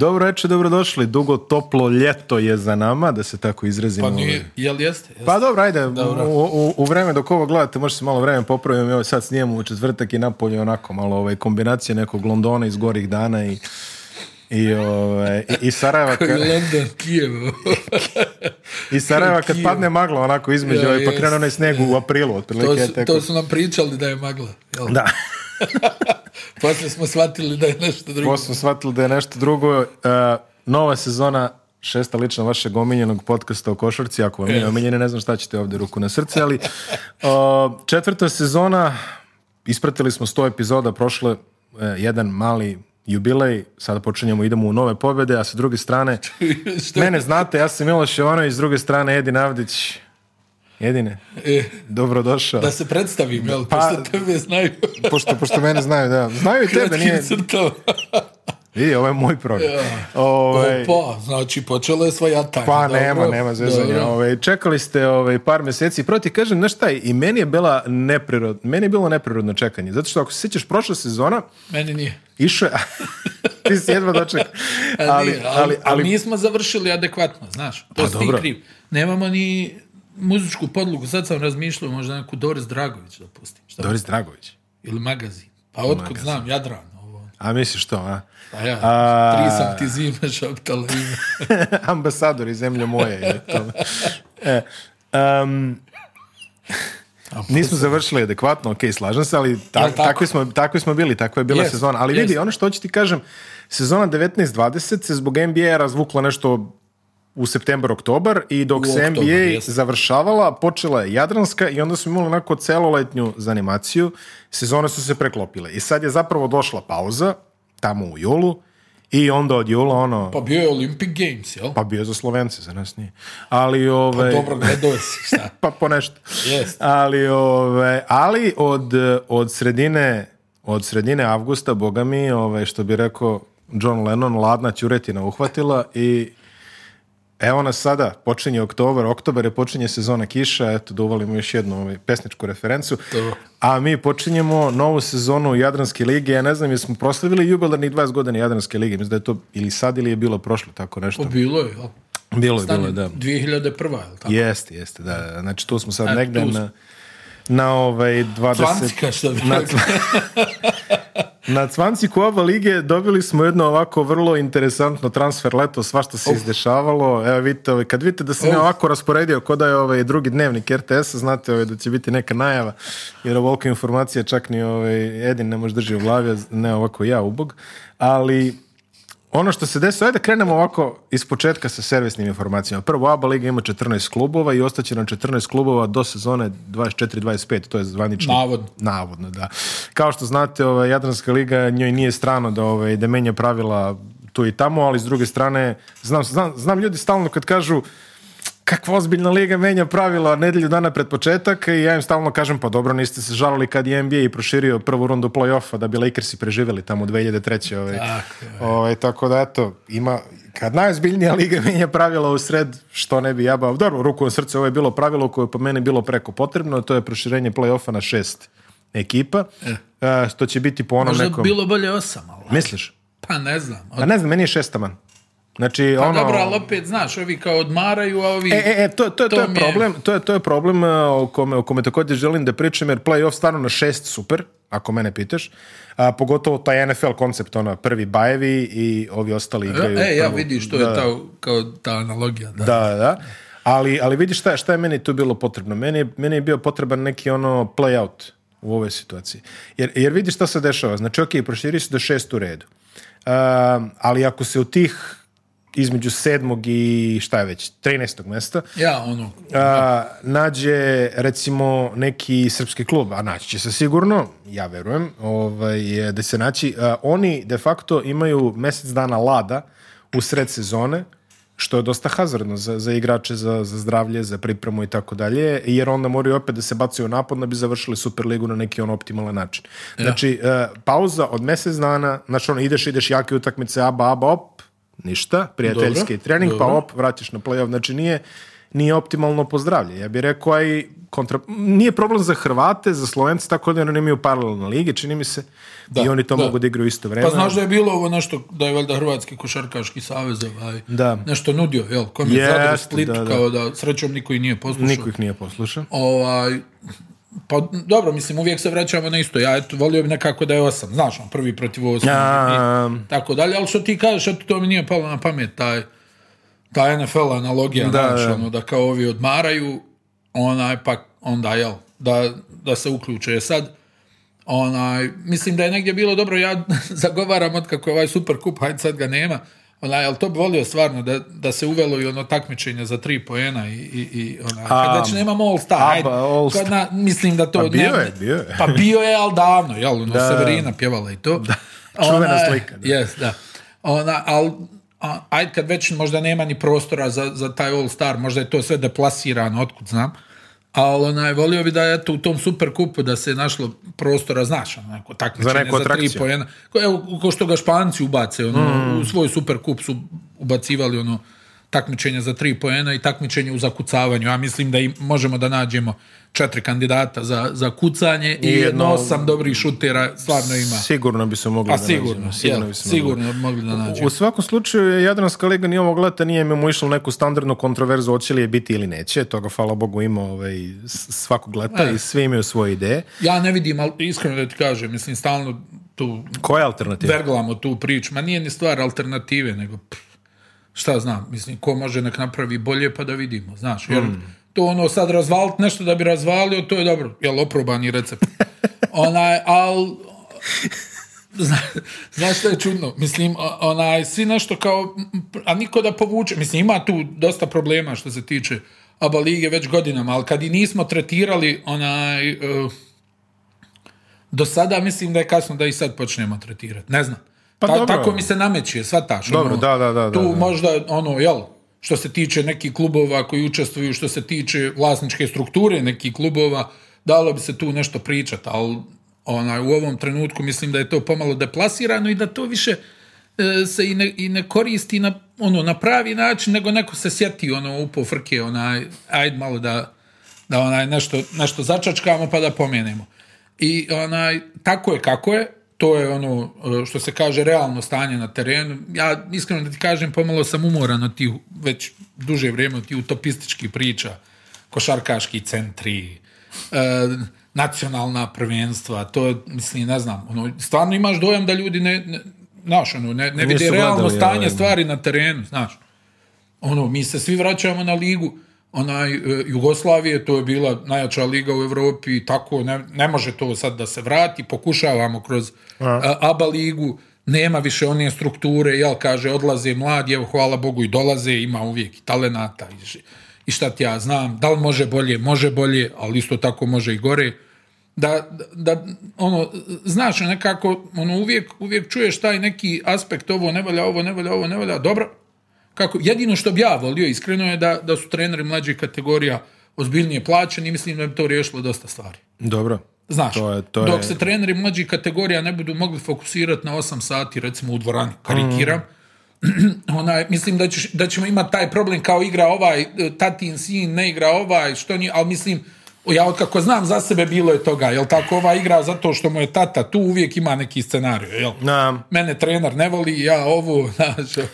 Dobro večer, dobrodošli. Dugo toplo ljeto je za nama, da se tako izrazimo. Pa nije, jel jeste? Pa dobro, ajde, U, u, vreme dok ovo gledate, može se malo vreme popravimo evo sad snijemo u četvrtak i napolje onako malo ovaj, kombinacije nekog Londona iz gorih dana i i, ove, ovaj, i, i Sarajeva kad... London, I kad padne magla onako između ja, ovaj, pa krenu onaj sneg u aprilu. to, su, to su nam pričali da je magla. Jel? Da. Poslije pa smo shvatili da je nešto drugo. Pa smo shvatili da je nešto drugo. E, nova sezona šesta lična vašeg omiljenog podcasta o košarci. Ako vam je ne znam šta ćete ovdje ruku na srce, ali četvrta sezona, ispratili smo sto epizoda, prošle uh, jedan mali jubilej, sada počinjemo, idemo u nove pobjede, a sa druge strane, mene znate, ja sam Miloš Jovanović, s druge strane Edi Avdić. Jedine. E, Dobrodošao. Da se predstavim, jel? Pa, pošto tebe znaju. pošto, pošto mene znaju, da. Znaju i tebe, nije... Vidi, ovo je moj program. Ja. Ove, ovaj- Opa, znači počelo je svoja tajna. Pa dobro. nema, nema zvezanja. Ove, ovaj, čekali ste ove, ovaj, par mjeseci. Prvo ti kažem, znaš šta, i meni je, bila neprirod meni je bilo neprirodno čekanje. Zato što ako se sjećaš, prošla sezona... Meni nije. Išao je... ti si jedva dočekao. Ali, ali, ali, ali, nismo završili adekvatno, znaš. Pa to pa, kriv. Nemamo ni muzičku podlogu, sad sam razmišljao možda neku Doris Dragović da pustim. Doris Dragović? Ili magazin. Pa otkud magazin. znam, Jadran. A misliš to, a? A pa ja, a... tri sam ti zime šaptala Ambasador iz zemlje moje. Je to. e, um, nismo završili adekvatno, ok, slažem se, ali takvi, smo, takvi smo bili, takva je bila sezona. Ali vidi, ono što hoću ti kažem, sezona 19-20 se zbog NBA razvukla nešto u septembar, oktobar i dok se NBA završavala, počela je Jadranska i onda smo imali onako celoletnju zanimaciju. Sezone su se preklopile i sad je zapravo došla pauza tamo u julu i onda od jula ono... Pa bio je Olympic Games, jel? Pa bio je za Slovence, za nas nije. Ali ove... Ovaj, pa dobro, šta? pa po nešto. Yes. Ali, ove, ovaj, ali od, od sredine od sredine avgusta, boga mi, ove, ovaj, što bi rekao John Lennon, ladna ćuretina uhvatila i Evo nas sada, počinje oktobar, oktobar je počinje sezona kiša, eto da uvalimo još jednu ovaj, pesničku referencu. A mi počinjemo novu sezonu Jadranske lige, ja ne znam jesmo proslavili jubilarni 20 godina Jadranske lige, mislim da je to ili sad ili je bilo prošlo tako nešto. O, bilo je, Bilo je, bilo je, da. 2001. je tako? Jeste, jeste, da. Znači tu smo sad negdje negde na, na ovaj 20... što bi na, Na cvanci Kuava Lige dobili smo jedno ovako vrlo interesantno transfer leto, sva što se izdešavalo. Evo vidite, kad vidite da sam ja ovako rasporedio ko da je ovaj drugi dnevnik RTS, znate da će biti neka najava, jer ovoliko informacija čak ni ovaj, Edin ne može drži u glavi, ne ovako ja, ubog. Ali ono što se desilo, ajde krenemo ovako iz početka sa servisnim informacijama. Prvo, ABA Liga ima 14 klubova i ostaće nam 14 klubova do sezone 24-25, to je zvanično. Navodno. Navodno, da. Kao što znate, ovaj, Jadranska Liga, njoj nije strano da, ovaj, da menja pravila tu i tamo, ali s druge strane, znam, znam, znam ljudi stalno kad kažu kakva ozbiljna liga menja pravila nedelju dana pred početak i ja im stalno kažem pa dobro niste se žalili kad je NBA i proširio prvu rundu play-offa da bi Lakersi preživjeli tamo u 2003. Ovaj, tako, ovaj, tako da eto, ima, kad najozbiljnija liga menja pravila u sred, što ne bi jabao. Dobro, ruku u srce, ovo je bilo pravilo koje je po meni bilo preko potrebno, to je proširenje play-offa na šest ekipa, to e. e, što će biti po onom Možda nekom... bilo bolje osam, ali... Misliš? Pa ne znam. Pa od... Pa ne znam, meni je šestaman. Znači, pa ono... dobro, ali opet, znaš, ovi kao odmaraju, a ovi... E, e, e to, to, to, je problem, to je, to je problem e, o kome, o kome također želim da pričam, jer playoff stvarno na šest super, ako mene pitaš. A, pogotovo taj NFL koncept, ono, prvi bajevi i ovi ostali e, igraju. E, ja vidim što da, je ta, kao ta analogija. Da, da. Ali, ali vidiš šta, šta je meni tu bilo potrebno? Meni je, meni je bio potreban neki ono play out u ovoj situaciji. Jer, jer vidiš šta se dešava. Znači, ok, proširi se do šest u redu. ali ako se u tih između sedmog i šta je već, 13. mjesta. Ja, ono. nađe recimo neki srpski klub, a naći će se sigurno, ja verujem, ovaj, da se naći. oni de facto imaju mjesec dana lada u sred sezone, što je dosta hazardno za, za igrače, za, za zdravlje, za pripremu i tako dalje, jer onda moraju opet da se bacaju napad da bi završili Superligu na neki on optimalan način. Ja. Znači, e, pauza od mjesec dana, znači ono, ideš, ideš jake utakmice, aba, aba, op, ništa, prijateljski trening, pa op, vratiš na play-off. Znači nije, nije optimalno pozdravlje. Ja bih rekao, i kontra... Nije problem za Hrvate, za Slovence, tako da oni imaju paralelne lige, čini mi se. Da, I oni to mogu da igraju isto vreme. Pa znaš da je bilo ovo nešto, da je valjda Hrvatski košarkaški savez ovaj, da. nešto nudio, jel? Kom je yes, da, da. kao da srećom niko ih nije poslušao. Niko ih nije poslušao. Ovaj, pa dobro, mislim, uvijek se vraćamo na isto. Ja eto, volio bi nekako da je osam. Znaš, on prvi protiv osam. tako dalje, ali što ti kažeš, eto, to mi nije palo na pamet, taj, ta NFL analogija, da, ono, da kao ovi odmaraju, onaj, pa onda, jel, da, da se uključuje e Sad, onaj, mislim da je negdje bilo dobro, ja zagovaram od kako je ovaj super kup, hajde sad ga nema, ona ali to bi volio stvarno da, da se uvelo i ono takmičenje za tri poena i, i, i onaj, kad već nemamo All Star, mislim da to... Pa bio je, bio je. Pa bio je, ali davno, jel, ono, da. Severina pjevala i to. Da. Čuvena slika. Da. Yes, da. Ona, ali ajde kad već možda nema ni prostora za, za taj All Star, možda je to sve deplasirano, otkud znam ali onaj, volio bi da je u tom superkupu da se našlo prostora, znaš, onako, takmičenje za, za tri po ko što ga Španci ubace, ono, mm. u svoj super kup su ubacivali, ono, takmičenja za tri poena i takmičenje u zakucavanju. Ja mislim da možemo da nađemo četiri kandidata za, za kucanje i, jedno osam dobrih šutera stvarno ima. Sigurno bi se mogli da sigurno, nađemo. Sigurno, bi se mogli. da nađemo. U, svakom slučaju, Jadranska liga nije ovog leta nije mu išlo neku standardnu kontroverzu oće li je biti ili neće. Toga, hvala Bogu, ima ovaj, svakog leta e. i svi imaju svoje ideje. Ja ne vidim, ali iskreno da ti kažem, mislim, stalno tu... Koja alternativa? Verglamo tu priču. Ma nije ni stvar alternative, nego šta znam, mislim, ko može nek napravi bolje pa da vidimo, znaš, jer mm. to ono sad razvalit nešto da bi razvalio, to je dobro, jel oprobani recept. Onaj, al, Zna, znaš što je čudno? Mislim, onaj, svi nešto kao, a niko da povuče, mislim, ima tu dosta problema što se tiče aba lige već godinama, ali kad i nismo tretirali onaj, eh, do sada mislim da je kasno da i sad počnemo tretirati, ne znam. Pa Tako mi se nameće, sva Dobro, ono, da, da, da, Tu možda, ono, jel, što se tiče nekih klubova koji učestvuju, što se tiče vlasničke strukture nekih klubova, dalo bi se tu nešto pričati, ali onaj, u ovom trenutku mislim da je to pomalo deplasirano i da to više e, se i ne, koristi na, ono, na pravi način, nego neko se sjeti ono, upo frke, onaj, ajde malo da, da onaj, nešto, nešto začačkamo pa da pomenemo. I onaj, tako je kako je, to je ono e, što se kaže realno stanje na terenu. Ja iskreno da ti kažem, pomalo sam umoran od tih, već duže vrijeme od tih utopističkih priča, košarkaški centri, e, nacionalna prvenstva, to mislim, ne znam, ono, stvarno imaš dojam da ljudi ne, ne ono, ne, vide realno stanje ovaj, stvari na terenu, znaš. Ono, mi se svi vraćamo na ligu onaj e, Jugoslavije, to je bila najjača liga u Europi tako ne, može to sad da se vrati, pokušavamo kroz ABA ligu, nema više one strukture, jel kaže odlaze mladi, evo hvala Bogu i dolaze, ima uvijek i talenata i, šta ti ja znam, da li može bolje, može bolje, ali isto tako može i gore. Da, da, ono, znaš, nekako, ono, uvijek, uvijek čuješ taj neki aspekt, ovo ne valja, ovo ne valja, ovo ne valja, dobro, kako, jedino što bi ja volio iskreno je da, da su treneri mlađih kategorija ozbiljnije plaćeni i mislim da bi to riješilo dosta stvari. Dobro. Znaš, je, dok se treneri mlađih kategorija ne budu mogli fokusirati na 8 sati recimo u dvorani, karikiram, mm. mislim da, da ćemo imati taj problem kao igra ovaj, tatin sin, ne igra ovaj, što nije, ali mislim, ja otkako znam za sebe bilo je toga, jel tako ova igra zato što mu je tata tu uvijek ima neki scenarij, Na. Mene trener ne voli, ja ovu, znaš.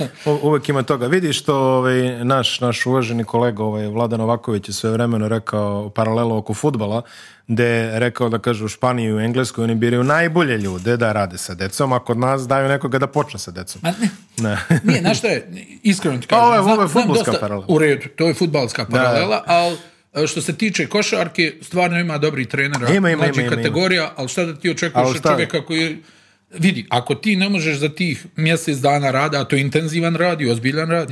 Uvijek ima toga. Vidiš što ovaj, naš, naš uvaženi kolega ovaj, Vladan Novaković je sve vremeno rekao paralelo oko futbala, gde je rekao da kaže u Španiji i u Engleskoj oni biraju najbolje ljude da rade sa decom, a kod nas daju nekoga da počne sa decom. Ma ne, ne. Nije, što je, iskreno ti pa kažem. Ovo je, paralela. U redu, to je futbalska paralela, ali E, što se tiče košarke, stvarno ima dobri trener. Ima, kategorija, ali šta da ti očekuješ od čovjeka koji... Vidi, ako ti ne možeš za tih mjesec dana rada, a to je intenzivan rad i ozbiljan rad,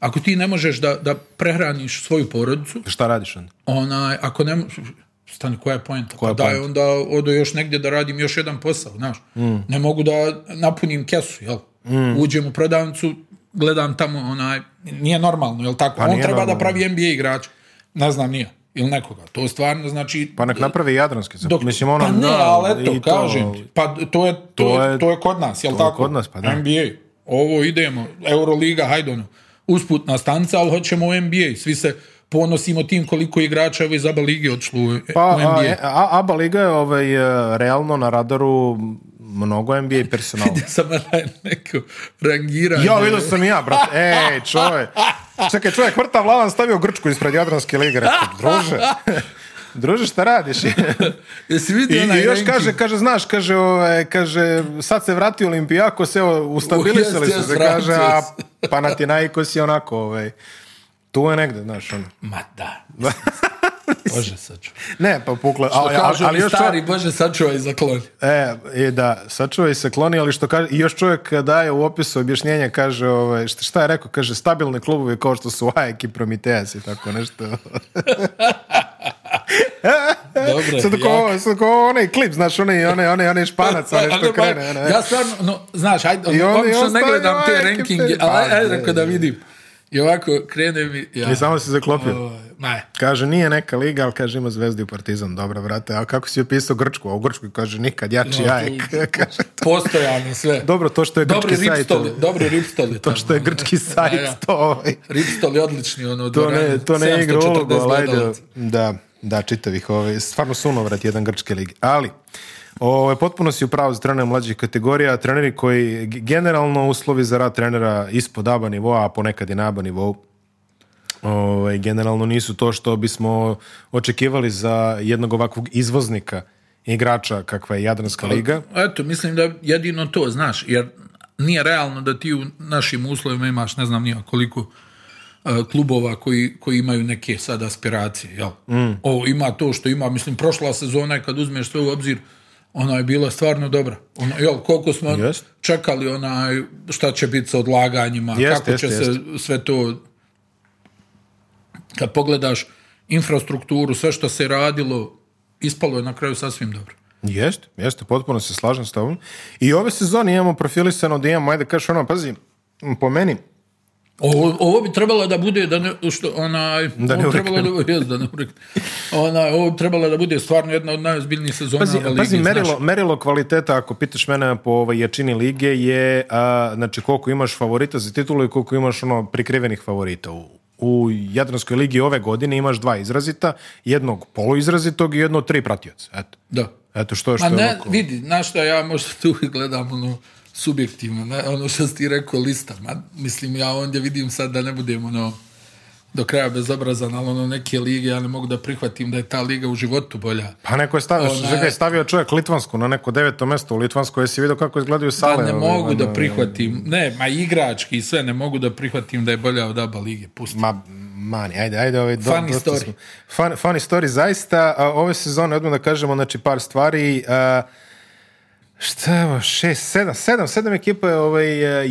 ako ti ne možeš da, da prehraniš svoju porodicu... Šta radiš onda? ako ne stani, koja je pojenta? Koja pa daj, onda odo još negdje da radim još jedan posao, znaš. Mm. Ne mogu da napunim kesu, jel? Mm. Uđem u prodavnicu, gledam tamo onaj, nije normalno, jel tako? Pa On treba normalno. da pravi NBA igrač ne znam nije ili nekoga. To stvarno znači... Pa nek napravi Jadranski. Dok, ono, pa ne, ali eto, to, kažem pa to je, to, to, je, kod nas, jel tako? Je kod nas, pa da. NBA, ovo idemo, Euroliga, hajde ono, usputna stanca, ali hoćemo u NBA. Svi se ponosimo tim koliko igrača iz ABA lige odšlo u, NBA. Pa, e, a, ABA liga je ovaj, e, realno na radaru mnogo NBA personala. Vidio sam Ja, vidio sam i ja, brat. Ej, čovjek. Čekaj, čovjek, vrta Vlavan stavio Grčku ispred Jadranske lige. Rekao, druže, druže, šta radiš? Jesi vidio još kaže, kaže, znaš, kaže, ovaj kaže, sad se vrati Olimpijako evo, ustabilisali su se, kaže, a Panathinaikos je onako, ovaj, tu je negde, znaš, ono. Ma da. Bože sačuvaj. Ne, pa pukla. Što ali, kažu ali, stari, Bože sačuvaj za zakloni E, i da, sačuvaj se kloni, ali što kaže, još čovjek daje u opisu objašnjenja, kaže, ovaj, šta, je rekao, kaže, stabilni klubovi kao što su Ajek i Prometeas i tako nešto. Dobre, sad kao, sad onaj klip, znaš, onaj, onaj, onaj, onaj španac, onaj što krene. Pa, ja stvarno, no, znaš, ajde, on, ne gledam te rankinge, ali pa, ajde, ajde, da vidim. I ovako samo se zaklopio. Ovaj. Ne. Kaže, nije neka liga, ali kaže, ima zvezdi u Partizan. Dobro, vrate, a kako si upisao Grčku? A u Grčku kaže, nikad jači no, jajek. Postojano sve. Dobro, to što je Dobri grčki ripstoli. Ovaj. To što je grčki sajt, to ovaj. Ripstoli odlični, ono, to ne, to ne igra Da, da, čitavih, ovaj, stvarno vrat, jedan grčke ligi Ali, o, ovaj, potpuno si pravu za trenere mlađih kategorija, treneri koji generalno uslovi za rad trenera ispod aba nivoa, a ponekad i na aba nivou ovaj, generalno nisu to što bismo očekivali za jednog ovakvog izvoznika igrača kakva je Jadranska liga. Eto, mislim da jedino to, znaš, jer nije realno da ti u našim uslovima imaš ne znam nije, koliko e, klubova koji, koji imaju neke sad aspiracije, jel? Mm. O, ima to što ima, mislim, prošla sezona kad uzmeš sve u obzir, ona je bila stvarno dobra. Ono, jel, koliko smo čekali onaj, šta će biti sa odlaganjima, kako će se sve to kad pogledaš infrastrukturu, sve što se radilo, ispalo je na kraju sasvim dobro. Jeste, jeste, potpuno se slažem s tobom. I ove sezone imamo profilisano da imamo, ajde kažeš ono, pazi, po meni, ovo, ovo, bi trebalo da bude da ne, što onaj da ovo trebalo da, da ne bi trebalo da bude stvarno jedna od najozbiljnijih sezona pazi, pazi merilo, merilo kvaliteta ako pitaš mene po ovaj, jačini lige je znači koliko imaš favorita za titulu i koliko imaš ono prikrivenih favorita u u Jadranskoj ligi ove godine imaš dva izrazita, jednog poluizrazitog i jedno tri pratioca. Eto. Da. Eto što što... ne, vidi, na što ja možda tu gledam ono subjektivno, ne, ono što si ti rekao lista. mislim, ja ondje vidim sad da ne budem ono do kraja bezobrazan, ali ono neke lige, ja ne mogu da prihvatim da je ta liga u životu bolja. Pa neko je stavio, Ona, stavio čovjek Litvansku na neko deveto mesto u Litvanskoj jesi vidio kako izgledaju sale? Da, ne mogu da prihvatim, ne, ma igrački i sve, ne mogu da prihvatim da je bolja od aba lige, pusti. Ma, mani, ajde, ajde. Ovaj, do, funny story. funny story, zaista, ove sezone, odmah da kažemo, znači par stvari, šta je, šest, sedam, sedam, sedam ekipa je, ovaj,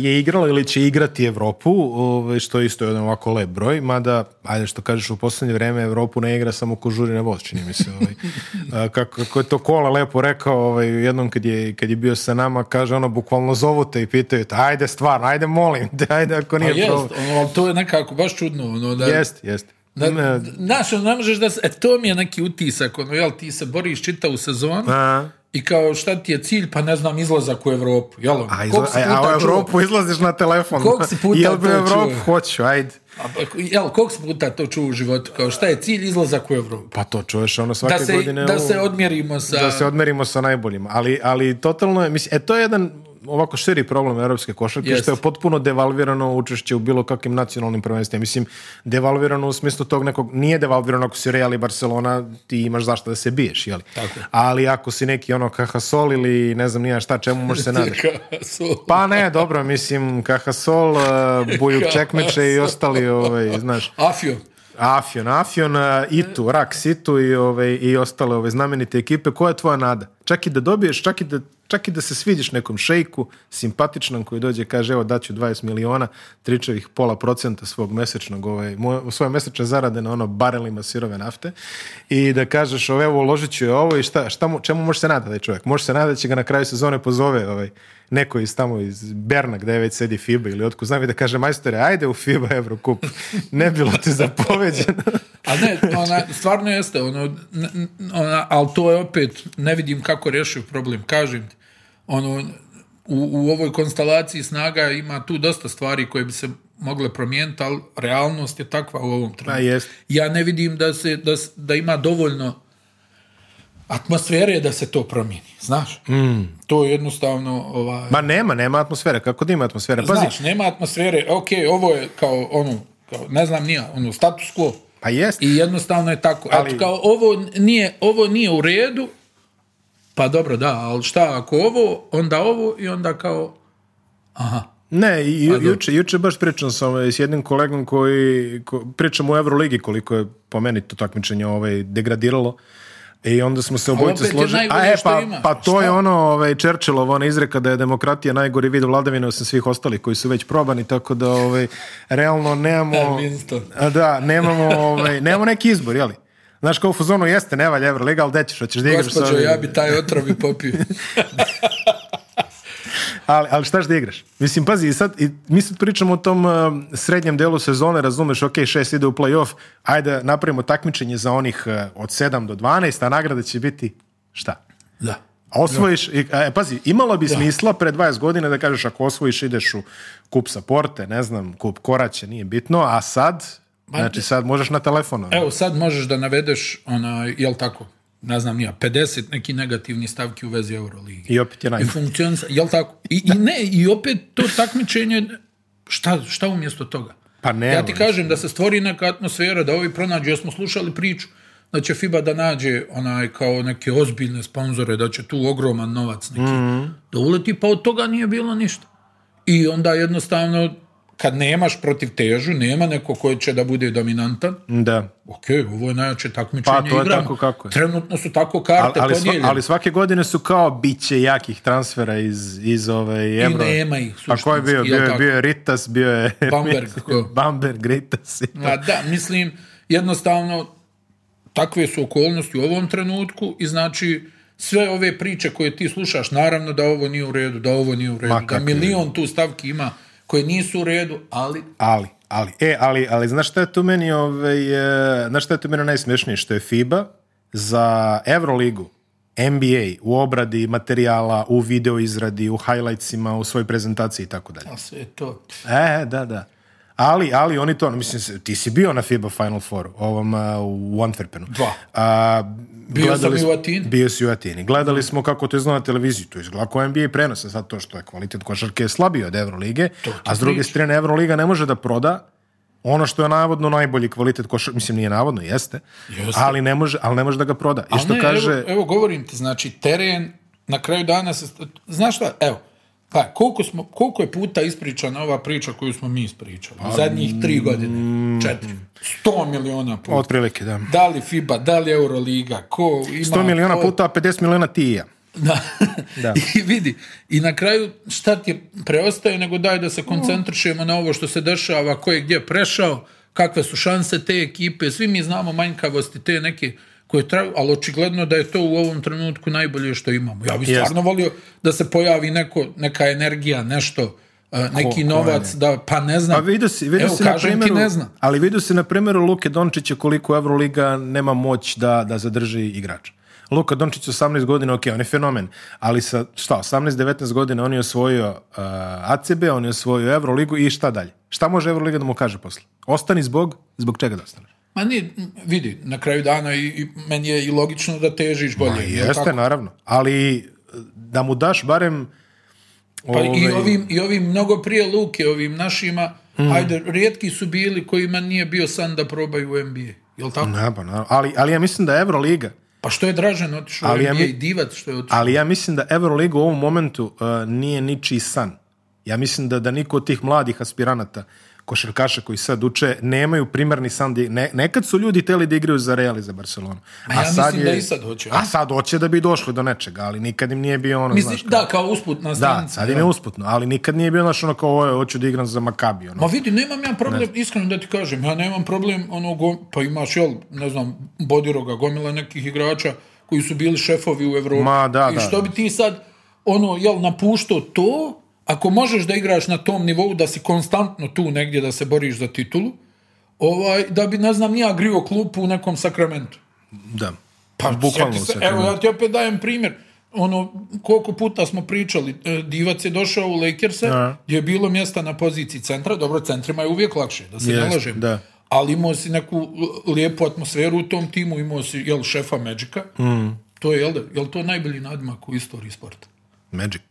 je igrala ili će igrati Evropu, ovaj, što je isto jedan ovako lep broj, mada, ajde što kažeš, u posljednje vrijeme Evropu ne igra samo ko žuri na voz, čini mi se. Ovaj. Kako, je to Kola lepo rekao, ovaj, jednom kad je, kad je bio sa nama, kaže ono, bukvalno zovu te i pitaju te, ajde stvarno, ajde molim te, ajde ako nije pa jest, ono, to je nekako baš čudno. Ono, da... Jest, jest. Da, ne. Znaš, ono, ne možeš da... E, to mi je neki utisak, ono, jel, ti se boriš u sezonu, I kao šta ti je cilj? Pa ne znam, izlazak u Evropu Jel? Ono, a, izla, e, a, u Europu izlaziš na telefon. Koliko si puta jel to Evropu čuo? hoću, ajde. A, pa, jel, si puta to čuo u životu? Kao šta je cilj izlazak u Europu? Pa to čuješ ono svake da se, godine. Da se odmjerimo sa... Da se odmjerimo sa najboljima. Ali, ali totalno je, mislim, e to je jedan ovako širi problem europske košarke, što je potpuno devalvirano učešće u bilo kakvim nacionalnim prvenstvima. Mislim, devalvirano u smislu tog nekog, nije devalvirano ako si Real i Barcelona, ti imaš zašto da se biješ, Ali ako si neki ono Kahasol ili ne znam ja šta, čemu možeš se nadati? pa ne, dobro, mislim, Kahasol, eh, Bujuk Čekmeče i ostali, ovaj, znaš. Afio. Afion, Afion, e, Itu, Raks, Itu i, ove, ovaj, i ostale ove znamenite ekipe. Koja je tvoja nada? Čak i da dobiješ, čak i da, da se svidiš nekom šejku, simpatičnom koji dođe i kaže evo daću 20 miliona, tričevih pola procenta svog mesečnog, ovaj, svoje mesečne zarade na ono barelima sirove nafte i da kažeš evo uložit ću je ovo i šta, šta mu, čemu može se nadati taj čovjek? Može se nadati da će ga na kraju sezone pozove ovaj, neko iz tamo iz Berna gdje već sedi FIBA ili otko znam i da kaže majstore ajde u FIBA Eurocup. Ne bilo ti zapoveđeno. A ne, stvarno jeste, ono, ona, ali to je opet, ne vidim kako rješio problem, kažem ti. Ono, u, u ovoj konstalaciji snaga ima tu dosta stvari koje bi se mogle promijeniti, ali realnost je takva u ovom trenutku. Pa ja ne vidim da, se, da, da ima dovoljno atmosfere je da se to promijeni, znaš? Mm. To je jednostavno... Ovaj... Ma nema, nema atmosfere, kako da ima atmosfere? Znaš, nema atmosfere, ok, ovo je kao ono, kao, ne znam nije ono, status quo. Pa jest. I jednostavno je tako. Ali... kao, ovo nije, ovo nije u redu, pa dobro, da, ali šta ako ovo, onda ovo i onda kao, aha. Ne, pa juče, juče baš pričam sam ovaj, s jednim kolegom koji, ko, pričam u Euroligi koliko je po meni to takmičenje ovaj, degradiralo. I onda smo se obojice složili. A e, pa, pa to je ono, ovaj, Churchillov, ona izreka da je demokratija najgori vid vladavine osim svih ostalih koji su već probani, tako da ovaj, realno nemamo... da, nemamo, ovaj, nemamo neki izbor, jeli? Znaš, kao u fuzonu jeste, ne valja legal ali hoćeš da igraš... Gospodžo, ja bi taj otrovi popio. ali, ali šta da igraš? Mislim, pazi, sad, i, mi sad pričamo o tom eh, srednjem delu sezone, razumeš, ok, šest ide u playoff, ajde napravimo takmičenje za onih eh, od 7 do 12, a nagrada će biti šta? Da. Osvojiš, e, pazi, imalo bi smisla pre 20 godina da kažeš ako osvojiš ideš u kup porte, ne znam, kup koraće, nije bitno, a sad, znači sad možeš na telefonu. Ono. Evo sad možeš da navedeš, ona, jel tako, ne znam ja, 50 neki negativni stavki u vezi Euroligi. I opet je najbolji. I jel tako? I, ne, i opet to takmičenje, šta, šta umjesto toga? Pa ne. Ja ti ono, kažem da se stvori neka atmosfera, da ovi pronađu, jer smo slušali priču, da će FIBA da nađe onaj kao neke ozbiljne sponzore, da će tu ogroman novac neki mhm. da uleti, pa od toga nije bilo ništa. I onda jednostavno kad nemaš protiv težu, nema neko koji će da bude dominantan. Da. Ok, ovo je najjače takmičenje pa, to je tako kako je. Trenutno su tako karte ali, ali, ali, svake godine su kao biće jakih transfera iz, iz ove Evro. I nema ih a pa ko je bio? Bio, je, bio je Ritas, bio je... Bamberg. Bamberg, Ritas. da, mislim, jednostavno takve su okolnosti u ovom trenutku i znači sve ove priče koje ti slušaš, naravno da ovo nije u redu, da ovo nije u redu, Makak da milion tu stavki ima koje nisu u redu, ali... Ali, ali, e, ali, ali znaš šta je tu meni, ovaj, e, znaš šta je tu meni najsmješnije, što je FIBA za Euroligu, NBA u obradi materijala, u video izradi, u highlightsima, u svojoj prezentaciji i tako dalje. A sve to. E, da, da. Ali, ali oni to, mislim, ti si bio na FIBA Final Four, ovom uh, u Antwerpenu. Dva. bio sam i u Atini. Bio si u Atini. Gledali smo kako to izgleda na televiziji. To izgleda kao NBA prenosa, zato što je kvalitet košarke je slabiji od Eurolige, a s druge strane Euroliga ne može da proda ono što je navodno najbolji kvalitet košarke, mislim nije navodno, jeste, ali ne može, ali ne može da ga proda. I što kaže... Evo, evo govorim ti, znači teren na kraju dana se... Znaš šta, evo, pa, koliko, smo, koliko je puta ispričana ova priča koju smo mi ispričali? Pa, Zadnjih tri godine, mm. četiri. Sto miliona puta. Otprilike, da. Da li FIBA, da li Euroliga, ko ima... Sto miliona puta, 50 miliona ti i Da. I vidi, i na kraju šta ti preostaje nego daj da se mm. koncentrišemo na ovo što se dešava, ko je gdje prešao, kakve su šanse te ekipe, svi mi znamo manjkavosti te neke koje traju, ali očigledno da je to u ovom trenutku najbolje što imamo. Ja bih stvarno volio da se pojavi neko, neka energija, nešto, e, neki novac, da, pa ne znam. Pa vidu si, vidu na primjeru, ne znam. Ali vidu se na primjeru Luke Dončića koliko Euroliga nema moć da, da zadrži igrač. Luka Dončić 18 godina, ok, on je fenomen, ali sa šta, 18-19 godina on je osvojio uh, e, ACB, on je osvojio Euroligu i šta dalje? Šta može Euroliga da mu kaže posle? Ostani zbog, zbog čega da ostaneš? Ma nije, vidi, na kraju dana i, meni je i logično da težiš bolje. Ma jeste, naravno. Ali eh, da mu daš barem... Pa i, ovaj- ovim, I ovim mnogo prije Luke, ovim našima, hmm. ajde, rijetki su bili kojima nije bio san da probaju u NBA. Jel tako? pa, ali, ali ja mislim da je Euroliga. Pa što je Dražen otišao ali u NBA mi... i Divac što je otišao. Ali ja mislim da Euroliga u ovom momentu eh, nije ničiji san. Ja mislim da, da niko od tih mladih aspiranata košarkaša koji sad uče nemaju primarni sandi. Ne, nekad su ljudi teli da igraju za Real i za Barcelonu. A, ja sad mislim je, da i sad hoće. A? sad hoće da bi došli do nečega, ali nikad im nije bio ono, Misliš, da, kao usputna stanica. Da, sad im je usputno, ali nikad nije bio naš ono kao ovo, hoću da igram za Maccabi. Ono. Ma vidi, nemam ja problem, iskreno da ti kažem, ja nemam problem, ono, pa imaš, jel, ne znam, Bodiroga, gomila nekih igrača koji su bili šefovi u Evropi. Ma, da, I što bi ti sad, ono, jel, napuštao to, ako možeš da igraš na tom nivou, da si konstantno tu negdje da se boriš za titulu, ovaj, da bi, ne znam, nija grio klupu u nekom sakramentu. Da. Pa, bukvalno se, Evo, ja ti opet dajem primjer. Ono, koliko puta smo pričali, e, Divac je došao u Lekerse gdje je bilo mjesta na poziciji centra, dobro, centrima je uvijek lakše, da se yes, Da. Ali imao si neku lijepu atmosferu u tom timu, imao si, jel, šefa Magica. Mm. To je, jel, to najbolji nadmak u istoriji sporta? Magic.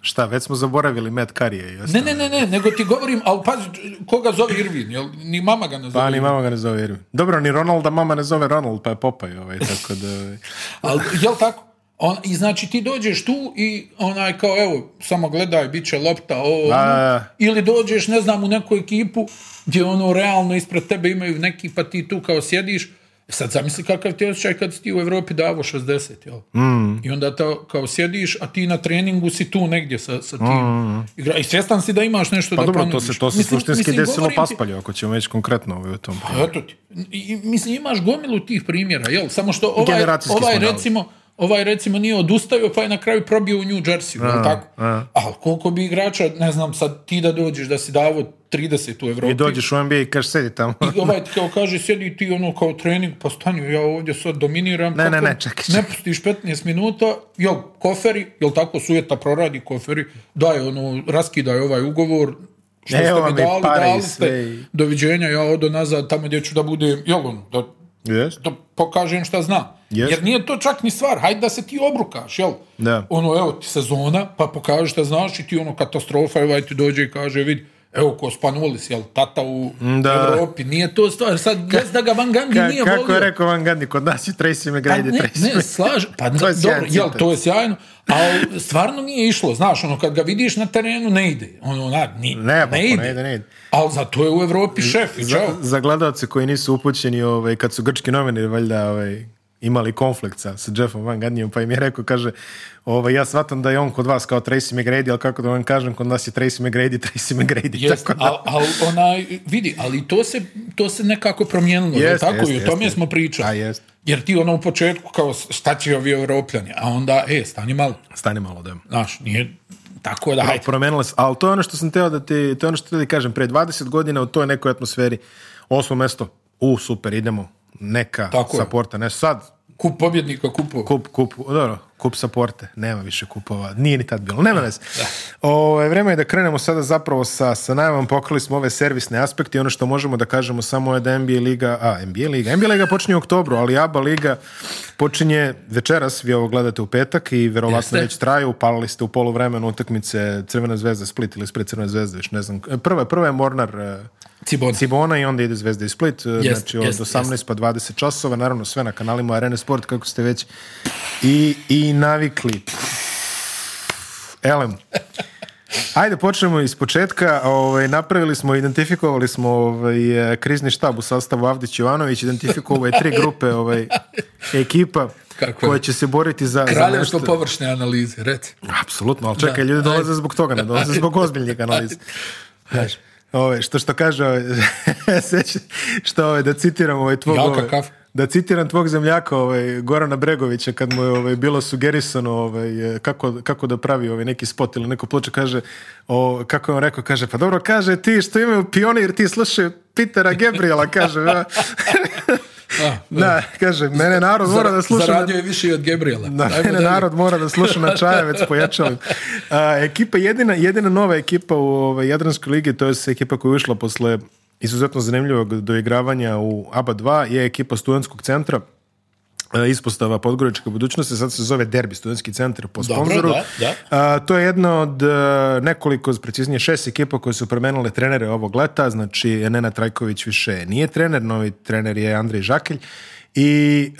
Šta, već smo zaboravili Matt karije. Ne, ne, ne, ne, nego ti govorim, ali pazi, koga zove Irvin, jel? Ni mama ga ne zove. Pa, ni mama ga ne zove Dobro, ni Ronalda mama ne zove Ronald, pa je Popaj, ovaj, tako da... Ovaj. ali, jel tako? On, I znači ti dođeš tu i onaj kao evo, samo gledaj, bit će lopta, ovo, ono, ili dođeš, ne znam, u neku ekipu gdje ono realno ispred tebe imaju neki, pa ti tu kao sjediš, Sad zamisli kakav ti osjećaj kad si ti u Europi davo 60, jel? Mm. I onda to kao sjediš, a ti na treningu si tu negdje sa, sa tim. Mm, mm, I svjestan si da imaš nešto pa dobro, to se, to se suštinski desilo ako ćemo već konkretno ovaj tom. Pa mislim, imaš gomilu tih primjera, jel? Samo što ovaj, ovaj recimo ovaj recimo nije odustavio pa je na kraju probio u New Jersey, a, tako? A. Ali koliko bi igrača, ne znam, sad ti da dođeš da si davo 30 u Evropi. I dođeš u NBA i kažeš sedi tamo. I ovaj kao kaže sjedi ti ono kao trening, pa stani, ja ovdje sad dominiram. Ne, ne, ne, čekaj, Ne pustiš 15 minuta, jo koferi, jel tako sujeta proradi koferi, daj ono, raskidaj ovaj ugovor, što ste mi dali, dali ste, doviđenja, ja odo nazad tamo gdje ću da budem, jel ono, da Yes. Da pokažem šta zna. Yes. Jer nije to čak ni stvar. Hajde da se ti obrukaš, jel? Da. Ono, evo ti sezona, pa pokažeš šta znaš i ti ono katastrofa, evo ti dođe i kaže, vidi, Evo, ko Spanulis, jel, tata u da. Europi, nije to stvar. Sad, ne da ga Van Gandhi ka, nije kako volio. Kako je rekao Van Gandhi, kod nas je Tracy pa McGrady, Tracy. Ne, ne, slaž, pa to je dobro, jel, to je sjajno, ali stvarno nije išlo, znaš, ono, kad ga vidiš na terenu, ne ide. Ono, na, ne, pa, pa ne, ide. ne, ide. ne zato je u Europi šef. I za, za gledalce koji nisu upućeni, ovaj, kad su grčki novine, valjda, ovaj, imali konflikt sa, sa Jeffom Van Gundyom, pa im je rekao, kaže, ovo ovaj, ja shvatam da je on kod vas kao Tracy McGrady, ali kako da vam kažem, kod nas je Tracy McGrady, Tracy McGrady. Jest, tako da... a, a vidi, ali to se, to se nekako promijenilo, jest, tako? Jest, I o tome smo pričali. Jer ti ono u početku kao šta će ovi europljani, a onda, e, stani malo. Stani malo, da. Znaš, nije, tako da, hajde. se, ali to je ono što sam teo da ti, to je ono što ti kažem, pre 20 godina u toj nekoj atmosferi, osmo mesto, u, super, idemo, neka Tako saporta, ne sad Kup pobjednika kupova. Kup, kup, dobro, kup saporte, nema više kupova, nije ni tad bilo, nema veze. Ovaj, Vrijeme je da krenemo sada zapravo sa, sa najvom, pokrali smo ove servisne aspekte i ono što možemo da kažemo samo je da NBA Liga, a NBA Liga, NBA Liga počinje u oktobru, ali ABA Liga počinje večeras, vi ovo gledate u petak i verovatno već traju, upalili ste u poluvremenu utakmice Crvena zvezda Split ili Split Crvena zvezda, već ne znam, prva, je Mornar Cibona. Cibona i onda ide Zvezda i Split. E, znači od 18 pa 20 časova, naravno sve na kanalima Arena Sport, kako ste već i, i navikli. Elem. Ajde, počnemo iz početka. Ovaj, napravili smo, identifikovali smo ovaj, e, krizni štab u sastavu Avdić Jovanović, identifikovao je tri grupe ovaj, ekipa Kako će se boriti za... Kraljevstvo što površne analize, Apsolutno, ali čekaj, ljudi dolaze zbog toga, ne dolaze zbog ozbiljnih analiza. Znaš, Ove, što što kaže, ovaj- što ove, ovaj, da citiram ovaj tvoj ovaj- da citiram tvog zemljaka ovaj, Gorana Bregovića kad mu je ovaj, bilo sugerisano ovaj, kako, kako da pravi ovaj, neki spot ili neku ploču kaže kako je on rekao, kaže pa dobro kaže ti što imaju pionir ti slušaju Pitera Gabriela kaže Ne, da, kaže, mene narod mora da sluša... Zaradio je više i od Gabriela. Da, mene narod mora da sluša na Čajevec pojačalim. Uh, ekipa, jedina, jedina nova ekipa u ovaj, Jadranskoj ligi, to je ekipa koja je ušla posle izuzetno zanimljivog doigravanja u ABA 2, je ekipa studentskog centra E, ispostava Podgoričke budućnosti, sad se zove Derbi studentski centar po sponzoru. E, to je jedno od e, nekoliko, preciznije šest ekipa koje su promenile trenere ovog leta, znači Nena Trajković više nije trener, novi trener je Andrej Žakelj i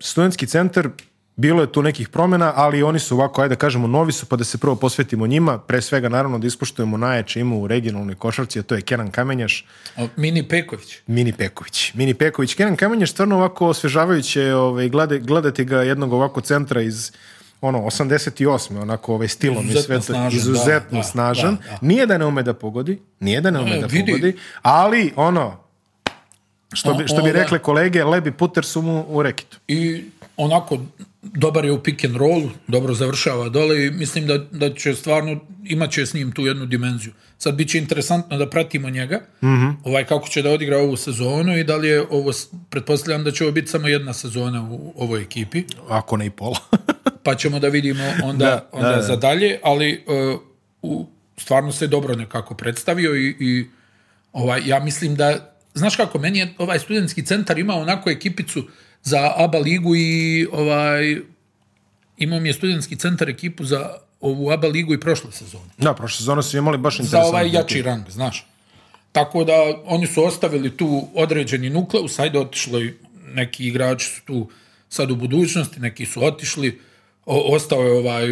studentski centar bilo je tu nekih promjena, ali oni su ovako, ajde da kažemo, novi su, pa da se prvo posvetimo njima. Pre svega, naravno, da ispoštujemo najjače ima u regionalnoj košarci, a to je Kenan Kamenjaš. Mini Peković. Mini Peković. Mini Peković. Kenan Kamenjaš stvarno ovako osvežavajuće, ovaj, gledati ga jednog ovako centra iz ono, 88. onako ovaj stilom izuzetno i sve izuzetno snažan. nije da ne ume da pogodi, nije da ne e, ume da pogodi, ali ono, što bi, što bi rekle kolege, lebi puter su mu u rekitu. I onako dobar je u pick and rollu, dobro završava dole i mislim da, da će stvarno, imat će s njim tu jednu dimenziju. Sad bit će interesantno da pratimo njega, mhm. ovaj, kako će da odigra ovu sezonu i da li je ovo, pretpostavljam da će ovo biti samo jedna sezona u ovoj ekipi. Ako ne i pola. pa ćemo da vidimo onda, da, onda za dalje, ali e, u, stvarno se dobro nekako predstavio i, i ovaj, ja mislim da, znaš kako, meni je ovaj studentski centar ima onako ekipicu za ABA ligu i ovaj, imao je studentski centar ekipu za ovu ABA ligu i prošle sezone. Da, prošle sezone su imali baš interesantno. Za ovaj jači rang, znaš. Tako da oni su ostavili tu određeni nukleus, ajde otišli, neki igrači su tu sad u budućnosti, neki su otišli, ostao je ovaj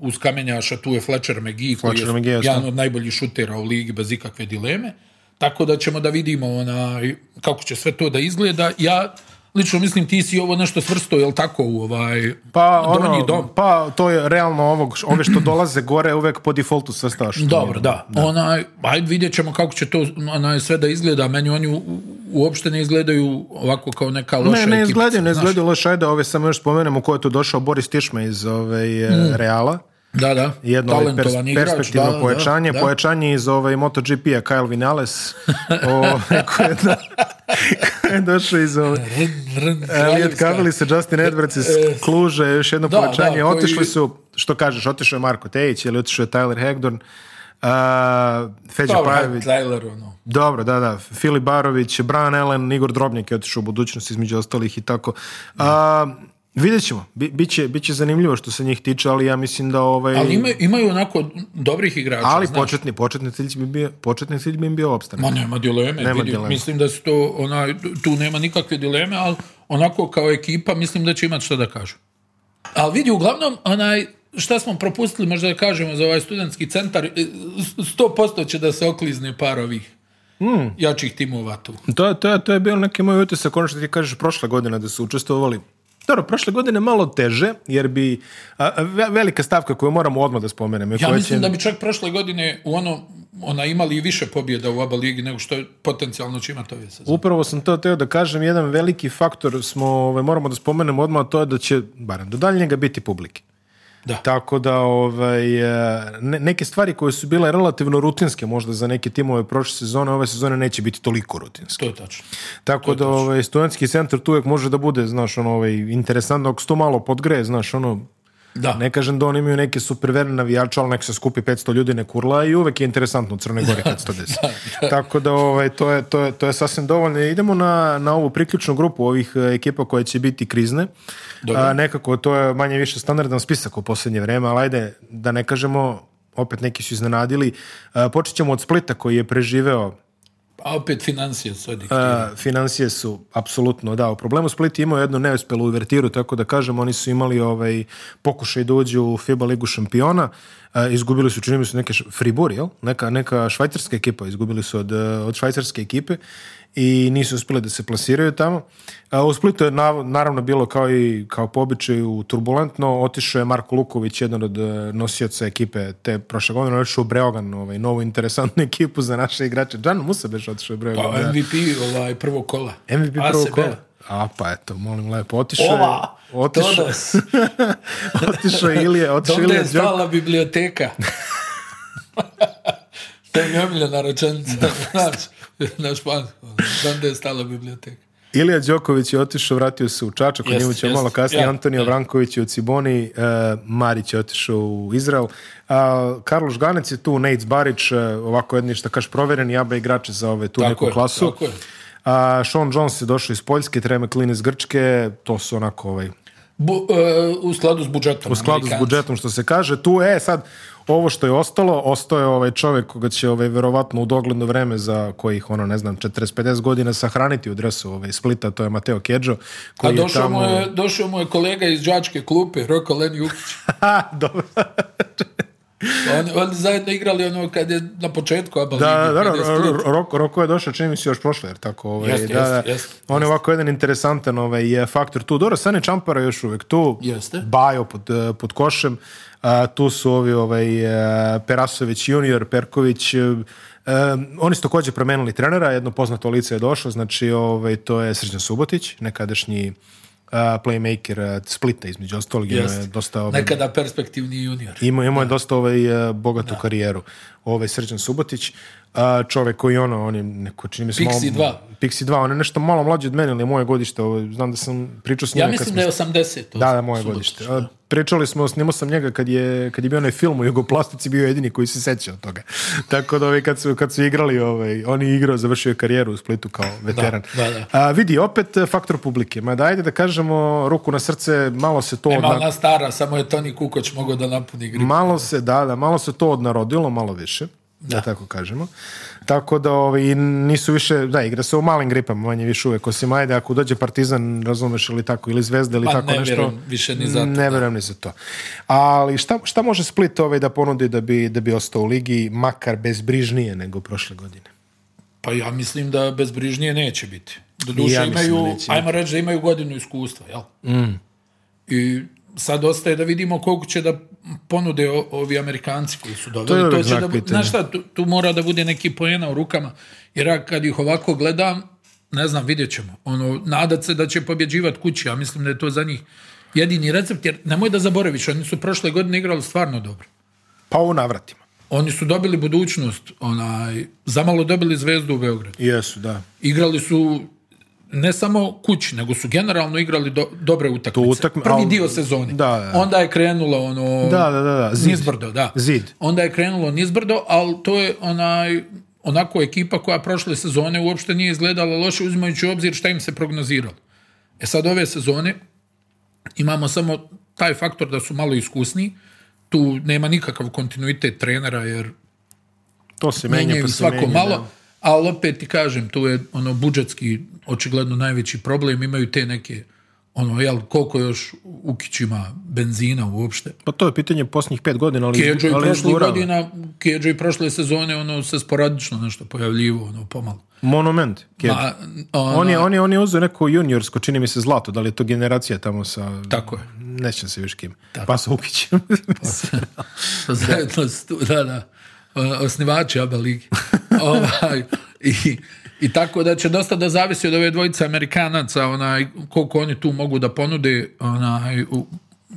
uz kamenjaša, tu je Fletcher McGee, koji je jedan od najboljih šutera u ligi bez ikakve dileme. Tako da ćemo da vidimo onaj, kako će sve to da izgleda. Ja lično mislim ti si ovo nešto svrsto, jel tako, u ovaj pa, ono, dom. Pa to je realno ovog, ove što dolaze gore uvek po defaultu što. Dobro, ono, da. da. Onaj, ajde vidjet ćemo kako će to onaj, sve da izgleda. Meni oni u, uopšte ne izgledaju ovako kao neka loša ekipa. Ne, ne izgledaju, ne izgledaju loša. Ajde, ove samo još spomenemo ko je tu došao, Boris Tišma iz ove, ovaj, mm. Reala. Da, da. Jedno ovaj perspektivno pojačanje. pojačanje iz ovaj MotoGP-a Kyle Vinales o, je, došao iz Elliot se Justin Edwards iz Kluže, e, e, još jedno pojačanje. Otišli su, što kažeš, otišao je Marko Tejić ili otišao je Tyler Hegdorn. Uh, Feđa Dobro, ono. Dobro, da, da. Filip Barović, Brian Ellen, Igor Drobnjak je otišao u budućnost između ostalih i tako. Uh, Vidjet ćemo, bit biće zanimljivo što se njih tiče, ali ja mislim da ovaj... Ali imaju, imaju onako dobrih igrača. Ali početni, početni cilj bi bio, početni cilj bi im bio opstanak. Ma nema dileme, mislim da su to, ona, tu nema nikakve dileme, ali onako kao ekipa mislim da će imati što da kažu. Ali vidi, uglavnom, onaj, šta smo propustili, možda da kažemo za ovaj studentski centar, 100% e, će da se oklizne par ovih mm. jačih timova tu. To, to, to je bio neki moj utisak, ono što ti kažeš prošle godine da su učestvovali dobro, prošle godine malo teže, jer bi velika stavka koju moramo odmah da spomenemo. Ja mislim da bi čak prošle godine u ono, ona imali i više pobjeda u oba ligi nego što je potencijalno će imati ove sezone. Upravo sam to teo da kažem, jedan veliki faktor smo, ovaj, moramo da spomenemo odmah, to je da će, barem do daljnjega, biti publike. Da. Tako da ovaj, e, neke stvari koje su bile relativno rutinske možda za neke timove prošle sezone, ove sezone neće biti toliko rutinske. To je tačno. Tako da ovaj, studentski centar tu uvijek može da bude, znaš, ono, ovaj, interesantno, ako se to malo podgreje, znaš, ono, da. Ne kažem da oni imaju neke verne navijače, ali nek se skupi 500 ljudi ne kurla i uvek je interesantno u Crnoj Gori 510. Tako da ovaj, to, je, to, je, to je sasvim dovoljno. Idemo na, na ovu priključnu grupu ovih eh, ekipa koje će biti krizne. nekako to je manje više standardan spisak u posljednje vrijeme ali ajde da ne kažemo opet neki su iznenadili. Eh, počet ćemo od Splita koji je preživeo a opet financije su financije su, apsolutno, da. U problemu Split je imao jednu neuspelu uvertiru, tako da kažem, oni su imali ovaj, pokušaj da uđu u FIBA ligu šampiona. izgubili su, čini mi se, neke Fribur, jel? Neka, neka švajcarska ekipa, izgubili su od, od švajcarske ekipe i nisu uspjeli da se plasiraju tamo. U Splitu je naravno bilo kao i kao po turbulentno. Otišao je Marko Luković, jedan od e, nosioca ekipe te prošle godine. Otišao u Breogan, ovaj, novu interesantnu ekipu za naše igrače. Džan se otišao u Breogan. Pa, MVP ovaj, prvo kola. MVP prvo kola. A pa eto, molim lepo, otišao je... Otišao, otišao je Ilije, otišao je stala biblioteka. To je omiljena rečenica na Znam je stala biblioteka. Ilija Đoković je otišao, vratio se u Čačak, o njemu malo kasnije. Ja, Antonio Vranković je u Ciboni, e, Marić je otišao u Izrael. Karlo je tu, Nejc Barić, e, ovako jedni što kaš proveren, jaba igrače za ove tu neku klasu. Tako Sean Jones je došao iz Poljske, Treme Klin iz Grčke, to su onako ovaj... E, u skladu s budžetom. U skladu s budžetom, što se kaže. Tu, e, sad, ovo što je ostalo, ostao je ovaj čovjek koga će ovaj, verovatno u dogledno vreme za kojih, ono, ne znam, 40-50 godina sahraniti u dresu ovaj, Splita, to je Mateo Kedžo. Koji A došao, je tamo... mu je, došao mu je kolega iz đačke klupe, Roko Len Jukić. Dobro. Oni, zajedno igrali ono kad je na početku Da, Roko je došao čini mi se još prošle, jer tako. Ovaj, da, on je ovako jedan interesantan ovaj, faktor tu. Dobro, Sane Čampara još uvijek tu. Jeste. Bajo pod, eh, pod košem. tu su ovi ovaj, eh, Perasović junior, Perković. Eh, oni su također promenili trenera, jedno poznato lice je došlo, znači ovaj, to je Srđan Subotić, nekadašnji playmaker Splita između ostalog. Jest. Je dosta, ovaj, Nekada perspektivni junior. Imao, imao je dosta ovaj, bogatu da. karijeru. Ovaj Srđan Subotić a, čovjek koji ono, on je neko čini mi se 2. Pixi 2, on je nešto malo mlađe od mene, ali moje godište, znam da sam pričao s njim. Ja mislim da je 80. Da, moje godište. pričali smo, snimao sam njega kad je, kad je bio onaj film u Jugoplastici, bio jedini koji se seća od toga. Tako da ovaj, kad, su, kad su igrali, ovaj, on je igrao, završio karijeru u Splitu kao veteran. vidi, opet e, faktor publike. Ma da, da kažemo, ruku na srce, malo se to... Ne, stara, samo je Toni Kukoć mogao da napuni Malo se, da, da, malo se to odnarodilo, malo više da, tako kažemo. Tako da ovaj, nisu više, da, igra se u malim gripama manje više uvek, osim ajde ako dođe Partizan, razumeš ili tako, ili Zvezda ili pa tako ne nešto. Vjerujem više ni za to. Ne verujem ni za to. Ali šta, šta može Split ovaj da ponudi da bi, da bi ostao u ligi, makar bezbrižnije nego prošle godine? Pa ja mislim da bezbrižnije neće biti. Do duše imaju, ajmo reći da imaju godinu iskustva, jel? Mm. I sad ostaje da vidimo koliko će da ponude ovi Amerikanci koji su doveli. To, će da, znaš šta, tu, mora da bude neki poena u rukama. Jer ja kad ih ovako gledam, ne znam, vidjet ćemo. Ono, nadat se da će pobjeđivati kući. Ja mislim da je to za njih jedini recept. Jer nemoj da zaboraviš, oni su prošle godine igrali stvarno dobro. Pa ovo navratimo. Oni su dobili budućnost, onaj, zamalo dobili zvezdu u Beogradu. Jesu, da. Igrali su ne samo kući, nego su generalno igrali dobre utakmice. Prvi dio sezoni. Onda je krenulo ono... Da, da, Zid. Nizbrdo, da. Onda je krenulo nizbrdo, ali to je onaj onako ekipa koja prošle sezone uopšte nije izgledala loše, uzimajući u obzir šta im se prognoziralo. E sad ove sezone imamo samo taj faktor da su malo iskusniji, tu nema nikakav kontinuitet trenera jer to se menja, pa svako malo ali opet ti kažem, tu je ono budžetski očigledno najveći problem, imaju te neke ono, jel, koliko još Ukić ima benzina uopšte. Pa to je pitanje posljednjih pet godina, ali... Keđo i prošle godine, Keđo i prošle sezone, ono, se sporadično nešto pojavljivo, ono, pomalo. Monument, Ma, ono- on, je, on, je, neko juniorsko, čini mi se zlato, da li je to generacija tamo sa... Tako je. Nećem se još kim. Tako. Pa sa Ukićem. pa, pa zajedno, da, da osnivači oba ovaj, i, tako da će dosta da zavisi od ove dvojice Amerikanaca, onaj, koliko oni tu mogu da ponude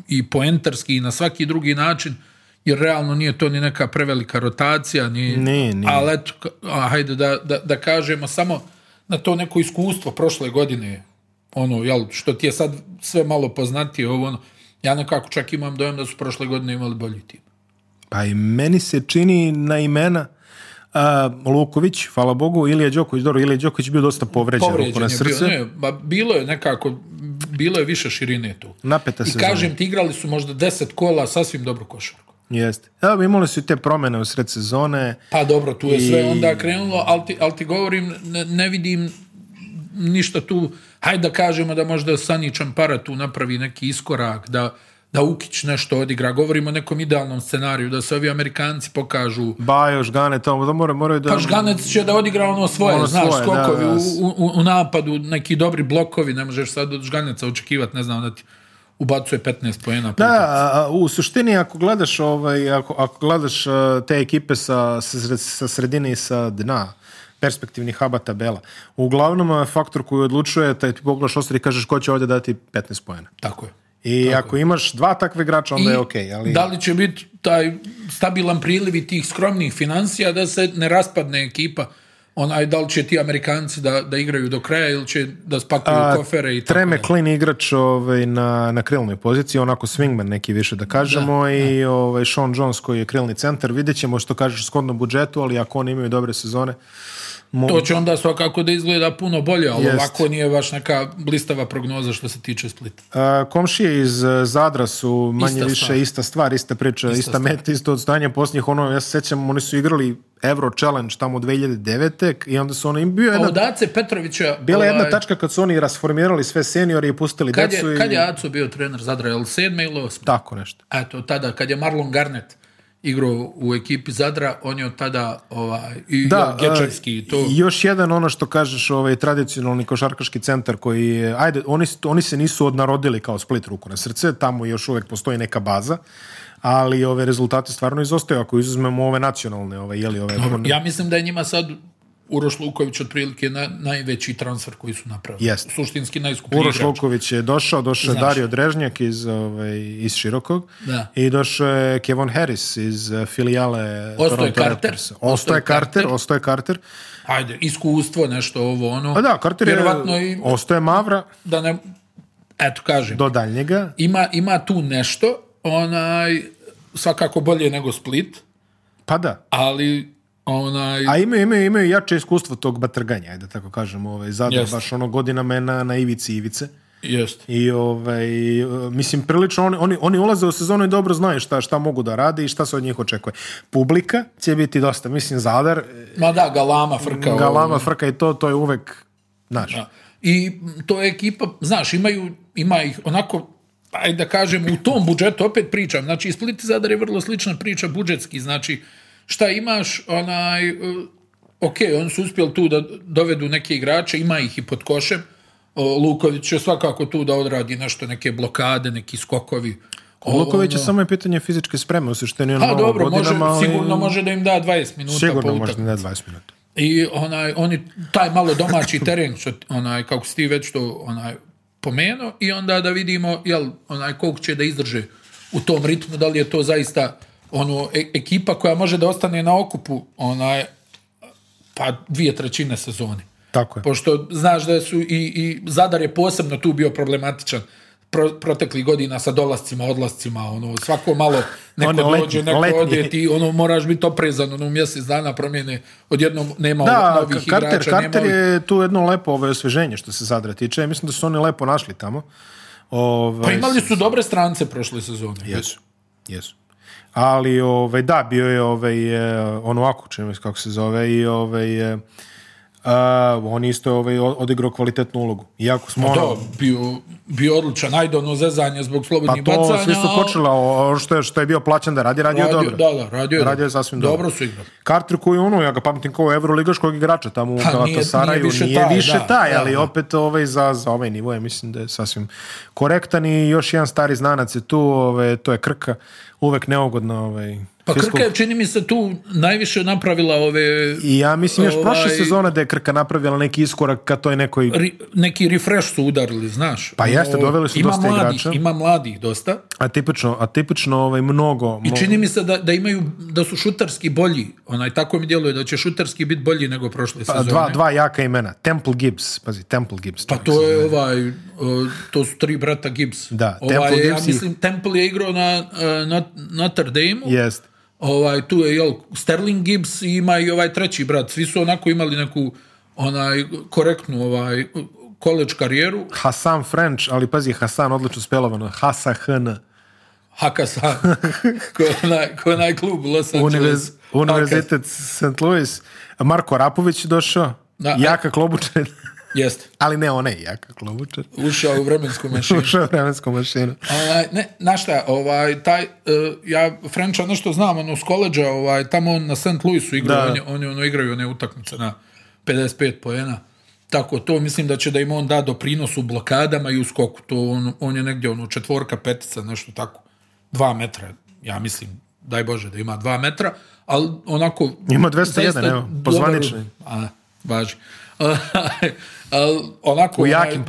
i poentarski i na svaki drugi način, jer realno nije to ni neka prevelika rotacija, ni, ali eto, hajde da, da, da, kažemo samo na to neko iskustvo prošle godine, ono, jel, što ti je sad sve malo poznatije, ovo, ono, ja nekako čak imam dojem da su prošle godine imali bolji tim. Pa i meni se čini na imena Uh, Luković, hvala Bogu, Ilija Đoković, dobro, Ilija Đoković bio dosta povređen, povređen na srce. Bio, ne, ba, bilo je nekako, bilo je više širine tu. Napeta I kažem ti, igrali su možda deset kola, sasvim dobro košarku. Jeste. Evo, imali su te promjene u sred sezone. Pa dobro, tu je sve onda krenulo, ali ti, ti govorim, ne, vidim ništa tu, hajde da kažemo da možda Sani Čampara tu napravi neki iskorak, da da Ukić nešto odigra. Govorimo o nekom idealnom scenariju, da se ovi Amerikanci pokažu... Bajo, Žgane, to, da moraju, moraju da... Pa Žganec će da odigra ono svoje, ono znaš, skokovi U, napadu, neki dobri blokovi, ne možeš sad od Žganeca očekivati, ne znam, da ti ubacuje 15 pojena. Da, u suštini ako gledaš, ovaj, ako, ako gledaš e, te ekipe sa, sa sredine i sa dna, perspektivnih haba tabela. Uglavnom e, faktor koji odlučuje, taj pogledaš ostali kažeš ko će ovdje dati 15 pojena. Tako je. I ako imaš dva takve igrača, onda je ok. Ali... Da li će biti taj stabilan priliv tih skromnih financija da se ne raspadne ekipa? Onaj, da li će ti Amerikanci da, da igraju do kraja ili će da spakuju kofere i Treme Klin igrač ovaj, na, na krilnoj poziciji, onako swingman neki više da kažemo i Ovaj, Sean Jones koji je krilni centar, vidjet ćemo što kažeš skodno budžetu, ali ako oni imaju dobre sezone, Mo... To će onda svakako da izgleda puno bolje, ali ovako nije baš neka blistava prognoza što se tiče Splita. komšije iz e, Zadra su manje više ista stvar, ista priča, ista, ista meta, isto odstanje. Posljednjih ono, ja se sjećam, oni su igrali Euro Challenge tamo 2009. i onda su oni bio jedna... Odace Petrovića... Bila je jedna ovaj, tačka kad su oni rasformirali sve seniori i pustili kad decu. Je, i... Kad je bio trener Zadra, je li sedme ili osme? Tako nešto. Eto, tada, kad je Marlon Garnet igrao u ekipi Zadra, on je od tada ovaj, i da, i to. Još jedan ono što kažeš, ovaj, tradicionalni košarkaški centar koji je, ajde, oni, oni se nisu odnarodili kao split ruku na srce, tamo još uvijek postoji neka baza, ali ove rezultate stvarno izostaju ako izuzmemo ove nacionalne, ovaj, ove, jeli ove... ja mislim da je njima sad Uroš Luković otprilike na, najveći transfer koji su napravili. Jest. Suštinski najskuplji Uroš Luković je došao, došao je Dario Drežnjak iz, ovaj, iz Širokog i došao je Kevon Harris iz eh, filijale Ostoje Toronto Carter. Ostoje Carter, Ostoje Carter. Ajde, iskustvo, nešto ovo, ono. A da, Carter je, i, Ostoje Mavra. Da ne, eto, kažem. Do daljnjega. Ima, ima tu nešto, onaj, svakako bolje nego Split. Pa da. Ali a imaju, imaju, imaju jače iskustvo tog batrganja, da tako kažem. Ovaj, Zadar baš ono godina je na, ivici ivice. Jest. I ovaj, mislim, prilično oni, oni, oni ulaze u sezonu i dobro znaju šta, šta mogu da rade i šta se od njih očekuje. Publika će biti dosta, mislim, Zadar... Eh, Ma da, galama frka. Galama ovaj. frka i to, to je uvek I to je ekipa, znaš, imaju, ima ih onako ajde da kažem, u tom budžetu opet pričam, znači Split Zadar je vrlo slična priča budžetski, znači šta imaš, onaj, e, ok, oni su uspjeli tu da dovedu neke igrače, ima ih i pod košem, e, Luković će svakako tu da odradi nešto, neke blokade, neki skokovi. Luković je ono- samo je pitanje fizičke spreme, u dobro, može, sigurno može da im da 20 minuta. Sigurno može da 20 minuta. I onaj, oni, taj malo domaći teren, što, onaj, kako si ti već to onaj, pomenuo, i onda da vidimo jel, onaj, koliko će da izdrže u tom ritmu, da li je to zaista ono, e, ekipa koja može da ostane na okupu, onaj, pa dvije trećine sezoni. Tako je. Pošto znaš da su i, i Zadar je posebno tu bio problematičan pro, proteklih godina sa dolascima, odlascima, ono, svako malo neko ono, dođe, neko ti ono, moraš biti oprezan, ono, mjesec dana promjene, odjednom nema da, novih karter, igrača. Karter je tu jedno lepo ove ovaj, osveženje što se Zadra tiče, mislim da su oni lepo našli tamo. Pa ovaj... Pa imali su dobre strance prošle sezone. Jesu, jesu ali ove ovaj, da, bio je ovaj, e, ono ovako, čini kako se zove, i ovaj, e, je Uh, on isto je ovaj, odigrao kvalitetnu ulogu. Iako smo pa ono- bio, bio odličan, ajde ono zezanje zbog slobodnih bacanja. Pa to svi su počela, što, je, što je bio plaćan da radi, radio, radio je dobro. Da, da, radio je, radio je sasvim dobro. Dobro su igrali. Carter koji ono, ja ga pamtim kao evroligaškog igrača tamo u pa Galatasaraju, nije, više taj, ali da. opet ovaj, za, za ovaj nivo je mislim da je sasvim korektan i još jedan stari znanac je tu, Ove, to je Krka uvek neugodno ovaj, pa Krka je, čini mi se, tu najviše napravila ove... I ja mislim još ovaj, prošle sezone da je Krka napravila neki iskorak ka toj nekoj... neki refresh su udarili, znaš. Pa jeste, doveli su ima dosta mladih, igrača. Ima mladih dosta. A tipično, a tipično ovaj, mnogo... I čini mi se da, da imaju, da su šutarski bolji. Onaj, tako mi djeluje da će šutarski biti bolji nego prošle pa, sezone. Dva, dva jaka imena. Temple Gibbs, pazi, Temple Gibbs. Pa to je ovaj, to su tri brata Gibbs. Da, ovaj, Temple Gibbs. Ja mislim, Temple je igrao na, e, na, Notre Dame. Jeste. Ovaj, tu je jel, Sterling Gibbs i ima i ovaj treći brat. Svi su onako imali neku onaj korektnu ovaj koleđ karijeru. Hasan French, ali pazi, Hasan odlično spelovano. HN Hakasan. ko, onaj, ko onaj klub Los Angeles. univerzitet St. Louis. Marko Rapović je došao. E. Jaka Klobučan. Jeste. Ali ne onaj jaka klobučar. Ušao u vremensku mašinu. Ušao u vremensku mašinu. Ovaj, ne, na šta, ovaj, taj, e, ja Frenča nešto ono znam, ono, s koleđa, ovaj, tamo on na St. Louisu igra, oni, ono, igraju one utakmice na 55 poena. Tako to, mislim da će da im on da doprinos u blokadama i u skoku. To on, je negdje ono četvorka, petica, nešto tako. Dva metra, ja mislim, daj Bože da ima dva metra, ali onako... Ima 201, evo, pozvanični. A, važi. onako u jakim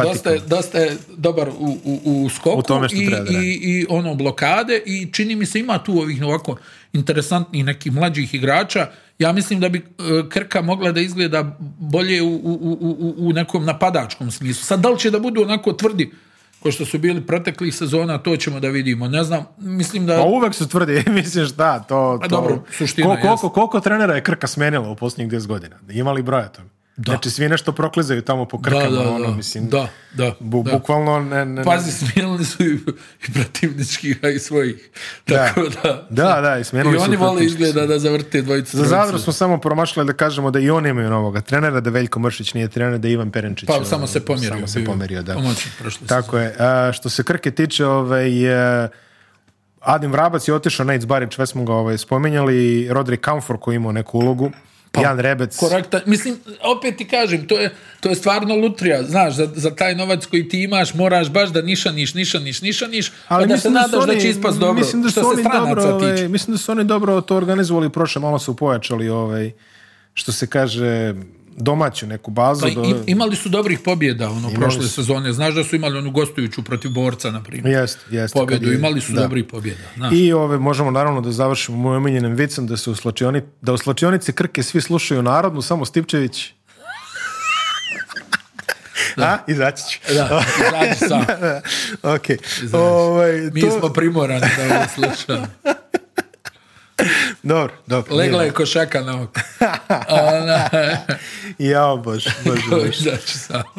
dosta, je dobar u, u, u skoku i, i, i, ono blokade i čini mi se ima tu ovih ovako interesantnih nekih mlađih igrača ja mislim da bi e, Krka mogla da izgleda bolje u, u, u nekom napadačkom smislu sad da li će da budu onako tvrdi ko što su bili proteklih sezona, to ćemo da vidimo. Ne znam, mislim da... Pa uvek su tvrdi, e, mislim šta, to... Pa to... dobro, suština Koliko, koliko, koliko trenera je Krka smenila u posljednjih 10 godina? Imali broja toga? Da. Znači, svi nešto proklizaju tamo po krkama, da, ono, da, ono, mislim. Da, da. Bu, da. Bukvalno ne, ne, Pazi, smijenili su i, protivničkih, a i svojih. da. Da, da, i I oni vole izgleda da zavrte dvojice Za Zadru smo samo promašali da kažemo da i oni imaju novoga trenera, da Veljko Mršić nije trener, da Ivan Perenčić. Pa, samo ono, se pomjerio. Samo se da. Tako je. A, što se Krke tiče, ovaj, e, Adim Vrabac je otišao, na Barić, već smo ga ovaj, spominjali, Rodri Kamfor koji imao neku ulogu. Pa, Jan Rebec. mislim, opet ti kažem, to je, to je stvarno lutrija, znaš, za, za taj novac koji ti imaš moraš baš da nišaniš, nišaniš, nišaniš, ali da se nadaš da, će ispast dobro, mislim da su oni dobro, ovaj, Mislim da su oni dobro to organizovali prošle, malo su pojačali, ovaj, što se kaže, domaću neku bazu. Pa, Imali su dobrih pobjeda ono imali prošle sezone. Znaš da su imali onu gostujuću protiv borca, na primjer. Jest, jest, Pobjedu, imali su dobrih pobjeda. I ove, možemo naravno da završimo moj omiljenim vicom da, se u slačioni, da u slačionici Krke svi slušaju narodnu, samo Stipčević da. A, izaći ću. Da, izaći Okay. Ovaj, Mi smo primorani da ovo slušamo. dobro, dobro. Legla je košaka na oko. Jao, bož,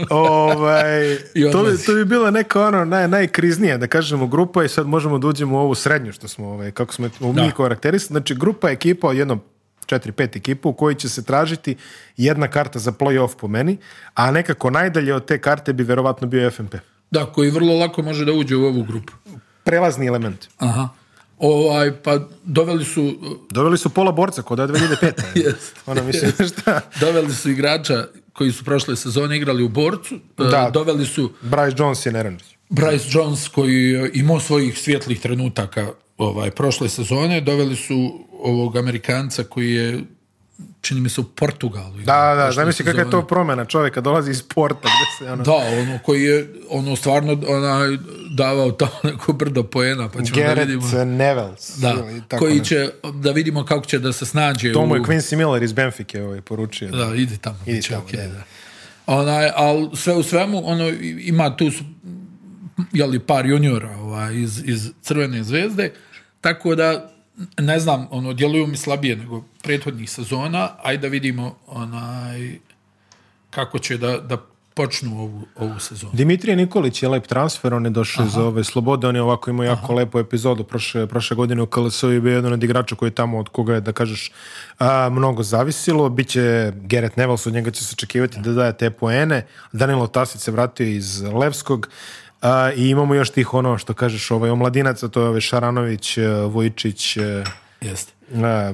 ovaj, to, bi, to bi bila neka ono naj, najkriznija, da kažemo, grupa i sad možemo da uđemo u ovu srednju što smo, ovaj, kako smo mi karakteristi. Znači, grupa ekipa od jednom četiri, pet ekipu u kojoj će se tražiti jedna karta za playoff off po meni, a nekako najdalje od te karte bi verovatno bio FMP. Da, koji vrlo lako može da uđe u ovu grupu. Prelazni element. Aha. Ovaj, pa doveli su... Doveli su pola borca kod 2005. Ona mislim, šta? Doveli su igrača koji su prošle sezone igrali u borcu. E, da, doveli su... Bryce Jones i Bryce Jones koji je imao svojih svjetlih trenutaka ovaj, prošle sezone. Doveli su ovog Amerikanca koji je čini mi se u Portugalu. Da, da, misli kakva je to promjena čovjeka, dolazi iz Porta. se ono... Da, ono koji je ono stvarno ona, davao tamo neko brdo poena, pa da Nevels. Da, tako koji će, da vidimo kako će da se snađe. Tomu u... je Quincy Miller iz Benfike ovaj, poručio. Da, idi tamo. tamo, Ona, ali sve u svemu, ono, ima tu jeli, par juniora ovaj, iz, iz Crvene zvezde, tako da ne znam, ono, djeluju mi slabije nego prethodnih sezona, ajde da vidimo onaj, kako će da, da počnu ovu, ovu sezonu. Dimitrije Nikolić je lep transfer, on je došao iz ove Slobode, on je ovako imao jako Aha. lepu epizodu prošle, prošle godine u KLS-u i bio jedan od igrača koji je tamo od koga je, da kažeš, mnogo zavisilo. Biće Geret Nevels, od njega će se očekivati da daje te poene. Danilo Tasic se vratio iz Levskog. A, I imamo još tih ono što kažeš ovaj omladinaca, to je ovaj Šaranović, e, Vojčić, e, Jeste. E,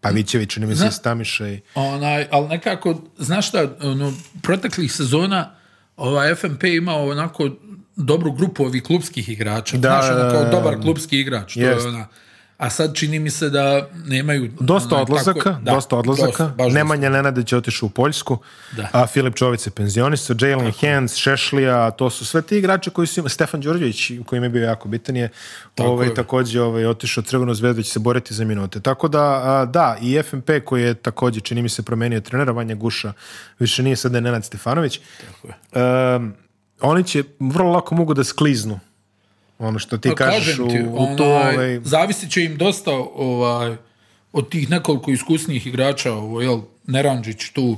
Pavićević, ne mislim, Stamiša i... Onaj, ali nekako, znaš šta, ono, proteklih sezona ova FMP imao onako dobru grupu ovih klubskih igrača. Da, ono, kao dobar klubski igrač. To je ona, a sad čini mi se da nemaju... Dosta odlazaka, tako, da, dosta odlazaka. Dosta, Nemanja Nenadić je otišao u Poljsku, a Filip Čovic je penzionista, Jalen Hens, Šešlija, to su sve ti igrači koji su imali. Stefan Đurđević, koji im je bio jako bitan, je tako ovaj, je. također ovaj, otišao Crveno zvezda, će se boriti za minute. Tako da, da, i FNP koji je također, čini mi se, promenio trenera Vanja Guša, više nije sada Nenad Stefanović. Tako oni će vrlo lako mogu da skliznu ono što ti kažeš u, to... Ovaj- zavisit će im dosta ovaj, od tih nekoliko iskusnijih igrača, ovo, jel, Neranđić tu,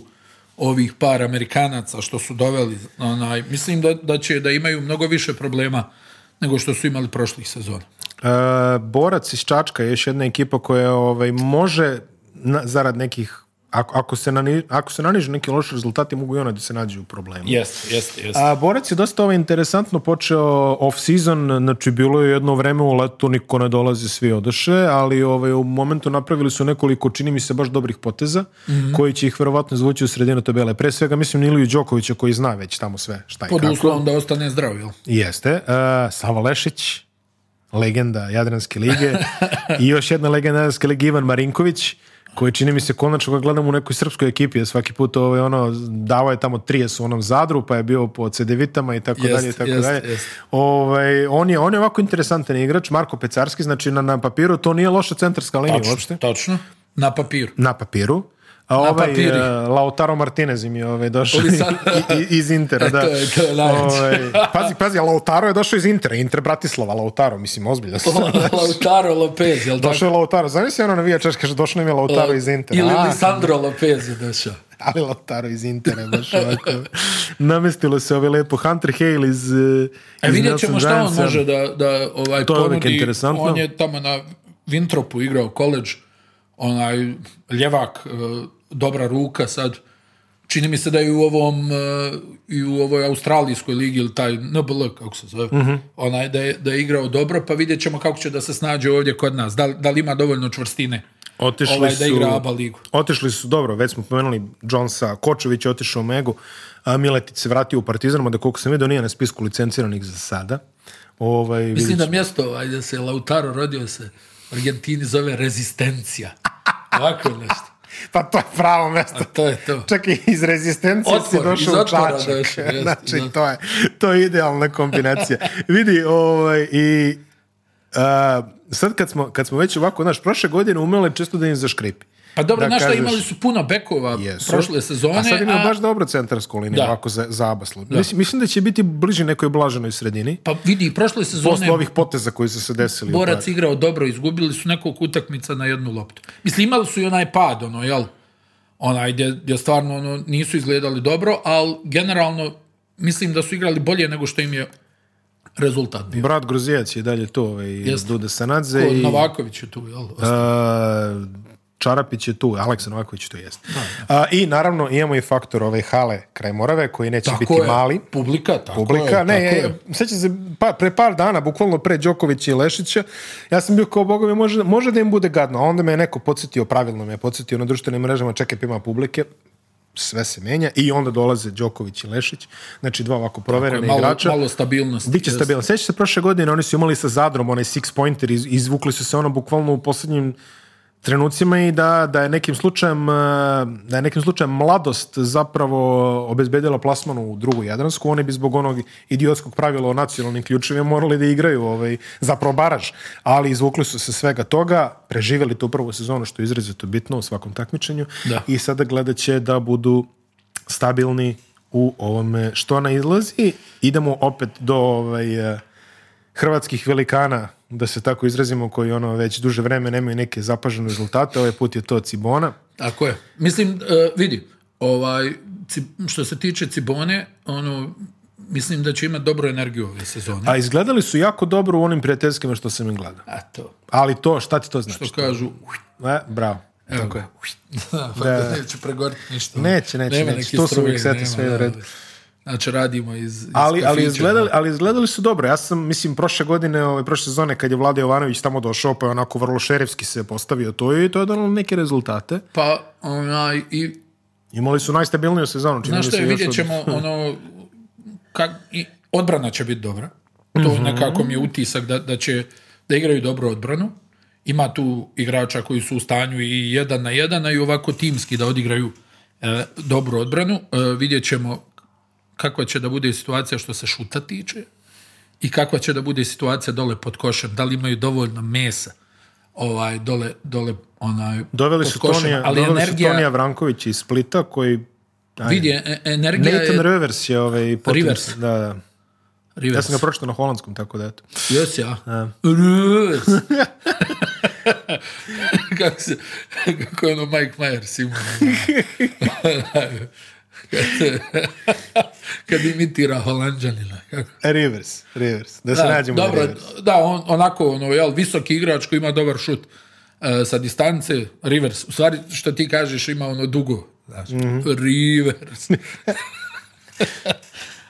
ovih par Amerikanaca što su doveli, onaj, mislim da, da će da imaju mnogo više problema nego što su imali prošlih sezona. E, borac iz Čačka je još jedna ekipa koja ovaj, može zarad nekih ako, ako, se, nani, ako se neki loši rezultati, mogu i ona da se nađu u problemu. Yes, yes, yes. Borac je dosta ovo ovaj, interesantno počeo off-season, znači bilo je jedno vreme u letu, niko ne dolazi, svi odeše, ali ovaj, u momentu napravili su nekoliko, čini mi se, baš dobrih poteza, mhm. koji će ih verovatno zvući u sredinu tabele. Pre svega, mislim, Niliju Đokovića koji zna već tamo sve šta je. Pod kako. uslovom da ostane zdrav, Jeste. E, Savalešić, Lešić, legenda Jadranske lige i još jedna legenda Jadranske lige Ivan Marinković koji čini mi se konačno ga gledam u nekoj srpskoj ekipi, je svaki put ovaj, ono, davao je tamo 30 u onom Zadru, pa je bio po CD-vitama i tako dalje i tako dalje. Ovaj, on, je, on je ovako interesantan igrač, Marko Pecarski, znači na, papiru to nije loša centarska linija uopšte. Točno, na papiru. Na papiru. A ovaj, eh, Lautaro Martinez im je ovaj došao sad... iz Intera, e, da. Ove, ovaj, pazi, pazi, Lautaro je došao iz Intera, Inter Bratislava, Lautaro, mislim, ozbiljno. Lautaro Lopez, jel tako? Došao je Lautaro, znam si ono češka kaže, došao im je Lautaro iz Intera. Ili Lisandro Lopez je došao. Ali Lautaro iz Intera, je došao. Namestilo se ove lepo Hunter Hale iz, eh, E vidjet ćemo šta on može da, da ovaj, to ponudi. Je on je tamo na Vintropu igrao college onaj ljevak, e, dobra ruka sad, čini mi se da je u ovom e, i u ovoj australijskoj ligi ili taj NBL kako se zove, mhm. onaj da je, da je igrao dobro, pa vidjet ćemo kako će da se snađe ovdje kod nas, da, da li ima dovoljno čvrstine. Otišli ovaj, da igra ABA ligu. Otišli su, dobro, već smo pomenuli Jonesa, Kočević je otišao u Megu, a Miletić se vratio u Partizan, da koliko sam vidio nije na spisku licenciranih za sada. Ovaj, Mislim da mjesto, ajde ovaj, se, Lautaro rodio se, Argentini zove rezistencija je nešto. Pa to je pravo mjesto. A to je to. Čak i iz rezistencije si došao u čačak. znači, to je, to je idealna kombinacija. Vidi, ovaj, i... Uh, sad kad smo, kad smo već ovako, znaš, prošle godine umele često da im zaškripi. Pa dobro, znaš kažeš... imali su puno bekova prošle sezone. A sad imaju a... baš dobro centarsku liniju, da. ovako za, Mislim, mislim da će biti bliži nekoj blaženoj sredini. Pa vidi, prošle sezone... Posle ovih poteza koji su se desili. Borac igrao dobro, izgubili su nekog utakmica na jednu loptu. Mislim, imali su i onaj pad, ono, jel? Onaj, gdje, stvarno ono, nisu izgledali dobro, ali generalno mislim da su igrali bolje nego što im je rezultat bio. Brat Gruzijac je dalje to, ovaj, Duda Sanadze. Ko, i... Novaković je tu, jel? Čarapić je tu, Aleks Novaković tu jest. I naravno imamo i faktor ove hale kraj Morave koji neće tako biti mali. Publika, tako Publika, je, ne, tako se pa, pre par dana, bukvalno pre Đokovića i Lešića, ja sam bio kao bogovi, može, može da im bude gadno, a onda me je neko podsjetio, pravilno me je podsjetio na društvenim mrežama, čekaj, pa ima publike, sve se menja i onda dolaze Đoković i Lešić, znači dva ovako proverena malo, igrača. Malo stabilnosti. Biće Sjeća se prošle godine, oni su imali sa Zadrom onaj six pointer, izvukli su se ono bukvalno u posljednjim trenucima i da, da je nekim slučajem eh, da je nekim slučajem mladost zapravo obezbedila plasmanu u drugu Jadransku, oni bi zbog onog idiotskog pravila o nacionalnim ključevima morali da igraju ovaj, zapravo baraž, ali izvukli su se svega toga, preživjeli tu prvu sezonu što je izrazito bitno u svakom takmičenju i sada gledat će da budu stabilni u ovome što na izlazi. Idemo opet do ovaj, eh, hrvatskih velikana da se tako izrazimo, koji ono već duže vreme nemaju neke zapažene rezultate, ovaj put je to Cibona. Tako je. Mislim, e, vidi, ovaj, što se tiče Cibone, ono, mislim da će imati dobru energiju ove sezone. A izgledali su jako dobro u onim prijateljskima što sam im gledao. Ali to, šta ti to znači? Što kažu... E, bravo. Evo tako je. Pa da, neće pregoriti ništa. Neće, neće, sve u redu. Znači radimo iz, ali, ali, izgledali, ali izgledali su dobro. Ja sam, mislim, prošle godine, ove, prošle sezone, kad je Vlada Jovanović tamo došao, pa je onako vrlo šerifski se postavio to i to je donalo neke rezultate. Pa, i... Imali su najstabilniju sezonu. Znaš što je, vidjet ćemo, ono, i odbrana će biti dobra. To mm nekako mi je utisak da, da će, da igraju dobru odbranu. Ima tu igrača koji su u stanju i jedan na jedan, a i ovako timski da odigraju e, dobru odbranu. E, vidjet ćemo kakva će da bude situacija što se šuta tiče i kakva će da bude situacija dole pod košem, da li imaju dovoljno mesa ovaj, dole, dole onaj, doveli su Tonija, ali doveli Tonija Vranković iz Splita koji aj, vidi, e, e, energija Nathan je, Rivers je ovaj Potim, Rivers. Da, da. Rivers. Ja sam ga pročitao na holandskom, tako da eto. Jes ja. kako, ono Mike Myers ima. Kad, imitira Holandžanina. E, Rivers, Rivers. Da, da se nađemo dobro, na Rivers. Da, on, onako, ono, jel, visoki igrač koji ima dobar šut e, sa distance, Rivers. U stvari, što ti kažeš, ima ono dugo. Znaš, mhm. Rivers.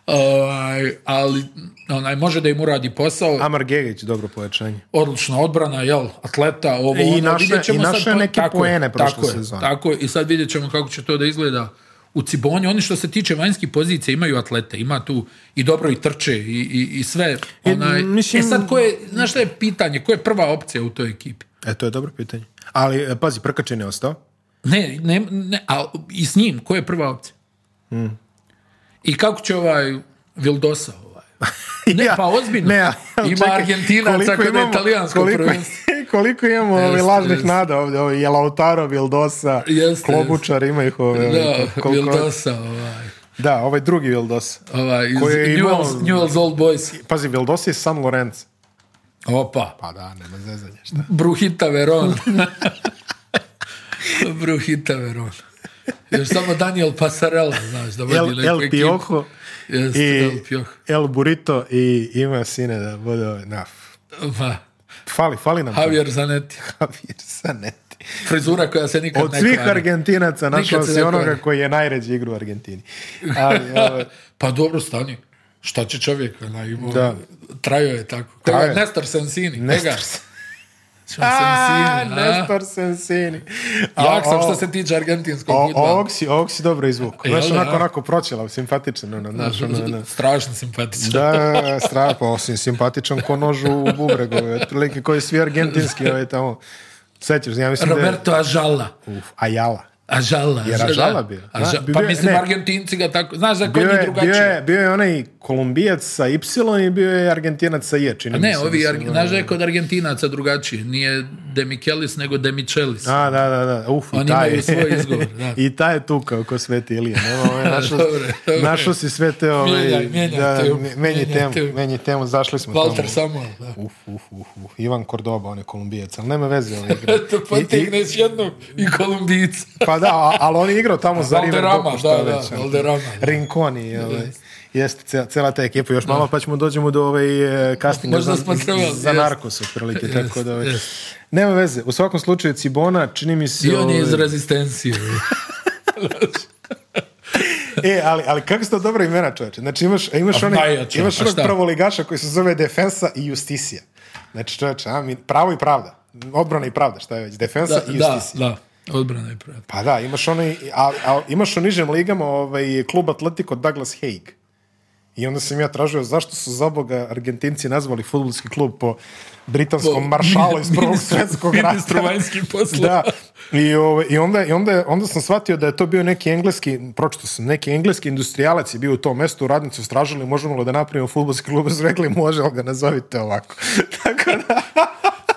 Ovaj, ali onaj, može da im uradi posao. Amar Gegić, dobro povećanje Odlična odbrana, jel, atleta, ovo, I ono, naše, i naše neke poene prošle tako, sezone. Tako, i sad vidjet ćemo kako će to da izgleda u Cibonju, oni što se tiče vanjskih pozicija imaju atlete, ima tu i dobro i trče i, i, sve. E, onaj... E, mislim... E sad, ko je, znaš što je pitanje, koja je prva opcija u toj ekipi? E, to je dobro pitanje. Ali, e, pazi, Prkačin je ostao. Ne, ne, ne, a i s njim, koja je prva opcija? Hmm. I kako će ovaj Vildosa Ne, ja, pa ozbiljno. Ne, ja, Ima čekaj, Argentinaca kod imamo, italijansko koliko, prvenstvo. Koliko imamo jest, lažnih jest. nada ovdje, je Lautaro, Vildosa, jest, Klobučar, jest. ima ih ove. Da, koliko... Vildosa, ovaj. Da, ovaj drugi Vildos. Ovaj, iz koji je Newell's, imao... Newell's Old Boys. Pazi, Vildos je San Lorenz. Opa. Pa da, nema zezanja, šta? Bruhita Veron. Bruhita Veron. Još samo Daniel Passarella, znaš, da vodi El, El Piojo. I El, pioh. Burrito i ima sine da bude ovaj, naf. Fali, fali nam. Javier Zanetti. Javier Zanetti. Frizura koja se nikad Od ne Od svih Argentinaca našao se onoga koji je najređi igru u Argentini. Ovaj, pa dobro stani. Šta će čovjek? Ona, da. je tako. Trajo. Nestor Sensini Nestor Sensini Nestor Sensini. Jak sam što se tiče argentinskog futbola. Ovog si, ovog si dobro izvukao. Znaš, onako, onako pročelav, simpatičan. Ono, znaš, ono, ono. strašno simpatičan. Da, strašno, pa osim simpatičan ko nožu u bubregu. otprilike koji svi argentinski, ovaj tamo. Sećaš, ja mislim Roberto da je... Ajala. Uf, Ajala. Ažala. Jer Ažala bio. Ažala. Pa mislim, ne. Argentinci ga tako... Znaš da kod je, drugačije. Bio je, bio je onaj Kolumbijac sa Y i bio je Argentinac sa I, Čini se. ne, ovi, mislim, ono- znaš da je kod Argentinaca drugačije. Nije Demichelis, nego Demichelis. A, da, da, da. Uf, Oni i taj. imaju svoj izgovor. Da. I taj je tu kao ko sveti Ilija. Ovaj, dobre. našo si sve te... Ove, ovaj, mijenjaj, mijenjaj da, temu. Menji temu, menji temu, zašli smo Walter tamo. Samuel, da. Uf, uf, uf, uf. Ivan Kordoba, on je Kolumbijac, ali nema veze. Ovaj pa tehneš jednog i Kolumbijica. Pa pa da, ali on je igrao tamo za River Boku, da, već. Ono, da, Rinconi, ovaj, Jeste, cela ta ekipa još malo, pa ćemo dođemo do ovaj castinga e, za, za Narkos, otprilike, tako da ovaj. Nema veze, u svakom slučaju Cibona čini mi se... I on je iz ovaj- rezistencije. e, ali, ali kako su to dobra imena, čovječe? Znači imaš, imaš, one, imaš onog koji se zove Defensa i Justicija. Znači čovječe, pravo i pravda. Odbrana i pravda, šta je već? Defensa i Justicija. Da, da. Odbrana je Pa da, imaš onaj, a, imaš u nižim ligama ovaj, klub Atletico Douglas Haig. I onda sam ja tražio zašto su za Boga Argentinci nazvali futbolski klub po britanskom po, maršalu iz prvog svjetskog rata. Da. I, ove, ovaj, i, onda, i onda, sam shvatio da je to bio neki engleski, pročito sam, neki engleski industrijalac je bio u tom mestu, radnici su možemo li da napravimo futbolski klub, su rekli može, li ga nazovite ovako. Tako da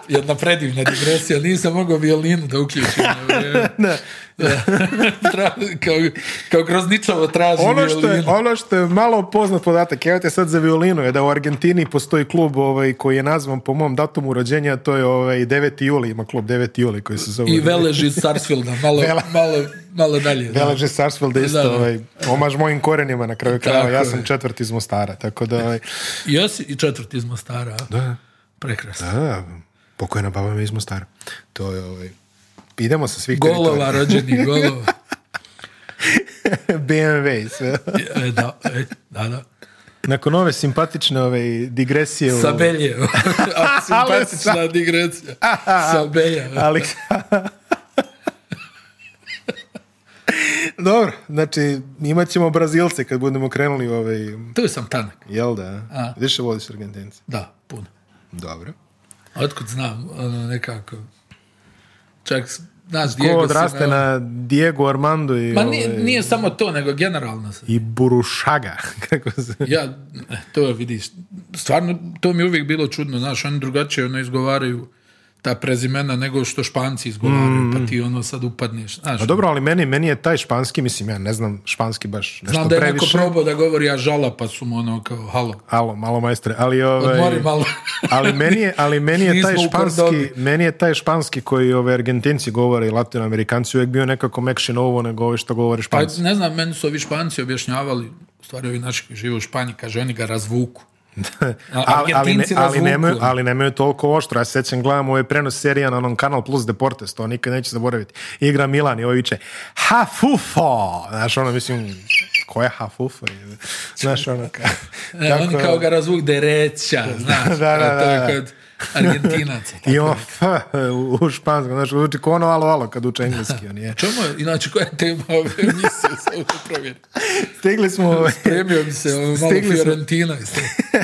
jedna predivna digresija, nisam mogao violinu da uključim. ne. kao, kao grozničavo tražim ono što, je, ono što je malo poznat podatak, evo te sad za violinu, je da u Argentini postoji klub ovaj, koji je nazvan po mom datumu rođenja, to je ovaj, 9. juli, ima klub 9. juli koji se zove. I Veleži Sarsfielda, malo, Vela... malo, malo dalje. Veleži Sarsfielda isto, da, ovaj, omaž mojim korenima na kraju kraja, ja sam četvrt iz Mostara, tako da... Ovaj... si i četvrt iz Mostara, Da. Prekrasno. Da, Pokojna baba mi smo stara. To je ovaj... Idemo sa svih Golova, rođeni golova. BMW sve. E, e, da, e, da, da. Nakon ove simpatične ove digresije... U... Sabelje. Simpatična digresija. Sabelja. Ali... Dobro, znači imat ćemo Brazilce kad budemo krenuli u ovaj... Tu sam tanak. Jel da? A. Više voliš Argentinci. Da, puno. Dobro. Otkud znam, ono, nekako. Čak, znaš, Ko odraste na Diego Armando i... Ma nije, ovaj- samo to, nego generalno. I Burušaga. Kako se... Ja, e, to vidiš, stvarno, to mi je uvijek bilo čudno, znaš, oni drugačije ono, izgovaraju ta prezimena nego što španci izgovaraju, pa mm. ti ono sad upadneš. Znaš, dobro, ali meni, meni je taj španski, mislim, ja ne znam španski baš nešto Znam da je previše. probao da govori ja žala, pa su mu ono kao halo. Halo, malo majstre, ali ove, ovaj, malo. ali meni je, ali meni je taj španski, meni je taj španski koji ove Argentinci govore i Latinoamerikanci uvijek bio nekako mekši novo nego ove što govori pa španci. Pa ne znam, meni su ovi španci objašnjavali, u stvari ovi naši koji žive u oni ga razvuku. ali, ali, ne, ali, nemaju, ali nemaju toliko oštro. Ja se sjećam, gledam ovaj prenos serija na onom Kanal Plus Deportes, to nikad neće zaboraviti. Igra Milan i ovo viče, ha fufo! Znaš, ono, mislim, ko ha fufo? Znaš, ono, e, kao ga razvuk dereća, znaš, da, da, da, Argentinac. Ima pa, F u španskom, znači uči ko ono alo alo kad uče engleski. On je. Čemu je, inače koja je tema ove emisije, samo to provjeri. Stigli smo... Ove, Spremio bi se ovo malo Fiorentina.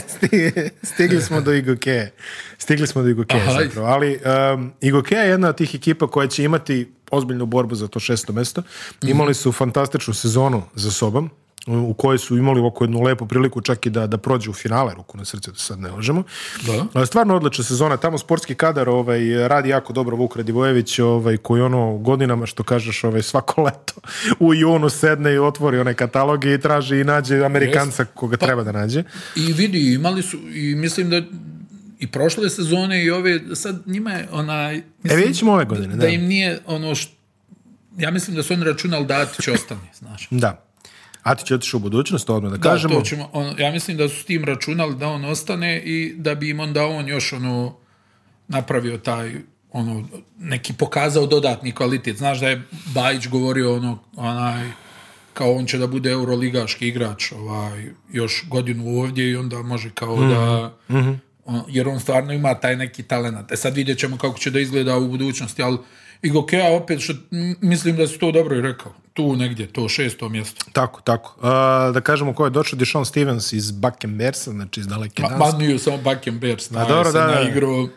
Stigli, stigli smo do Igoke. Stigli smo do Igoke zapravo. Ali um, Igoke je jedna od tih ekipa koja će imati ozbiljnu borbu za to šesto mesto. Mhm. Imali su fantastičnu sezonu za sobom u kojoj su imali oko jednu lepu priliku čak i da, da prođe u finale, ruku na srce, da sad ne možemo. Da. Stvarno odlična sezona, tamo sportski kadar ovaj, radi jako dobro Vuk Radivojević, ovaj, koji ono godinama, što kažeš, ovaj, svako leto u junu sedne i otvori one kataloge i traži i nađe Amerikanca koga pa, treba da nađe. I vidi, imali su, i mislim da i prošle sezone i ove, sad njima je onaj... E, vidjet ćemo ove godine, da. im nije ono što... Ja mislim da su oni računali da ti će ostane, znaš. Da. Atić je otišao u budućnost, odmah da, kažemo. ja mislim da su s tim računali da on ostane i da bi im onda on još ono napravio taj ono neki pokazao dodatni kvalitet. Znaš da je Bajić govorio ono onaj kao on će da bude euroligaški igrač ovaj, još godinu ovdje i onda može kao da mhm, mhm. jer on stvarno ima taj neki talent. E sad vidjet ćemo kako će da izgleda u budućnosti, ali i Gokea opet što, mislim da si to dobro i rekao tu negdje, to šesto mjesto. Tako, tako. Uh, da kažemo ko je došao, Dishon Stevens iz Buckham znači iz daleke Ma, samo pa na, da, igru...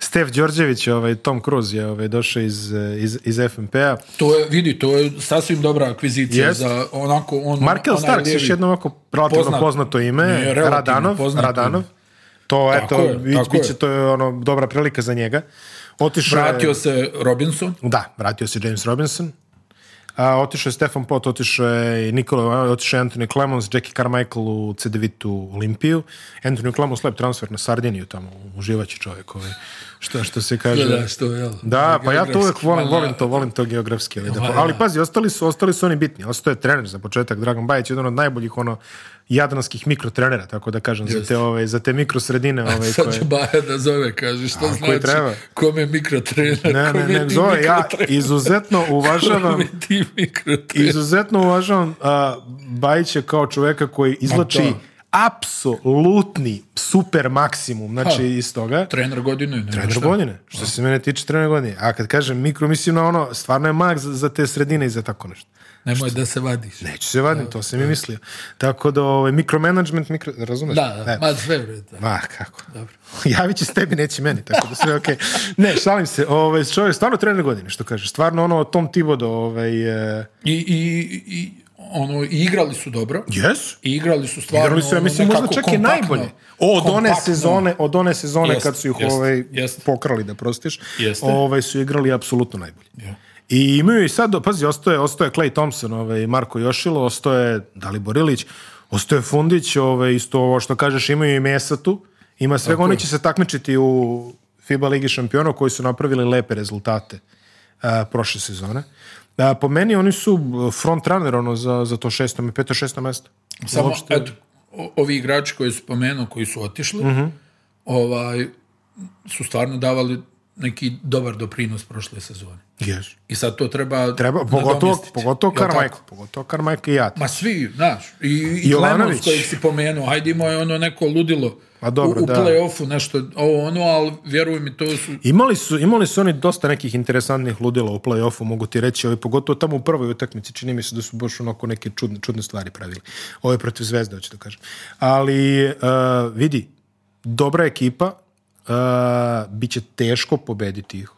Stef Đorđević, ovaj, Tom Cruise je ovaj, došao iz, iz, iz FNP-a. To je, vidi, to je sasvim dobra akvizicija yes. za onako... On, Markel Stark, još jedno ovako relativno poznato ime, Radanov, Radanov. To, tako eto, je, bit, je. to je ono, dobra prilika za njega. Otišao vratio je, se Robinson. Da, vratio se James Robinson. A, otišao je Stefan Pot, otišao je Nikola, otišao je Anthony Clemons, Jackie Carmichael u CDV-tu Olimpiju. Anthony Clemons lep transfer na Sardiniju tamo, uživaći čovjek ovaj što, što se kaže. Da, pa ja to uvijek volim, volim to, volim to geografski. Ali, ali pazi, ostali su, ostali su oni bitni. Ostao je trener za početak, Dragan Bajić, jedan od najboljih ono, jadranskih mikrotrenera, tako da kažem, za te, ove, ovaj, za te mikrosredine. Ove, ovaj, sad koje... Baja da zove, kaže, što znači treba? je mikrotrener, ne, ne, ne, zove, ja izuzetno uvažavam izuzetno uvažavam uh, Bajića kao čovjeka koji izlači apsolutni super maksimum, znači ha, iz toga. Trener godine. Ne godine, što se mene tiče trener godine. A kad kažem mikro, mislim na ono, stvarno je mak za, te sredine i za tako nešto. Nemoj da se vadiš. Neću se vadim, to sam i mislio. Tako da, ovaj, mikromanagement, mikro, razumeš? Da, da, e. ma sve Ma, kako. Dobro. Javit će s tebi, neće meni, tako da sve okej. Ne, šalim se, ovaj, čovjek, stvarno trener godine, što kaže. Stvarno ono, Tom Tibodo, ovaj... E, I, i, i ono, igrali su dobro. Yes. igrali su stvarno... Igrali su, ja ono mislim, možda čak i najbolje. O, od one sezone, od one sezone kad su ih ovaj, pokrali, da prostiš, ovaj, su igrali apsolutno najbolje. Yeah. I imaju i sad, pazi, ostoje, ostoje Clay Thompson, ovaj, Marko Jošilo, ostoje Dalibor Ilić, ostoje Fundić, ovaj, isto ovo što kažeš, imaju i mesa tu. Ima svega, oni će se takmičiti u FIBA Ligi šampiona koji su napravili lepe rezultate uh, prošle sezone. Da, po meni oni su eh, front runner ono, za, za to šesto, peto, šesto mesto. Samo, Uopšte... eto, ovi igrači koji su pomenuo, koji su otišli, uh ovaj, su stvarno davali neki dobar doprinos prošle sezone. Yes. I sad to treba treba pogotovo pogotovo Carmichael, pogotovo i ja. Ma svi, znaš, i, i, i koji si pomenuo, hajde imao je ono neko ludilo pa dobro, u, u play-offu nešto ovo ono, ali vjeruj mi to su... Imali su, imali su oni dosta nekih interesantnih ludila u play-offu, mogu ti reći, ovi, pogotovo tamo u prvoj utakmici, čini mi se da su baš onako neke čudne, čudne stvari pravili. Ovo je protiv Zvezde, hoće da kažem. Ali e, vidi, dobra ekipa, uh, će teško pobediti ih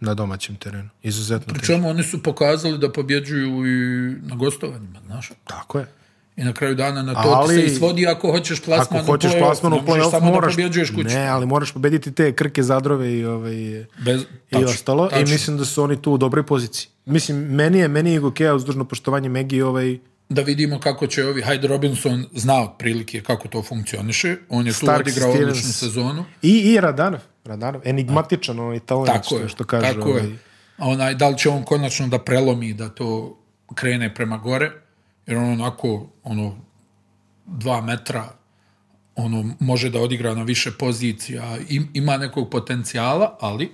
na domaćem terenu. Izuzetno Pričemu oni su pokazali da pobjeđuju i na gostovanjima, znaš? Tako je. I na kraju dana na to ali, se svodi ako hoćeš plasman ako hoćeš u plasman u samo moraš, da kuću. Ne, ali moraš pobediti te krke, zadrove i, ovaj, Bez, i ostalo. I mislim da su oni tu u dobroj poziciji. Mislim, meni je, meni je Gokea uz dužno poštovanje Megi ovaj, da vidimo kako će ovi Hyde Robinson zna otprilike kako to funkcioniše. On je Stark tu odigrao Stevens. odličnu sezonu. I, i Radanov. Radanov. Enigmatičan onaj talent tako što, je, što kaže. ovaj... je. da li će on konačno da prelomi da to krene prema gore? jer on onako, ono, dva metra, ono, može da odigra na više pozicija, ima nekog potencijala, ali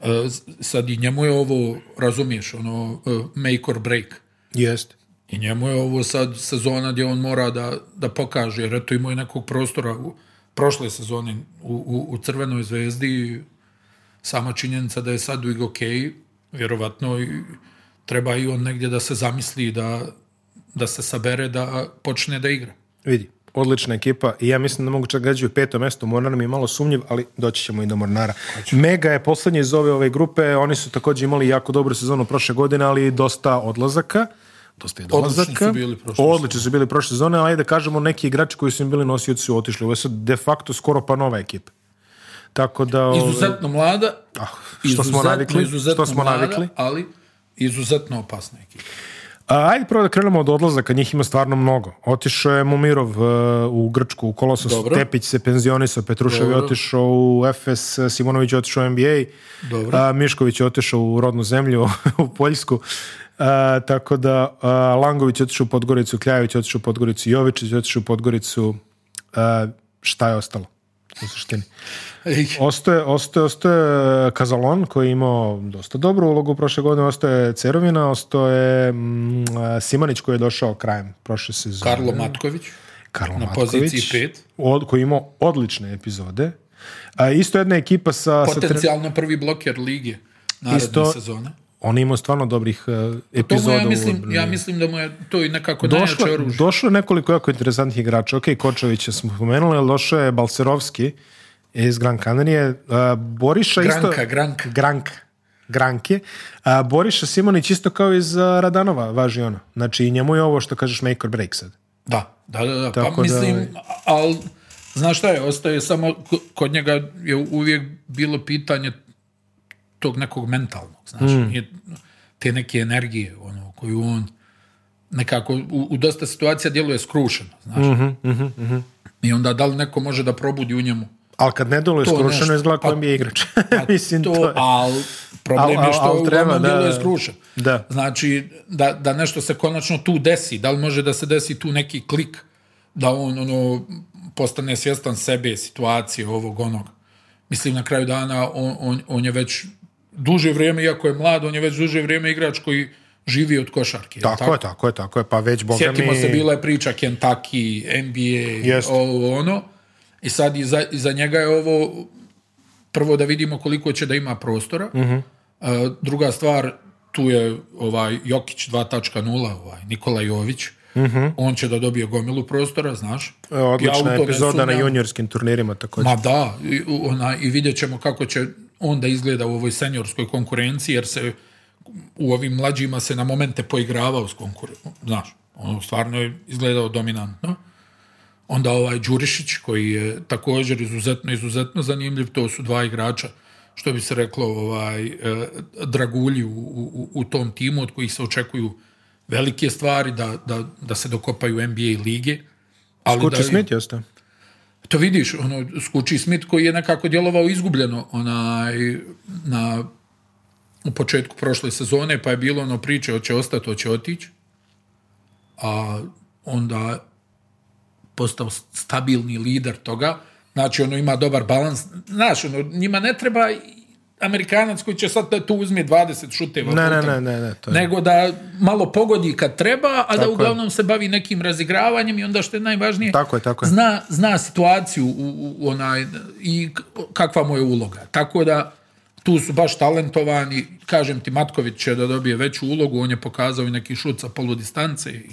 e, sad i njemu je ovo, razumiješ, ono, e, make or break. Jest. I njemu je ovo sad sezona gdje on mora da, da pokaže, jer eto imao je nekog prostora u prošle sezone u, u, u Crvenoj zvezdi, sama činjenica da je sad u ok, vjerovatno treba i on negdje da se zamisli da, da se sabere da počne da igra. Vidi, odlična ekipa i ja mislim da mogu čak gađu u mesto. Mornar mi je malo sumnjiv, ali doći ćemo i do Mornara. Mega je posljednji iz ove ove grupe. Oni su također imali jako dobru sezonu prošle godine, ali dosta odlazaka. Dosta je Odlični su bili prošle Odlični su bili prošle sezone, ali da kažemo neki igrači koji su im bili nosioci su otišli. Ovo su de facto skoro pa nova ekipa. Tako da... Izuzetno mlada. Ah, što izuzetno, smo navikli? Izuzetno što smo mlada, navikli? ali izuzetno opasna ekipa. Ajde prvo da krenemo od odlazaka, njih ima stvarno mnogo. Otišao je Mumirov e, u Grčku, u Kolosos, Dobro. Tepić se penzionisao, Petrušev je otišao u FS, e, Simonović je otišao u NBA, Mišković je otišao u rodnu zemlju, u Poljsku. E, tako da Langović je otišao u Podgoricu, Kljajević je otišao u Podgoricu, Jovičić je otišao u Podgoricu. šta je ostalo? U Ostaje, je ostaje Kazalon koji je imao dosta dobru ulogu prošle godine, ostaje Cerovina, ostaje je mm, Simanić koji je došao krajem prošle sezone. Karlo Matković. Karlo na poziciji 5. koji je imao odlične epizode. A, isto jedna ekipa sa... Potencijalno prvi bloker lige naredne sezone. On je imao stvarno dobrih uh, epizoda. Ja mislim, mislim da mu je to i nekako došlo, najjače oružje. Došlo je nekoliko jako interesantnih igrača. Ok, Kočevića smo spomenuli, ali došao je Balcerovski iz Gran Canarije. Uh, e, Boriša Granka, isto... Grank. Grank. A e, Boriša Simonić isto kao iz e, Radanova važi ono. Znači i njemu je ovo što kažeš make or break sad. Da, da, da. pa mislim, al. ali znaš šta je, ostaje samo, kod njega je uvijek bilo pitanje tog nekog mentalnog, Znači, te neke energije, ono, koju on nekako u, u dosta situacija djeluje skrušeno, znaš. Mm I onda da li neko može da probudi u njemu ali kad ne dolo je skrušeno, izgleda je pa igrač. Pa Mislim, to, Al, problem je što al, je skrušeno. Da. Znači, da, da nešto se konačno tu desi. Da li može da se desi tu neki klik? Da on ono, postane svjestan sebe, situacije, ovog, onog. Mislim, na kraju dana on, on, je već duže vrijeme, iako je mlad, on je već duže vrijeme igrač koji živi od košarke. Tako, tako, je, tako je, tako je. Pa već, Sjetimo se, bila je priča Kentucky, NBA, ovo ono i sad iza, njega je ovo prvo da vidimo koliko će da ima prostora. uh druga stvar, tu je ovaj Jokić 2.0, ovaj, Nikola Jović. uh On će da dobije gomilu prostora, znaš. E, odlična epizoda na juniorskim turnirima također. Ma da, i, ona, i vidjet ćemo kako će onda izgleda u ovoj seniorskoj konkurenciji, jer se u ovim mlađima se na momente poigravao s konkurencijom. Znaš, ono stvarno je izgledao dominantno. Onda ovaj Đurišić koji je također izuzetno, izuzetno zanimljiv, to su dva igrača što bi se reklo ovaj, e, dragulji u, u, u tom timu od kojih se očekuju velike stvari da, da, da se dokopaju NBA lige. Ali Skuči da, Smith To vidiš, ono, Skuči Smith koji je nekako djelovao izgubljeno onaj, na, u početku prošle sezone, pa je bilo ono priče, hoće ostati, hoće otići. A onda postao stabilni lider toga. Znači, ono ima dobar balans. Znaš, ono, njima ne treba Amerikanac koji će sad tu uzmi 20 šuteva. Ne, Nego da malo pogodi kad treba, a da uglavnom se bavi nekim razigravanjem i onda što je najvažnije, tako je, tako Zna, zna situaciju onaj, i kakva mu je uloga. Tako da tu su baš talentovani. Kažem ti, Matković će da dobije veću ulogu, on je pokazao i neki šut sa poludistance i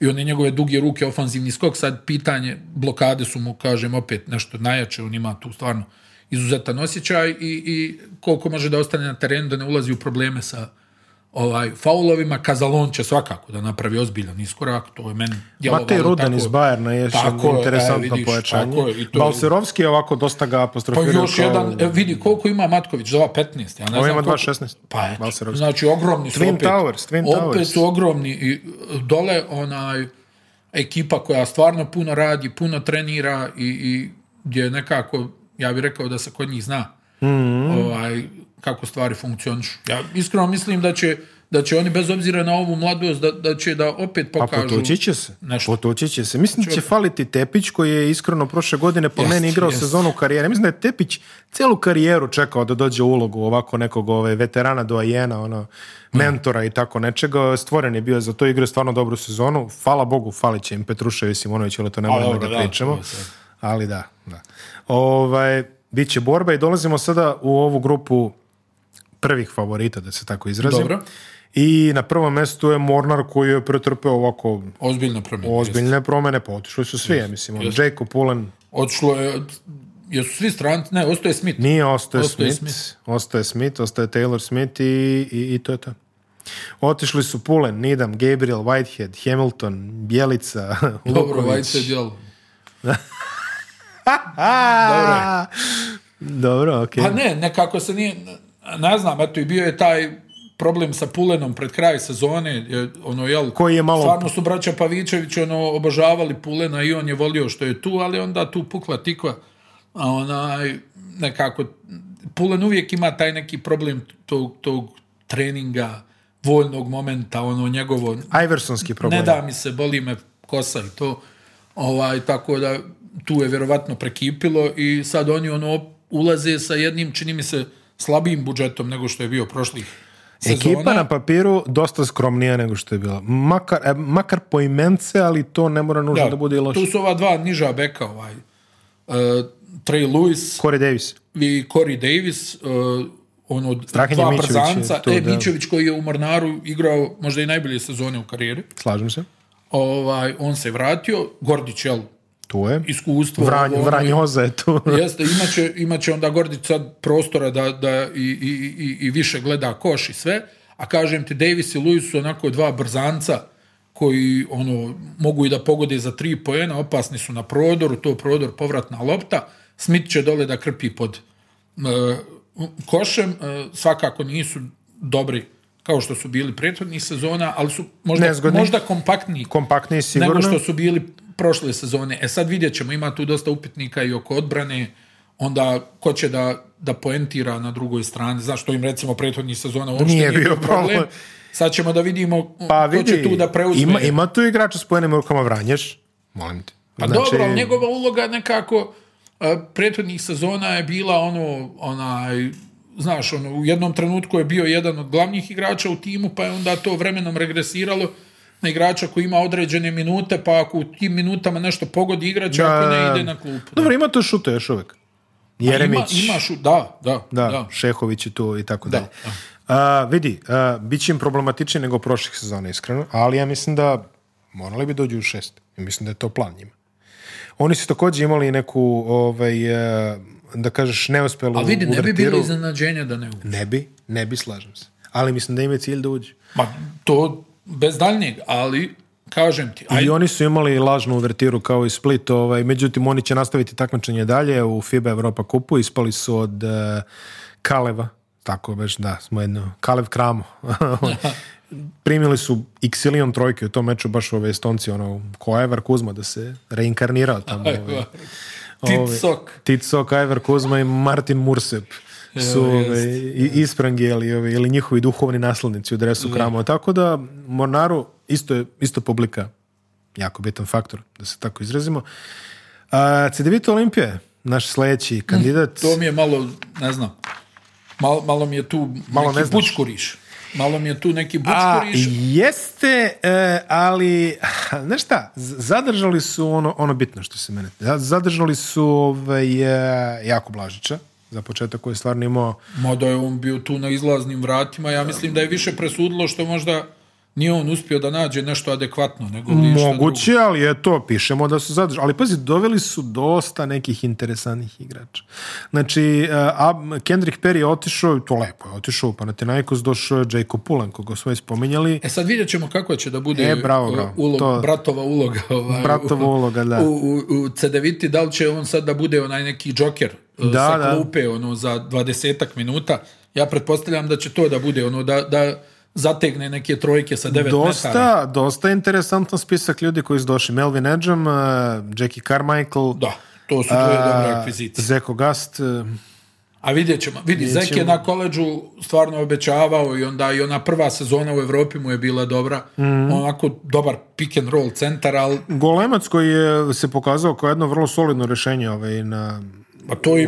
i one njegove duge ruke, ofanzivni skok, sad pitanje, blokade su mu, kažem, opet nešto najjače, on ima tu stvarno izuzetan osjećaj i, i koliko može da ostane na terenu, da ne ulazi u probleme sa, ovaj, faulovima, Kazalon će svakako da napravi ozbiljan iskorak, to je meni Matej Rudan iz Bajerna je tako, interesantno pojačanje. Balserovski je ovako dosta ga apostrofirao. Pa još jedan, e, vidi, koliko ima Matković, za 15, ja ne znam ima 2 16 Pa je znači ogromni su opet. Towers, Towers. Opet su ogromni i e, dole onaj ekipa koja stvarno puno radi, puno trenira i, i gdje nekako, ja bih rekao da se kod njih zna Mm ovaj, kako stvari funkcionišu. Ja iskreno mislim da će da će oni bez obzira na ovu mladost da, da će da opet pokažu pa potući će se, nešto. će se mislim da će faliti Tepić koji je iskreno prošle godine po jest, meni igrao jest. sezonu karijere mislim da je Tepić celu karijeru čekao da dođe u ulogu ovako nekog ove, veterana do Ajena, ono, mentora i tako nečega, stvoren je bio za to igre stvarno dobru sezonu, hvala Bogu falit će im Petrušev i Simonović, ali to ne moramo da, pričamo ali da, da. Ovaj, bit će borba i dolazimo sada u ovu grupu prvih favorita, da se tako izrazim. Dobro. I na prvom mjestu je Mornar koji je pretrpeo ovako... Ozbiljne promjene. Ozbiljne promjene, pa otišli su svi, ja mislim. Ono, Jest. Jacob Pullen... Otišlo je... Jesu svi stranci? Ne, ostaje Smith. Nije, ostaje, Smith, Smith. Ostaje Smith, ostaje Taylor Smith i, i, to je to. Otišli su Pulen, Nidam, Gabriel, Whitehead, Hamilton, Bjelica, Dobro, Whitehead, jel? Dobro. Dobro, okej. Okay. Pa ne, nekako se nije ne znam, eto i bio je taj problem sa Pulenom pred kraj sezone, ono jel, koji je malo stvarno su braća Pavićević ono obožavali Pulena i on je volio što je tu, ali onda tu pukla tikva. A onaj nekako Pulen uvijek ima taj neki problem tog, tog treninga, voljnog momenta, ono njegovo... Iversonski problem. Ne da mi se, boli me kosa to. Ovaj, tako da tu je vjerovatno prekipilo i sad oni ono ulaze sa jednim, čini mi se, slabijim budžetom nego što je bio prošlih sezona. Ekipa na papiru dosta skromnija nego što je bila. Makar, e, makar po imence, ali to ne mora nužno da, bude loše. Tu su ova dva niža beka, ovaj, e, Trey Lewis Corey Davis. i Corey Davis, e, On ono, dva Mičević Tu, e, koji je u Mornaru igrao možda i najbolje sezone u karijeri. Slažem se. Ovaj, on se vratio. Gordić, tu je. Iskustvo. Ono, ono, ono. Jeste, imaće, imaće onda Gordić prostora da, da i, i, i, i, više gleda koš i sve, a kažem ti, Davis i Lewis su onako dva brzanca koji ono mogu i da pogode za tri poena, opasni su na prodoru, to prodor povratna lopta, Smith će dole da krpi pod e, košem, e, svakako nisu dobri kao što su bili prethodnih sezona, ali su možda, možda kompaktniji, kompaktniji sigurno. nego što su bili prošle sezone. E sad vidjet ćemo, ima tu dosta upitnika i oko odbrane, onda ko će da, da poentira na drugoj strani, zašto im recimo prethodnih sezona uopšte nije, bio problem. Sad ćemo da vidimo pa, će tu da preuzme. Ima, ima tu igrača s pojenim rukama Vranješ, molim te. Pa, pa znači... dobro, njegova uloga nekako uh, prethodnih sezona je bila ono, onaj, znaš, ono, u jednom trenutku je bio jedan od glavnih igrača u timu, pa je onda to vremenom regresiralo, na igrača koji ima određene minute, pa ako u tim minutama nešto pogodi igrača ako ne ide na klupu. Dobro, ima to šute još uvijek. Jeremić. Ima, da, da, da, Šehović je tu i tako dalje. vidi, bit će im problematičnije nego prošlih sezona, iskreno, ali ja mislim da morali bi dođu u šest. Ja mislim da je to plan njima. Oni su također imali neku, ovaj, e, da kažeš, neuspelu Ali vidi, ne bi bilo iznenađenja da ne uđu. Ne bi, ne bi, slažem se. Ali mislim da im je cilj da uđe, to, bez daljnjeg, ali kažem ti. I oni su imali lažnu uvertiru kao i Split, ovaj, međutim oni će nastaviti takmičenje dalje u FIBA Europa kupu, ispali su od uh, Kaleva, tako već da, smo jedno, Kalev Kramo. Primili su xilion trojke u tom meču, baš ove Estonci, ono, je Kuzma da se reinkarnirao tamo. Ovaj. Kuzma i Martin Mursep su ove, ovaj, ovaj, ili njihovi duhovni naslovnici u dresu kramova, Tako da Mornaru isto je isto publika jako bitan faktor, da se tako izrazimo. A, Olimpije, naš sledeći hm, kandidat. To mi je malo, ne znam, malo, malo mi je tu malo neki ne bučkuriš. Malo mi je tu neki bučkuriš. A, jeste, e, ali, znaš šta, zadržali su ono, ono bitno što se mene, zadržali su ovaj, e, Jako Blažića, za početak koji je stvarno imao... Mada je on bio tu na izlaznim vratima, ja mislim da je više presudilo što možda nije on uspio da nađe nešto adekvatno nego Moguće, ali je to, pišemo da su zadržali. Ali pazi, doveli su dosta nekih interesantnih igrača. Znači, uh, Kendrick Perry je otišao, to lepo je otišao, pa na došao došao Jacob Pulan, koga smo već spominjali. E sad vidjet ćemo kako će da bude e, bravo, bratova uloga. Ovaj, bratova uloga, da. U, u, da li će on sad da bude onaj neki džoker eh, da, sa klupe, ono, za dvadesetak minuta. Ja pretpostavljam da će to da bude, ono, da, da zategne neke trojke sa devet dosta, metara. Dosta interesantan spisak ljudi koji su došli. Melvin Edgem, uh, Jackie Carmichael. Da, to su uh, dobre Zeko Gast. Eh, a vidjet ćemo. Vidi, Zek je na koleđu stvarno obećavao i onda i ona prva sezona u Europi mu je bila dobra. Mhm. Onako dobar pick and roll centar, ali... Golemac koji je se pokazao kao jedno vrlo solidno rješenje ovaj, na... Pa to je,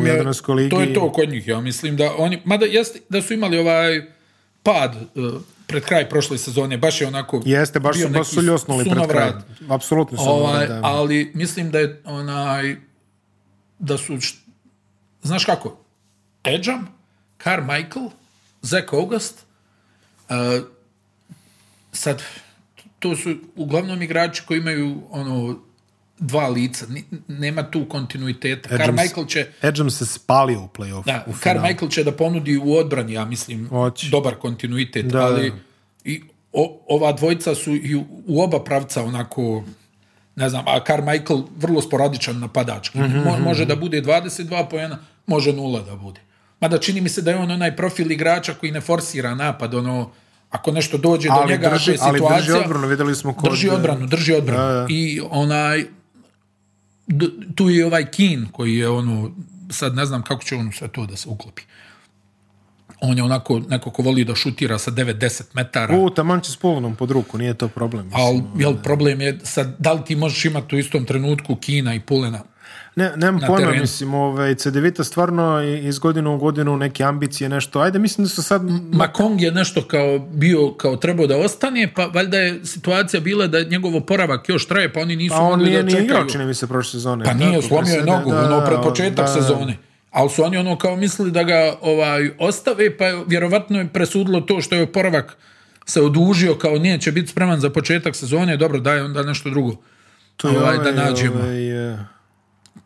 ligi. to je to kod njih, ja mislim da oni, mada jeste da su imali ovaj pad e, pred kraj prošle sezone, baš je onako... Jeste, baš, bio baš su Apsolutno ovaj, Ali mislim da je onaj... Da su... Znaš kako? Edžam, Carmichael, Zach August, uh, sad, to su uglavnom igrači koji imaju ono dva lica, nema tu kontinuiteta. Kar michael će... se spalio u play-off. Da, Carmichael će da ponudi u odbrani, ja mislim, dobar kontinuitet, ali i ova dvojca su i u oba pravca onako ne znam, a Carmichael vrlo sporadičan napadač. Mm Mo, može mhm. da bude 22 poena može nula da bude. Mada čini mi se da je on onaj profil igrača koji ne forsira napad, ono, ako nešto dođe do njega, drži, je situacija... drži odbranu, smo kod... Drži odbranu, drži I onaj, tu je ovaj Kin koji je ono, sad ne znam kako će on sve to da se uklopi. On je onako neko ko voli da šutira sa 9-10 metara. U, taman će s polonom pod ruku, nije to problem. Al jel, problem je sad, da li ti možeš imati u istom trenutku Kina i Pulena ne, nemam pojma, terenu. mislim, ovaj, Cedevita stvarno iz godinu u godinu neke ambicije, nešto, ajde, mislim da su sad... Ma Kong je nešto kao bio, kao trebao da ostane, pa valjda je situacija bila da njegov oporavak još traje, pa oni nisu pa on mogli nije, da čekaju. igrao, čini mi se, prošle sezone. Pa nije, slomio je nogu, da, ono, pred početak sezone. Ali su oni ono kao mislili da ga ovaj, ostave, pa vjerovatno je presudilo to što je oporavak se odužio kao nije će biti spreman za početak sezone, dobro, daj onda nešto drugo. To je ovaj, da ovaj, nađemo. Ovaj, eh,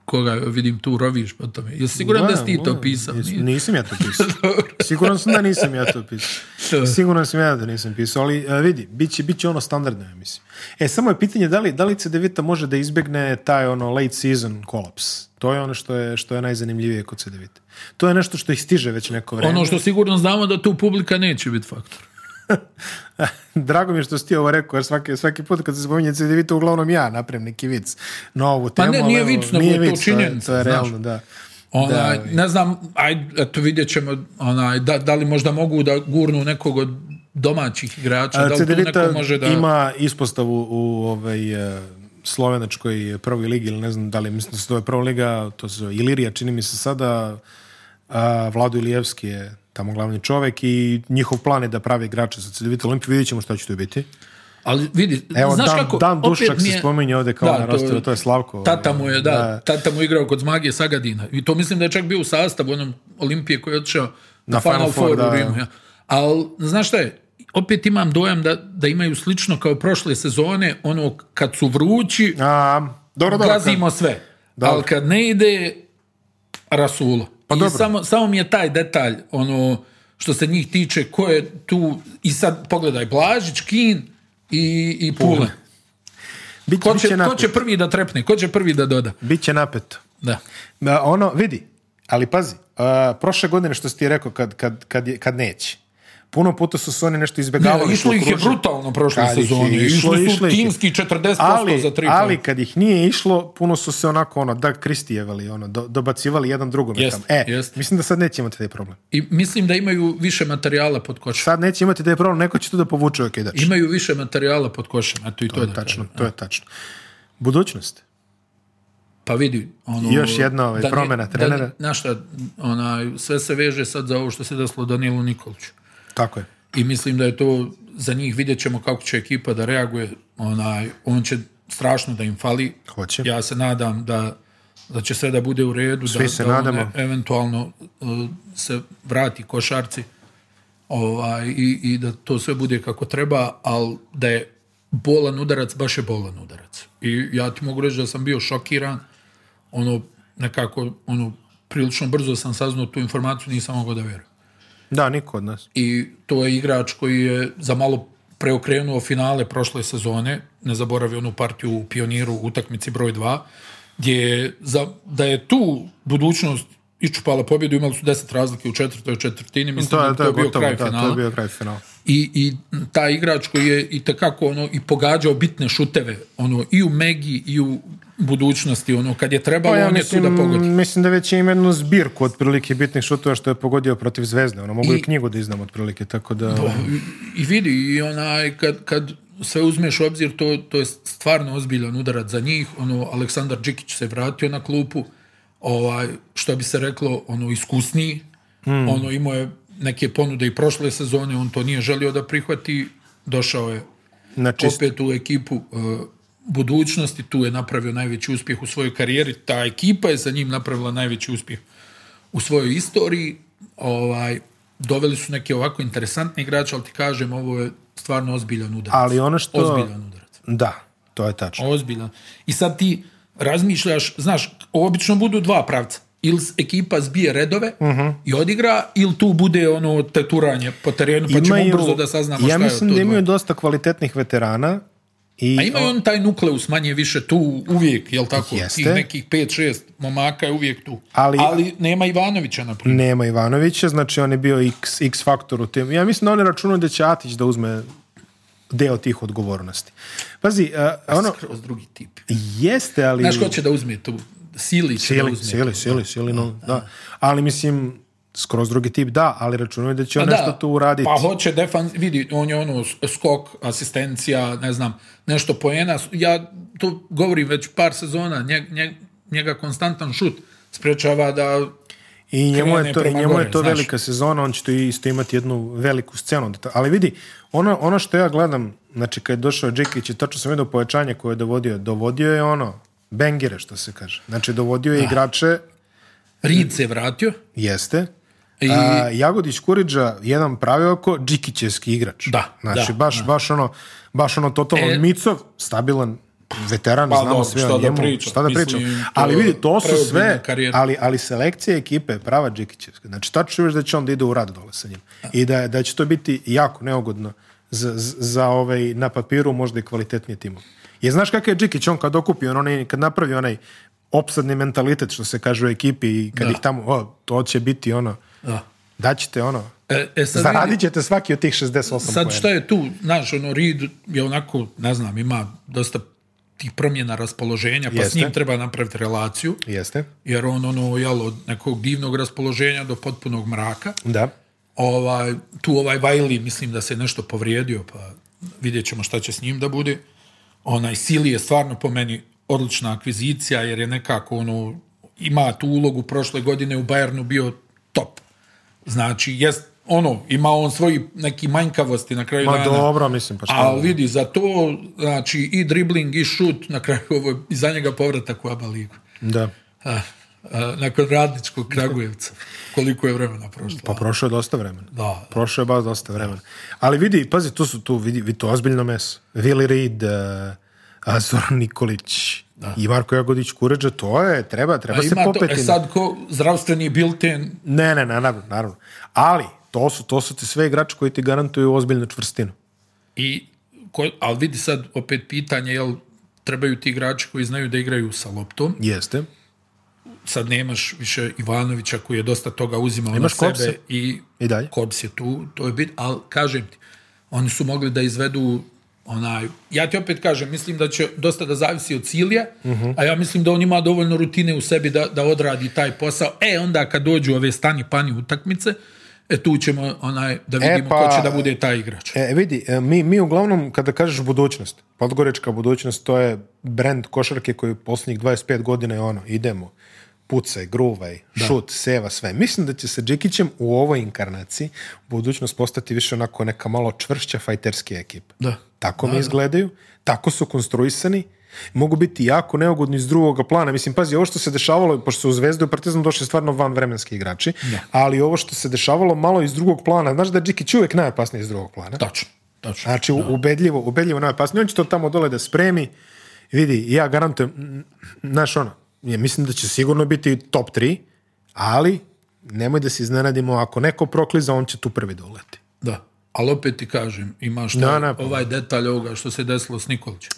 koga vidim tu roviš po tome. siguran da, si ti to pisao? nisam ja to pisao. siguran sam da nisam ja to pisao. Siguran sam ja da nisam pisao, ali e, vidi, bit će, ono standardno, ja mislim. E, samo je pitanje da li, da li može da izbjegne taj ono late season kolaps. To je ono što je, najzanimljivije kod CDVita. To je nešto što ih stiže već neko vreme. Ono što sigurno znamo da tu publika neće biti faktor. Drago mi je što si ti ovo rekao, jer svaki, svaki put kad se spominje CDV, to uglavnom ja napravim neki vic na ovu temu. Pa ne, nije vic, to je, realno, da. Ona, ne znam, aj, eto vidjet ćemo da, da li možda mogu da gurnu nekog od domaćih igrača, A, da li neko može da... ima ispostavu u ovaj, e, slovenačkoj prvoj ligi ili ne znam da li mislim da se to je prva liga, to se Ilirija, čini mi se sada, Vladu Vlado Ilijevski je tamo glavni čovjek i njihov plan je da pravi igrače za CDVT Olimpiju, vidjet ćemo šta će to biti. Ali vidi, znaš dan, kako... Dan Dušak se spominje ovdje kao da, na rosteru, to, to je Slavko. Tata mu je, da, da, tata mu je igrao kod Zmagije Sagadina. I to mislim da je čak bio u sastavu onom Olimpije koji je otišao na, Final, Four, Ali, znaš šta je, opet imam dojam da, da imaju slično kao prošle sezone, ono kad su vrući, A, dobro, dobro, gazimo sve. Dobro. Ali kad ne ide, rasulo. Pa samo, samo mi je taj detalj, ono, što se njih tiče, ko je tu, i sad pogledaj, Blažić, Kin i, i Pule. ko, će, ko će prvi da trepne, ko će prvi da doda? Biće napeto. Da. da ono, vidi, ali pazi, prošle godine što si ti rekao kad, kad, kad, kad neće, puno puta su se oni nešto izbjegavali. Ne, išlo ih je brutalno prošle sezoni. Išlo, su timski 40% ali, za tri Ali kad ih nije išlo, puno su se onako ono, da kristijevali, ono, dobacivali jedan drugom. Jest, e, mislim da sad neće imati taj problem. I mislim da imaju više materijala pod košem. Sad neće imati taj problem, neko će tu da povuče ok, imaju više materijala pod košem, a to i to, to je, tačno. To je tačno. Budućnost. Pa vidi, ono, još jedna ovaj, promjena trenera. Da, sve se veže sad za ovo što se desilo Danilu Nikoliću. Tako je. I mislim da je to za njih vidjet ćemo kako će ekipa da reaguje. Onaj, on će strašno da im fali. Hoće. Ja se nadam da, da će sve da bude u redu. da, se nadamo. eventualno e, se vrati košarci ovaj, i, i da to sve bude kako treba, ali da je bolan udarac, baš je bolan udarac. I ja ti mogu reći da sam bio šokiran, ono, nekako, ono, prilično brzo sam saznao tu informaciju, nisam mogao da vjerujem. Da, niko od nas. I to je igrač koji je za malo preokrenuo finale prošle sezone, ne zaboravi onu partiju u pioniru utakmici broj 2, gdje je za, da je tu budućnost iščupala pobjedu, imali su deset razlike u četvrtoj četvrtini, mislim da, to je bio kraj finala. To je bio kraj finala. I, I taj igrač koji je i tekako ono, i pogađao bitne šuteve, ono, i u Megi, i u budućnosti, ono, kad je trebalo, pa on mislim, je tu da pogodi. Mislim da već ima jednu zbirku otprilike bitnih šutova što je pogodio protiv Zvezde, ono, mogu i, knjigu da iznam otprilike, tako da... I vidi, i onaj, kad, kad sve uzmeš u obzir, to, to je stvarno ozbiljan udarac za njih, ono, Aleksandar Đikić se vratio na klupu, ovaj, što bi se reklo, ono, iskusniji. Hmm. Ono, imao je neke ponude i prošle sezone, on to nije želio da prihvati, došao je znači... opet u ekipu e, budućnosti, tu je napravio najveći uspjeh u svojoj karijeri, ta ekipa je za njim napravila najveći uspjeh u svojoj istoriji, ovaj, doveli su neke ovako interesantni igrače, ali ti kažem, ovo je stvarno ozbiljan udarac. Ali ono što... Ozbiljan udarac. Da, to je tačno. Ozbiljan. I sad ti, razmišljaš, znaš, obično budu dva pravca ili ekipa zbije redove mhm. i odigra, ili tu bude ono teturanje po terenu, pa imaju, ćemo brzo da saznamo ja šta je Ja mislim da imaju dosta kvalitetnih veterana. I, A imaju on taj nukleus manje više tu uvijek, jel tako? Jeste. nekih 5-6 momaka je uvijek tu. Ali, Ali nema Ivanovića, na Nema Ivanovića, znači on je bio x, x faktor u tim. Ja mislim da oni računaju da će Atić da uzme deo tih odgovornosti. Pazi, ono... Skroz drugi tip. Jeste, ali... Znaš će da uzme tu? Sili će sili, da uzme. Sili, sili, sili, da. Ali mislim, skroz drugi tip, da, ali računaju da će pa on da, nešto tu uraditi. Pa hoće vidi, on je ono skok, asistencija, ne znam, nešto poena. Ja tu govorim već par sezona, njega konstantan šut sprečava da i njemu je to, njemu je to velika sezona, on će tu isto imati jednu veliku scenu. Ali vidi, ono, ono što ja gledam, znači kad je došao Džikić i točno sam vidio pojačanje koje je dovodio, dovodio je ono, bengire što se kaže. Znači dovodio je da. igrače... Rid se vratio. Jeste. I... A, Jagodić Kuriđa, jedan pravi oko, Džikićevski igrač. Da, znači, baš, baš ono, baš ono totalno e, Micov, stabilan, veteran, pa, znamo sve o njemu. šta da pričam? ali vidi, to su sve, ali, ali selekcija ekipe prava Džikićevska. Znači, šta čuješ da će on ide u rad dole sa njim. I da, da će to biti jako neugodno za, za ovaj, na papiru možda i kvalitetnije timove Je znaš kakav je Džikić, on kad okupi, on, onaj kad napravi onaj opsadni mentalitet, što se kaže u ekipi i kad ih tamo, o, to će biti ono, da. ćete ono, E, e ćete svaki od tih 68 Sad šta je tu, naš ono, Reed je onako, ne znam, ima dosta tih promjena raspoloženja, pa s njim treba napraviti relaciju. Jeste. Jer on ono, jel, od nekog divnog raspoloženja do potpunog mraka. Da. Ovaj, tu ovaj Vajli, mislim da se nešto povrijedio, pa vidjet ćemo šta će s njim da bude. Onaj Sili je stvarno po meni odlična akvizicija, jer je nekako ono, ima tu ulogu prošle godine u Bayernu bio top. Znači, jest ono, ima on svoji neki manjkavosti na kraju Ma, dana. dobro, mislim. Pa Ali vidi, za to, znači, i dribling, i šut, na kraju ovo, i za njega povratak u Aba Ligu. Da. A, a, nakon radničkog Kragujevca. Koliko je vremena prošlo? Pa prošlo je dosta vremena. Da. Prošlo je baš dosta vremena. Ali vidi, pazi, tu su tu, vidi, vidi to ozbiljno meso. Vili Reed, uh, e, Zoran Nikolić, da. I Marko Jagodić Kuređa, to je, treba, treba se e, popeti. e sad ko zdravstveni bilten... Ne, ne, ne, naravno, naravno. Ali, to su, to su ti sve igrači koji ti garantuju ozbiljnu čvrstinu. I, ko, ali vidi sad opet pitanje, jel trebaju ti igrači koji znaju da igraju sa loptom? Jeste. Sad nemaš više Ivanovića koji je dosta toga uzimao Imaš na sebe i, I dalje. Kops je tu, to je bit, ali kažem ti, oni su mogli da izvedu onaj, ja ti opet kažem, mislim da će dosta da zavisi od cilija, mhm. a ja mislim da on ima dovoljno rutine u sebi da, da odradi taj posao. E, onda kad dođu ove stani pani utakmice, E tu ćemo onaj, da e, vidimo e pa, ko će da bude taj igrač. E, vidi, e, mi, mi uglavnom, kada kažeš budućnost, Podgorečka budućnost, to je Brand košarke koji posljednjih 25 godina je ono, idemo, pucaj, gruvaj, šut, seva, sve. Mislim da će sa Džekićem u ovoj inkarnaciji budućnost postati više onako neka malo čvršća fajterski ekip. Da. Tako da, mi izgledaju, tako su konstruisani mogu biti jako neugodni iz drugoga plana. Mislim, pazi, ovo što se dešavalo, pošto su u Zvezdu i Partizan došli stvarno van vremenski igrači, ali ovo što se dešavalo malo iz drugog plana, znaš da je Džikić uvijek najopasniji iz drugog plana. Točno. Znači, ubedljivo, ubedljivo najopasniji. On će to tamo dole da spremi, vidi, ja garantujem, znaš ono, ja mislim da će sigurno biti top 3, ali nemoj da se iznenadimo, ako neko prokliza, on će tu prvi doleti. Da. Ali opet ti kažem, imaš ovaj detalj ovoga što se desilo s Nikolićem.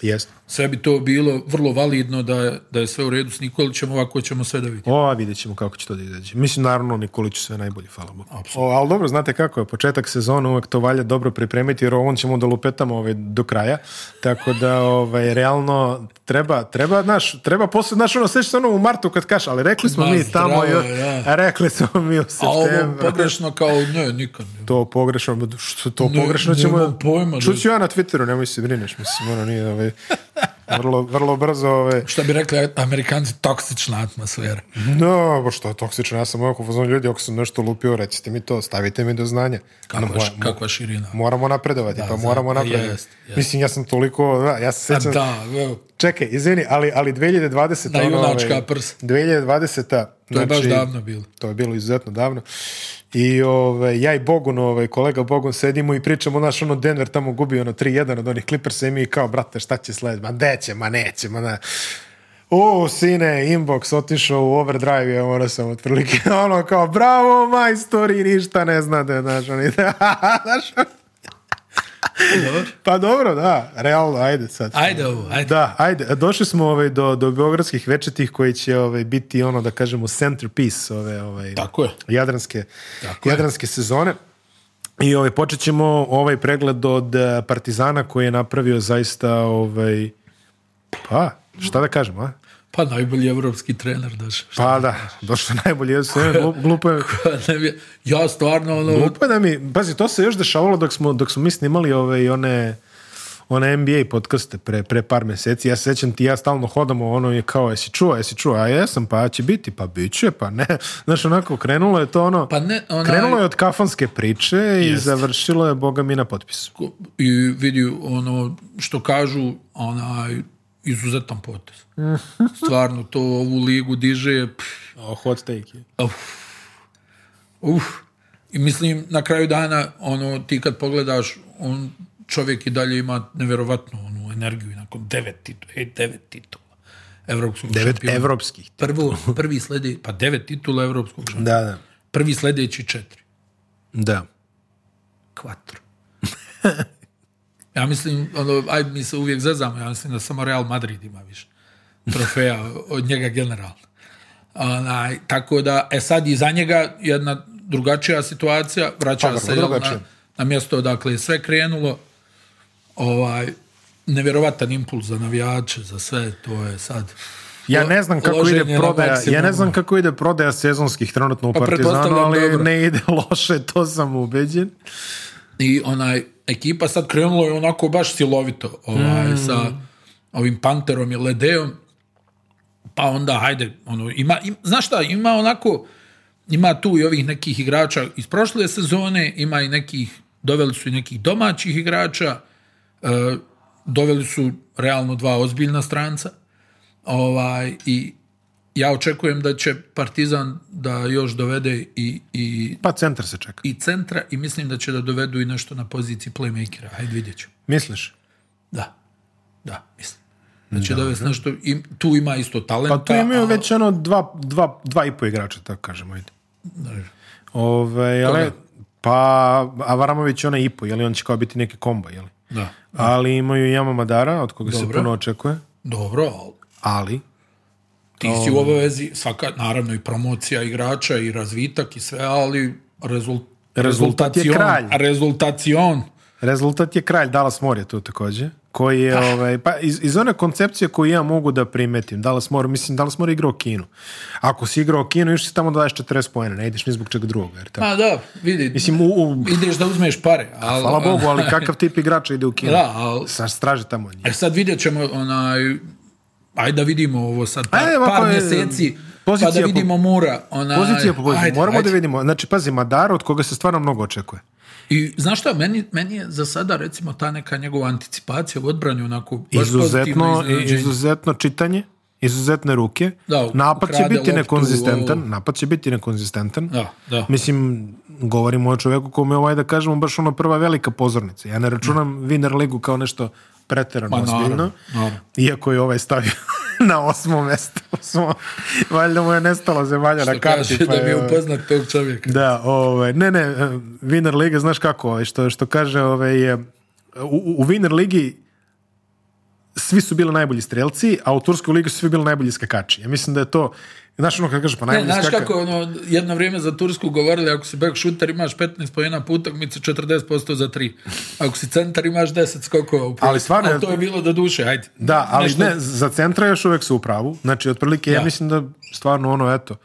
Sve bi to bilo vrlo validno da je, da je sve u redu s Nikolićem, ovako ćemo sve da vidimo. O, vidjet ćemo kako će to da izađe. Mislim, naravno, Nikoliću sve najbolje, hvala O, Ali dobro, znate kako je, početak sezona uvek to valja dobro pripremiti, jer on ćemo da lupetamo ovaj, do kraja. Tako da, ovaj, realno, treba, treba, naš, treba posle, naš, ono, ono u martu kad kaš, ali rekli smo mi tamo, zdravo, rekli smo mi u septembru. A ovo pogrešno kao, ne, nikad. Ne. To pogrešno, što su to pogrešno ćemo... Pojma, Čuću ja na Twitteru, nemoj se brineš, mislim, ono nije, ovaj, vrlo, vrlo brzo... Ovaj... Šta bi rekli amerikanci, toksična atmosfera. No, bo pa što je toksična, ja sam ovako pozvan ljudi, ako sam nešto lupio, recite mi to, stavite mi do znanja. Kako, no, kakva širina. Moramo napredovati, da, pa moramo napredovati. Jest, jest. Mislim, ja sam toliko, da, ja se sjećam... Da, čekaj, izvini, ali, ali 2020... Na ono, ovaj, junačka ovaj, 2020 to je baš znači, davno bilo. To je bilo izuzetno davno. I ovaj, ja i Bogun, ove, ovaj, kolega Bogun, sedimo i pričamo, naš ono Denver tamo gubio ono 3-1 od onih Clippersa i mi kao, brate, šta će sled? Ma neće, ma neće, ma ne. U, sine, inbox otišao u overdrive, ja moram sam otprilike ono kao, bravo, majstori, ništa ne znate, znaš, oni, znaš, pa dobro, da, realno, ajde sad. Ajde ajde. Da, ajde, došli smo ovaj, do, do beogradskih večetih koji će ovaj, biti ono, da kažemo, centerpiece ove ovaj, jadranske, jadranske sezone. I ovaj, počet ćemo ovaj pregled od eh, Partizana koji je napravio zaista ovaj, pa, šta da kažemo, a? Pa najbolji evropski trener daš. Pa da, došlo najbolji evropski trener, glupo je. ja stvarno ono- da mi, pazi, to se još dešavalo dok smo, dok mi snimali ove i one one NBA podcaste pre, pre par mjeseci, ja sećam ti, ja stalno u ono je kao, jesi čuo, jesi čuo, a jesam, pa će biti, pa bit će, pa ne. Znaš, onako, krenulo je to ono, pa ne, krenulo je od kafanske priče i završilo je, boga mi, na potpisu. I vidi, ono, što kažu, onaj, izuzetan potez. Mhm. Stvarno, to ovu ligu diže... Pff, oh, hot take Uf, uf. I mislim, na kraju dana, ono, ti kad pogledaš, on čovjek i dalje ima nevjerovatnu onu energiju nakon devet titula, e, devet titula evropskog devet šampiona. evropskih titula. Prvo, prvi sljedeći, pa devet titula evropskog šampiona. Da, da. Prvi sljedeći četiri. Da. Kvatro. Ja mislim, ono, aj mi se uvijek zezamo, ja mislim da samo Real Madrid ima više trofeja od njega general. Onaj, tako da, e sad za njega jedna drugačija situacija, vraća pa, se na, na mjesto odakle je sve krenulo, ovaj, nevjerovatan impuls za navijače, za sve, to je sad... Ja ne znam kako ide prodaja, ja ne znam kako ide prodaja sezonskih trenutno u pa, Partizanu, ali ne ide loše, to sam ubeđen. I onaj ekipa sad krenula je onako baš silovito ovaj, mm. sa ovim Panterom i Ledeom pa onda hajde ono, ima, znaš šta, ima onako ima tu i ovih nekih igrača iz prošle sezone, ima i nekih doveli su i nekih domaćih igrača e, doveli su realno dva ozbiljna stranca ovaj, i ja očekujem da će Partizan da još dovede i... i pa centar se čeka. I centra i mislim da će da dovedu i nešto na poziciji playmakera. Hajde vidjet ću. Misliš? Da. Da, mislim. Da će dovesti nešto... I, tu ima isto talenta. Pa tu imaju već ono dva, dva, i po igrača, tako kažemo. Ajde. Ove, ovaj, ali, pa Avaramović je onaj i po, jel? On će kao biti neki kombo, jel? Da. Ali imaju i Jama Madara, od koga se puno očekuje. Dobro, Ali? Ti si u obavezi, svaka, naravno i promocija igrača i razvitak i sve, ali rezultat je kralj. Rezultacion. Rezultat je kralj, Dallas Moore je tu također. Koji je, ovaj, pa iz, one koncepcije koju ja mogu da primetim, Dallas Moore, mislim, Dallas Mor igrao kinu. Ako si igrao kinu, još si tamo da daješ 40 pojena, ne ideš ni zbog čega drugog. Jer tako. A da, vidi, mislim, ideš da uzmeš pare. Ali, hvala Bogu, ali kakav tip igrača ide u kinu? Da, ali... Sad straži tamo E sad vidjet ćemo, onaj, ajde da vidimo ovo sad par, mjeseci, pa da vidimo mora. Ona, pozicija po pozicija, ajde, moramo da vidimo. Znači, pazi, Madar od koga se stvarno mnogo očekuje. I znaš šta, meni, meni je za sada recimo ta neka njegova anticipacija u odbranju onako izuzetno, izuzetno čitanje, izuzetne ruke. Da, napad će biti nekonzistentan, ovo. napad će biti nekonzistentan. Da, da. Mislim, govorimo o čovjeku kome ovaj da kažemo baš ono prva velika pozornica. Ja ne računam Winner ligu kao nešto pretjerano pa ozbiljno. Iako je ovaj stavio na osmo mjesto. Osmo, valjda mu je nestalo zemalja što na karti. Što pa da mi je upoznat tog čovjeka. Da, ovaj, ne, ne, eh, Winner Liga, znaš kako, ovaj, što, što kaže, ovaj, je, u, u Ligi svi su bili najbolji strelci, a u Turskoj ligi su svi bili najbolji skakači. Ja mislim da je to Znaš ono kad kaže, pa znaš kako ono, jedno vrijeme za Tursku govorili, ako si back shooter imaš 15 puta, mi utakmici, 40% za tri. Ako si centar imaš 10 skokova Ali stvarno... to je bilo do duše, ajde. Da, ali ne, za centra još uvijek su u pravu. Znači, otprilike, ja. mislim da stvarno ono, eto,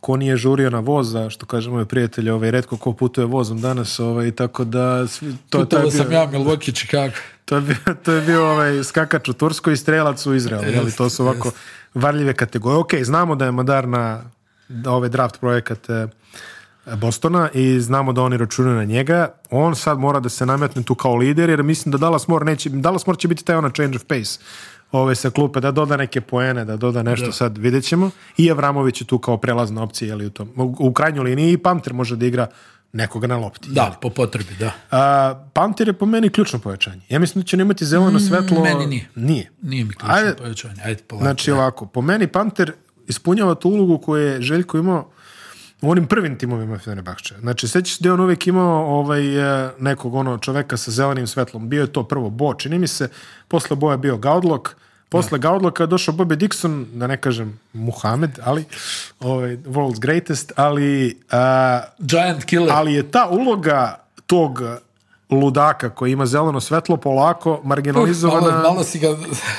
ko nije žurio na voza, što kaže moj prijatelj, ovaj, redko ko putuje vozom danas, ovaj, tako da... Svi, to, to sam ja, Milvokić, kako? To je bio, to je bio ovaj, skakač u Tursku i strelac u Izraelu, to su ovako varljive kategorije. Ok, znamo da je Madar na ove ovaj draft projekat e, Bostona i znamo da oni računaju na njega. On sad mora da se nametne tu kao lider jer mislim da Dallas Moore neće, Dallas Moore će biti taj ona change of pace ove ovaj, sa klupe, da doda neke poene, da doda nešto, sad vidjet ćemo. I Avramović je tu kao prelazna opcija, li u tom. U, u krajnjoj liniji i Pamter može da igra nekoga na lopti. Da, po potrebi, da. A, Panter je po meni ključno povećanje. Ja mislim da će imati zeleno mm, svetlo. Meni nije. Nije. Nije mi ključno Ajde, povećanje. Ajde, znači ovako, po meni Panter ispunjava tu ulogu koju je Željko imao u onim prvim timovima Fenerbahče. Znači, se da je on uvijek imao ovaj, e, nekog ono čoveka sa zelenim svetlom. Bio je to prvo Bo, čini mi se. Posle Boja bio Gaudlok Posle Gaudloka je došao Bobby Dixon, da ne kažem Muhamed, ali ovaj, world's greatest, ali uh, Giant killer. Ali je ta uloga tog ludaka koji ima zeleno svetlo polako marginalizovana. Uh, malo, malo, si ga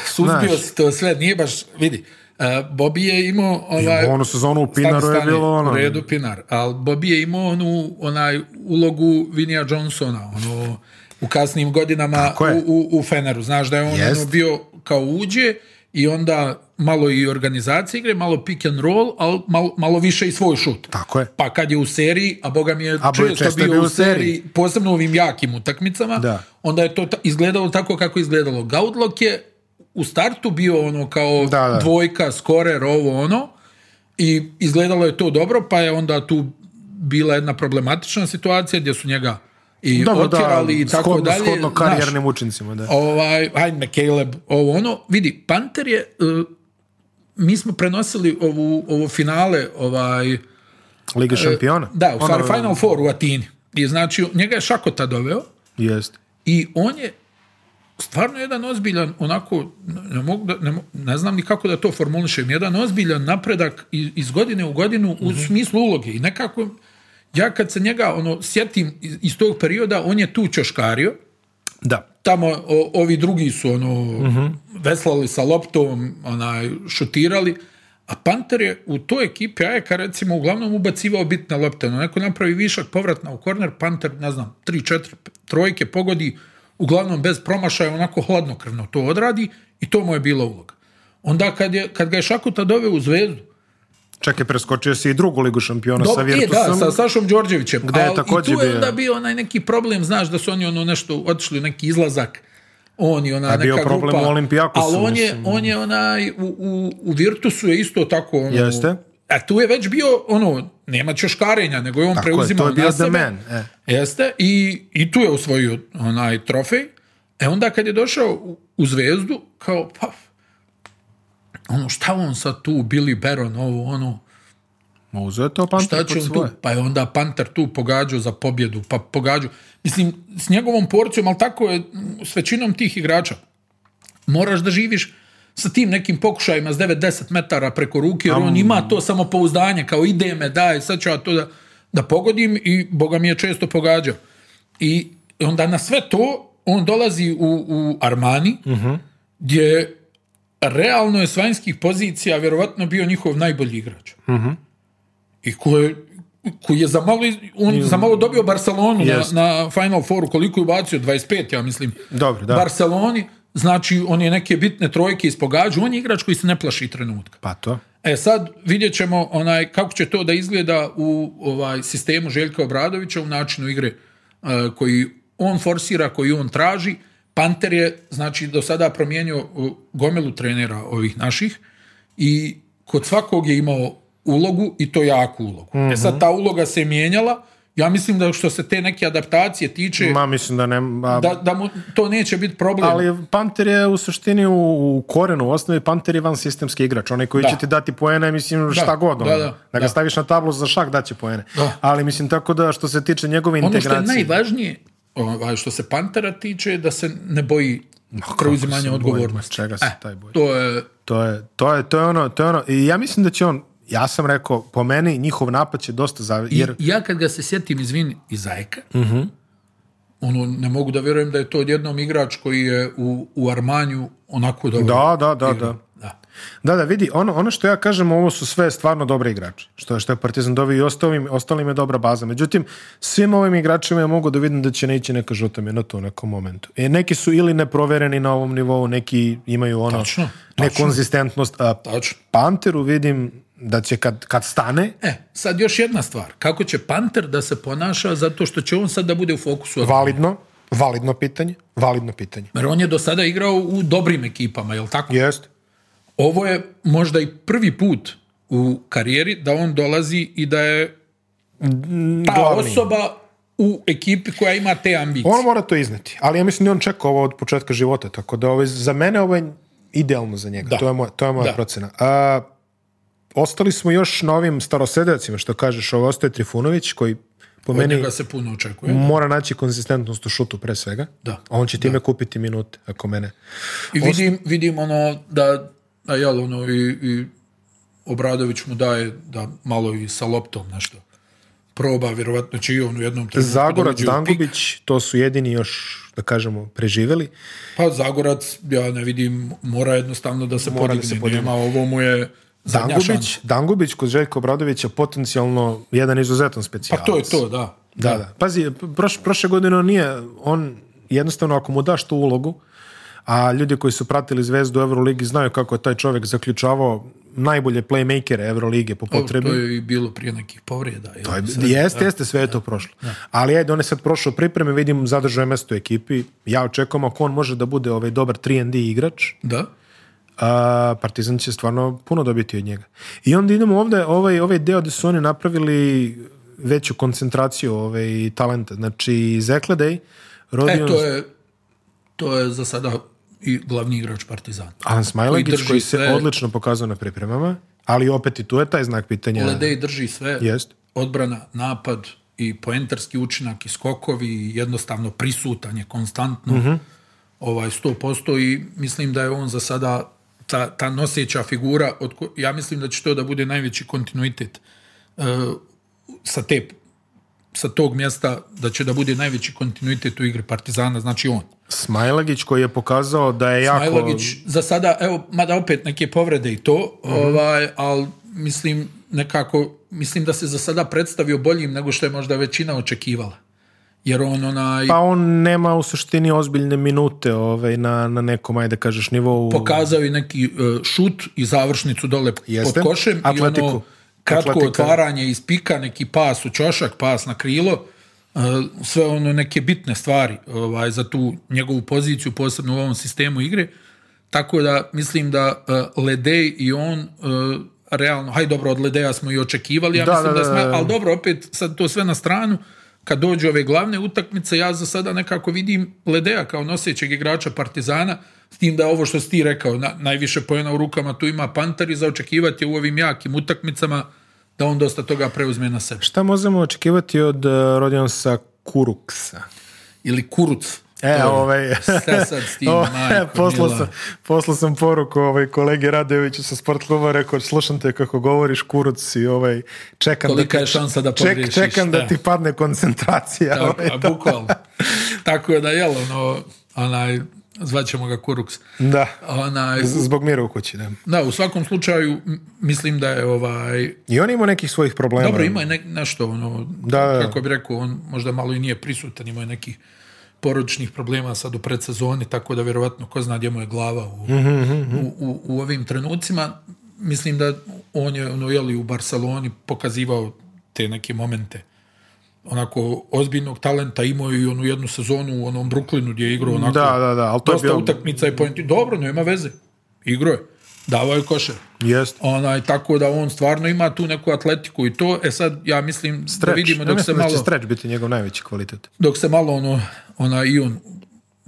suzbio to sve, nije baš, vidi, uh, Bobby je imao onaj... Ono sezonu ono, u Pinaru je bilo ono... U redu Pinar, ali Bobby je imao onu, onaj ulogu Vinija Johnsona, ono u kasnim godinama u, u, u, Feneru. Znaš da je on ono bio kao uđe i onda malo i organizacije igre, malo pick and roll, ali malo, malo više i svoj šut. Tako je. Pa kad je u seriji, a boga mi je a često, bio, u seriji, posebno u ovim jakim utakmicama, onda je to izgledalo tako kako izgledalo. Gaudlok je u startu bio ono kao da, dvojka, skorer, ovo ono i izgledalo je to dobro, pa je onda tu bila jedna problematična situacija gdje su njega i Dobro, i tako dalje. Shodno karijernim učincima, da. Ovaj, ajme, Caleb, ovo ono. Vidi, Panter je... E, mi smo prenosili ovu, ovo finale ovaj... Lige e, šampiona. da, u ono- Final Four u Atini. I znači, njega je Šakota doveo. Jest. I on je stvarno jedan ozbiljan, onako, ne, znam ni kako da to formulišem, jedan ozbiljan napredak iz, godine u godinu u mhm. smislu uloge. I nekako ja kad se njega ono sjetim iz tog perioda, on je tu čoškario. Da. Tamo ovi drugi su ono mhm. veslali sa loptom, onaj šutirali. A Panter je u toj ekipi Ajeka recimo uglavnom ubacivao bitne lopte. No, neko napravi višak povratna u korner, Panter, ne znam, 3-4 trojke pogodi, uglavnom bez promašaja, onako hladnokrvno to odradi i to mu je bila uloga. Onda kad, je, kad ga je Šakuta doveo u zvezdu, Čak je preskočio si i drugu ligu šampiona sa e, Virtusom. Da, sa Sašom Đorđevićem. Gde je I tu je onda bio onaj neki problem, znaš, da su oni ono nešto otišli, neki izlazak. On i ona A bio problem grupa, u Olimpijakosu. Ali on je, on je onaj, u, u, u Virtusu je isto tako. Ono, Jeste. A e, tu je već bio, ono, nema češkarenja, nego je on tako preuzimao je, to je bio e. Jeste, i, i tu je osvojio onaj trofej. E onda kad je došao u, u Zvezdu, kao, pa, ono, šta on sad tu, Billy Baron, ovo, ono, Uzeto Šta će Pa je onda Panter tu pogađao za pobjedu, pa pogađao. Mislim, s njegovom porcijom, ali tako je s većinom tih igrača. Moraš da živiš sa tim nekim pokušajima s 9-10 metara preko ruke, jer on ima to samopouzdanje, kao ide me, daj, sad ću ja to da, pogodim i Boga mi je često pogađao. I onda na sve to on dolazi u, Armani, mhm. gdje realno je s vanjskih pozicija vjerovatno bio njihov najbolji igrač. Mhm. I koji je za malo, on za malo dobio Barcelonu na, na, Final Fouru, koliko je bacio? 25, ja mislim. Dobro, da. Barceloni, znači on je neke bitne trojke ispogađu, on je igrač koji se ne plaši trenutka. Pa to. E sad vidjet ćemo onaj, kako će to da izgleda u ovaj, sistemu Željka Obradovića, u načinu igre e, koji on forsira, koji on traži Panter je, znači, do sada promijenio e, gomilu trenera ovih naših i kod svakog je imao ulogu i to jaku ulogu. mm E sad mhm. ta uloga se mijenjala, ja mislim da što se te neke adaptacije tiče... Ma, mislim da ne... Da, da mu to neće biti problem. Ali Panter je u suštini u, korenu, u osnovi Panter je van sistemski igrač. Onaj koji će ti dati poene, mislim, šta god. Ono. Da, ga staviš na tablu za šak, daće poene. Ali mislim, tako da što se tiče njegove integracije... Ono što je najvažnije, ovaj, što se Pantera tiče, da se ne boji preuzimanja odgovornosti. Čega se e, taj boji? To je... To je, to je, to je ono, to je ono, i ja mislim da će on, ja sam rekao, po meni njihov napad će dosta za Jer... ja kad ga se sjetim, izvini, iz Ajka, uh mhm. -huh. ono, ne mogu da vjerujem da je to odjednom igrač koji je u, u Armanju onako dobro. Da, da, da, da. Da, da, vidi, ono, ono što ja kažem, ovo su sve stvarno dobre igrače. Što, je što je Partizan dobio i ostalim, ostalim je dobra baza. Međutim, svim ovim igračima ja mogu da vidim da će neći neka žuta minuta u nekom momentu. E, neki su ili neprovereni na ovom nivou, neki imaju ono nekonzistentnost. A Panteru vidim da će kad, kad stane... E, sad još jedna stvar. Kako će Panter da se ponaša zato što će on sad da bude u fokusu? Validno. Validno pitanje, validno pitanje. Jer on je do sada igrao u dobrim ekipama, je li tako? Jeste. Ovo je možda i prvi put u karijeri da on dolazi i da je ta osoba u ekipi koja ima te ambicije. On mora to izneti, ali ja mislim da on čeka ovo od početka života, tako da ovo, ovaj, za mene ovo je idealno za njega. To je moja, to je moja procena. A, ostali smo još na ovim starosedacima, što kažeš, ovo ostaje Trifunović, koji po meni se puno očekuje. Mora naći konzistentnost u šutu pre svega. Da. On će time kupiti minute, ako mene. I vidim, vidim ono da a jel, ono, i, i Obradović mu daje da malo i sa loptom nešto proba, vjerovatno će znači, i on u jednom trenutku. Zagorac, Dangubić, to su jedini još, da kažemo, preživjeli. Pa Zagorac, ja ne vidim, mora jednostavno da se mora podigne. Da se podigne. Nema, ovo mu je Dangubić, Dangubić kod Željka Obradovića potencijalno jedan izuzetan specijalac. Pa to je to, da. Da, da. Pazi, proš, prošle godine on nije, on jednostavno ako mu daš tu ulogu, a ljudi koji su pratili Zvezdu u Euroligi znaju kako je taj čovjek zaključavao najbolje playmakere Eurolige po potrebi. To je i bilo prije nekih povrijeda. Je jeste, jeste, sve je to prošlo. Ali ajde, on je sad prošao pripreme, vidim, zadržuje mesto u ekipi. Ja očekujem ako on može da bude ovaj dobar 3 igrač. Da. A, Partizan će stvarno puno dobiti od njega. I onda idemo ovdje, ovaj, ovaj deo gdje su oni napravili veću koncentraciju ovaj, talenta. Znači, Zekledej, Rodion... E, to je, to je za sada i glavni igrač Partizana. Alan Smajlegić koji, koji se odlično pokazao na pripremama, ali opet i tu je taj znak pitanja. Ledej drži sve, Jest. odbrana, napad i poentarski učinak i skokovi jednostavno prisutan je konstantno mm ovaj, 100% i mislim da je on za sada ta, ta noseća figura, od ja mislim da će to da bude najveći kontinuitet e, sa te sa tog mjesta da će da bude najveći kontinuitet u igri Partizana, znači on. Smajlagić koji je pokazao da je jako... Smajlagić za sada, evo, mada opet neke povrede i to, mhm. ovaj, ali mislim nekako, mislim da se za sada predstavio boljim nego što je možda većina očekivala. Jer on onaj... Pa on nema u suštini ozbiljne minute ovaj, na, na nekom, ajde kažeš, nivou... Pokazao je neki e, šut i završnicu dole Jeste. pod košem. Atletiku. I ono kratko otvaranje iz pika, neki pas u čošak, pas na krilo sve ono neke bitne stvari ovaj, za tu njegovu poziciju, posebno u ovom sistemu igre. Tako da mislim da e, Ledej i on e, realno, haj dobro, od Ledeja smo i očekivali, ja mislim da, smo, ali dobro, opet sad to sve na stranu, kad dođu ove glavne utakmice, ja za sada nekako vidim Ledeja kao nosećeg igrača Partizana, s tim da ovo što si ti rekao, najviše pojena u rukama tu ima pantari za očekivati u ovim jakim utakmicama da on dosta toga preuzme na sebe. Šta možemo očekivati od eh, Rodionsa Kuruksa? Ili Kuruc. E, ovaj, sad ovaj, poslao, sam, poslao sam poruku ovaj, kolegi Radeoviću sa sport rekao, slušam te kako govoriš, kuruc i ovaj, čekam, Kolika da, je šansa da ček, čekam da. ti padne koncentracija. Tako, ovaj, bukvalno. Tako je da, jel, ono, onaj, zvaćemo ga Kuruks. Da, Ona, zbog mira u kući. Da. u svakom slučaju mislim da je ovaj... I on ima nekih svojih problema. Dobro, ima nešto, ono, da. kako bi rekao, on možda malo i nije prisutan, ima nekih porodičnih problema sad u predsezoni, tako da vjerovatno ko zna gdje mu je glava u, mhm, mhm, mhm. u, u, ovim trenucima. Mislim da on je ono, jeli, u Barceloni pokazivao te neke momente onako ozbiljnog talenta imao i onu jednu sezonu u onom Brooklynu gdje je igrao onako da, da, da, al to je utakmica i poenti Dobro, nema veze. Igro je. Davao je koše Jeste. Onaj, tako da on stvarno ima tu neku atletiku i to. E sad, ja mislim, stretch. da vidimo dok se malo... Da stretch biti njegov najveći kvalitet. Dok se malo ono, ona i on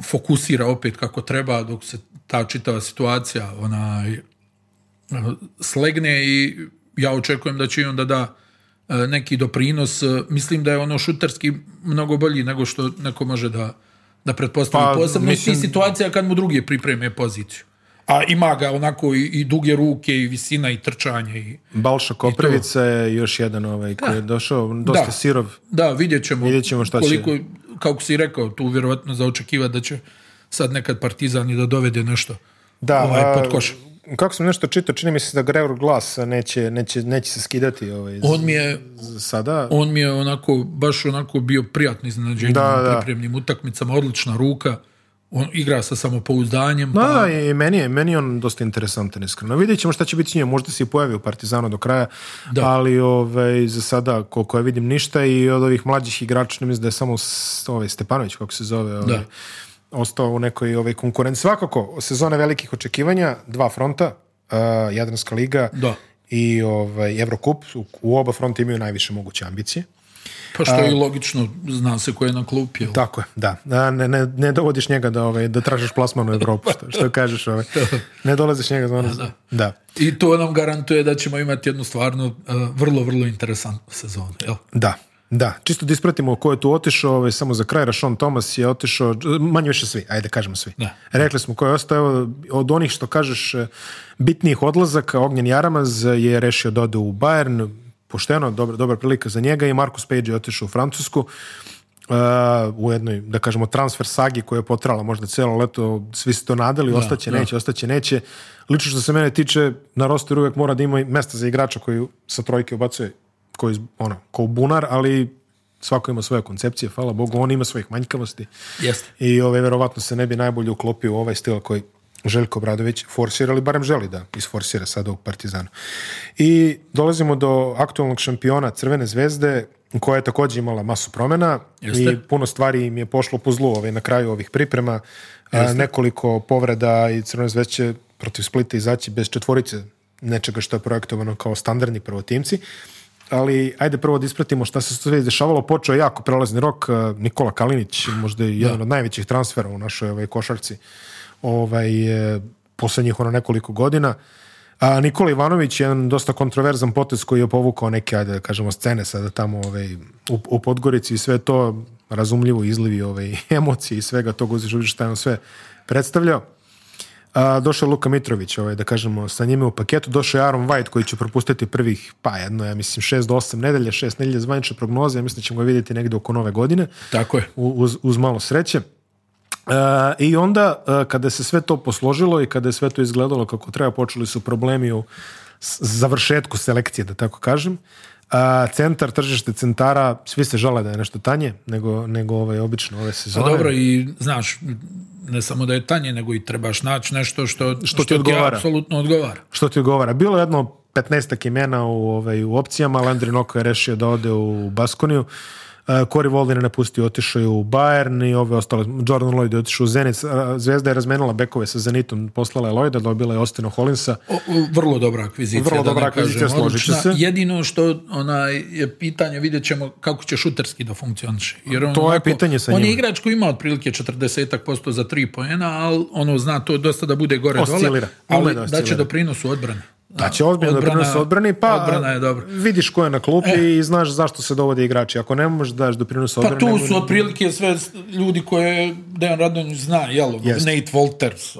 fokusira opet kako treba, dok se ta čitava situacija onaj, slegne i ja očekujem da će i onda da E, neki doprinos. E, mislim da je ono šuterski mnogo bolji nego što neko može da, da pa, posebno. I situacija kad mu drugi pripreme poziciju. A ima ga onako i, duge ruke i visina i trčanje. I, Balša Koprivica je još jedan ovaj koji je došao, dosta da, sirov. Da, vidjet ćemo, vidjet ćemo šta koliko, će. kako si rekao, tu vjerojatno zaočekiva da će sad nekad Partizan da dovede nešto da, ovaj, pod koš kako sam nešto čitao, čini mi se da Gregor Glas neće, neće, neće se skidati ovaj, on mi je, sada. On mi je onako, baš onako bio prijatno iznenađenje da, na pripremnim utakmicama, odlična ruka, on igra sa samopouzdanjem. Da, pa... i meni je, meni on dosta interesantan, iskreno. Vidjet ćemo šta će biti s njim, možda se i pojavi u Partizanu do kraja, da. ali ovaj, za sada, koliko ja vidim, ništa i od ovih mlađih igrača, ne mislim da je samo ovaj, Stepanović, kako se zove, ovaj, da ostao u nekoj ovaj, konkurenciji. Svakako, sezone velikih očekivanja, dva fronta, uh, Jadranska liga i ovaj, Evrokup, u, u oba fronta imaju najviše moguće ambicije. Pa što je i logično, zna se ko je na klupi. Jel? Tako je, da. ne, ne, ne, dovodiš njega da, ovaj, da tražiš plasman u Evropu, što, što kažeš. Ovaj. Ne dolaziš njega. Zvonu. Da, I to nam garantuje da ćemo imati jednu stvarno uh, vrlo, vrlo interesantnu sezonu. Jel? Da, da, čisto da ispratimo ko je tu otišao, ovaj, samo za kraj, Rašon Thomas je otišao, manje više svi, ajde kažemo svi. Rekli smo ko je ostao, od onih što kažeš e, bitnijih odlazaka, Ognjen Jaramaz je rešio da ode u Bayern, pošteno, dobra, dobra prilika za njega i Markus Page je otišao u Francusku. E, u jednoj, da kažemo, transfer sagi koja je potrala možda celo leto, svi se to nadali, da, ostaće, neće, ostaće, neće. Lično što se mene tiče, na rosteru uvijek mora da ima mesta za igrača koji sa trojke ubacuje ko, ono, ko bunar, ali svako ima svoje koncepcije, hvala Bogu, on ima svojih manjkavosti. Jeste. I ove, ovaj, verovatno se ne bi najbolje uklopio u ovaj stil koji Željko Bradović forsira, ali barem želi da isforsira sada u partizana I dolazimo do aktualnog šampiona Crvene zvezde, koja je također imala masu promjena i puno stvari im je pošlo po zlu ovaj, na kraju ovih priprema. nekoliko povreda i Crvene zvezda će protiv Splita izaći bez četvorice nečega što je projektovano kao standardni prvotimci ali ajde prvo da ispratimo šta se sve dešavalo. Počeo je jako prelazni rok e, Nikola Kalinić, možda je jedan od najvećih transfera u našoj ovaj, košarci ovaj, e, poslednjih ono nekoliko godina. A Nikola Ivanović je jedan dosta kontroverzan potez koji je povukao neke, ajde da kažemo, scene sada tamo ovaj, u, Podgorici i sve to razumljivo izlivi ovaj, emocije i svega toga uzviš je on sve predstavljao. A, došao Luka Mitrović, ovaj, da kažemo, sa njime u paketu. Došao je Aaron White koji će propustiti prvih, pa jedno, ja mislim, šest do osam nedelje, šest nedelje zvanične prognoze, ja mislim da ćemo ga vidjeti negdje oko nove godine. Tako je. Uz, malo sreće. I onda kada se sve to posložilo i kada je sve to izgledalo kako treba, počeli su problemi u završetku selekcije, da tako kažem. A, centar, tržište centara, svi se žale da je nešto tanje nego, nego ovaj, obično ove pa sezone. A dobro, i znaš, ne samo da je tanje, nego i trebaš naći nešto što, što, ti, odgovara. apsolutno odgovara. Što ti odgovara. Bilo je jedno 15 imena u, ovaj, u opcijama, Landry Noko je rešio da ode u Baskoniju. E, Corey Voldin je napustio, otišao je u Bayern i ove ostale, Jordan Lloyd je otišao u Zenit. E, Zvezda je razmenila bekove sa Zenitom, poslala je Lloyda, dobila je Osteno Holinsa. vrlo dobra akvizicija. Vrlo dobra akvizicija, složit se. Jedino što ona je pitanje, vidjet ćemo kako će šuterski da funkcioniše. Jer on, to je pitanje sa njim. On je igrač koji ima otprilike 40% za 3 poena, ali ono zna to dosta da bude gore-dole, ali da će doprinosu odbrane da će ozbiljno doprinos odbrani, pa odbrana je dobro. vidiš ko je na klupi e. i znaš zašto se dovode igrači. Ako ne možeš daš doprinos pa odbrani... Pa tu su otprilike sve ljudi koje Dejan Radonjić zna, jel? Ono, Nate Walters,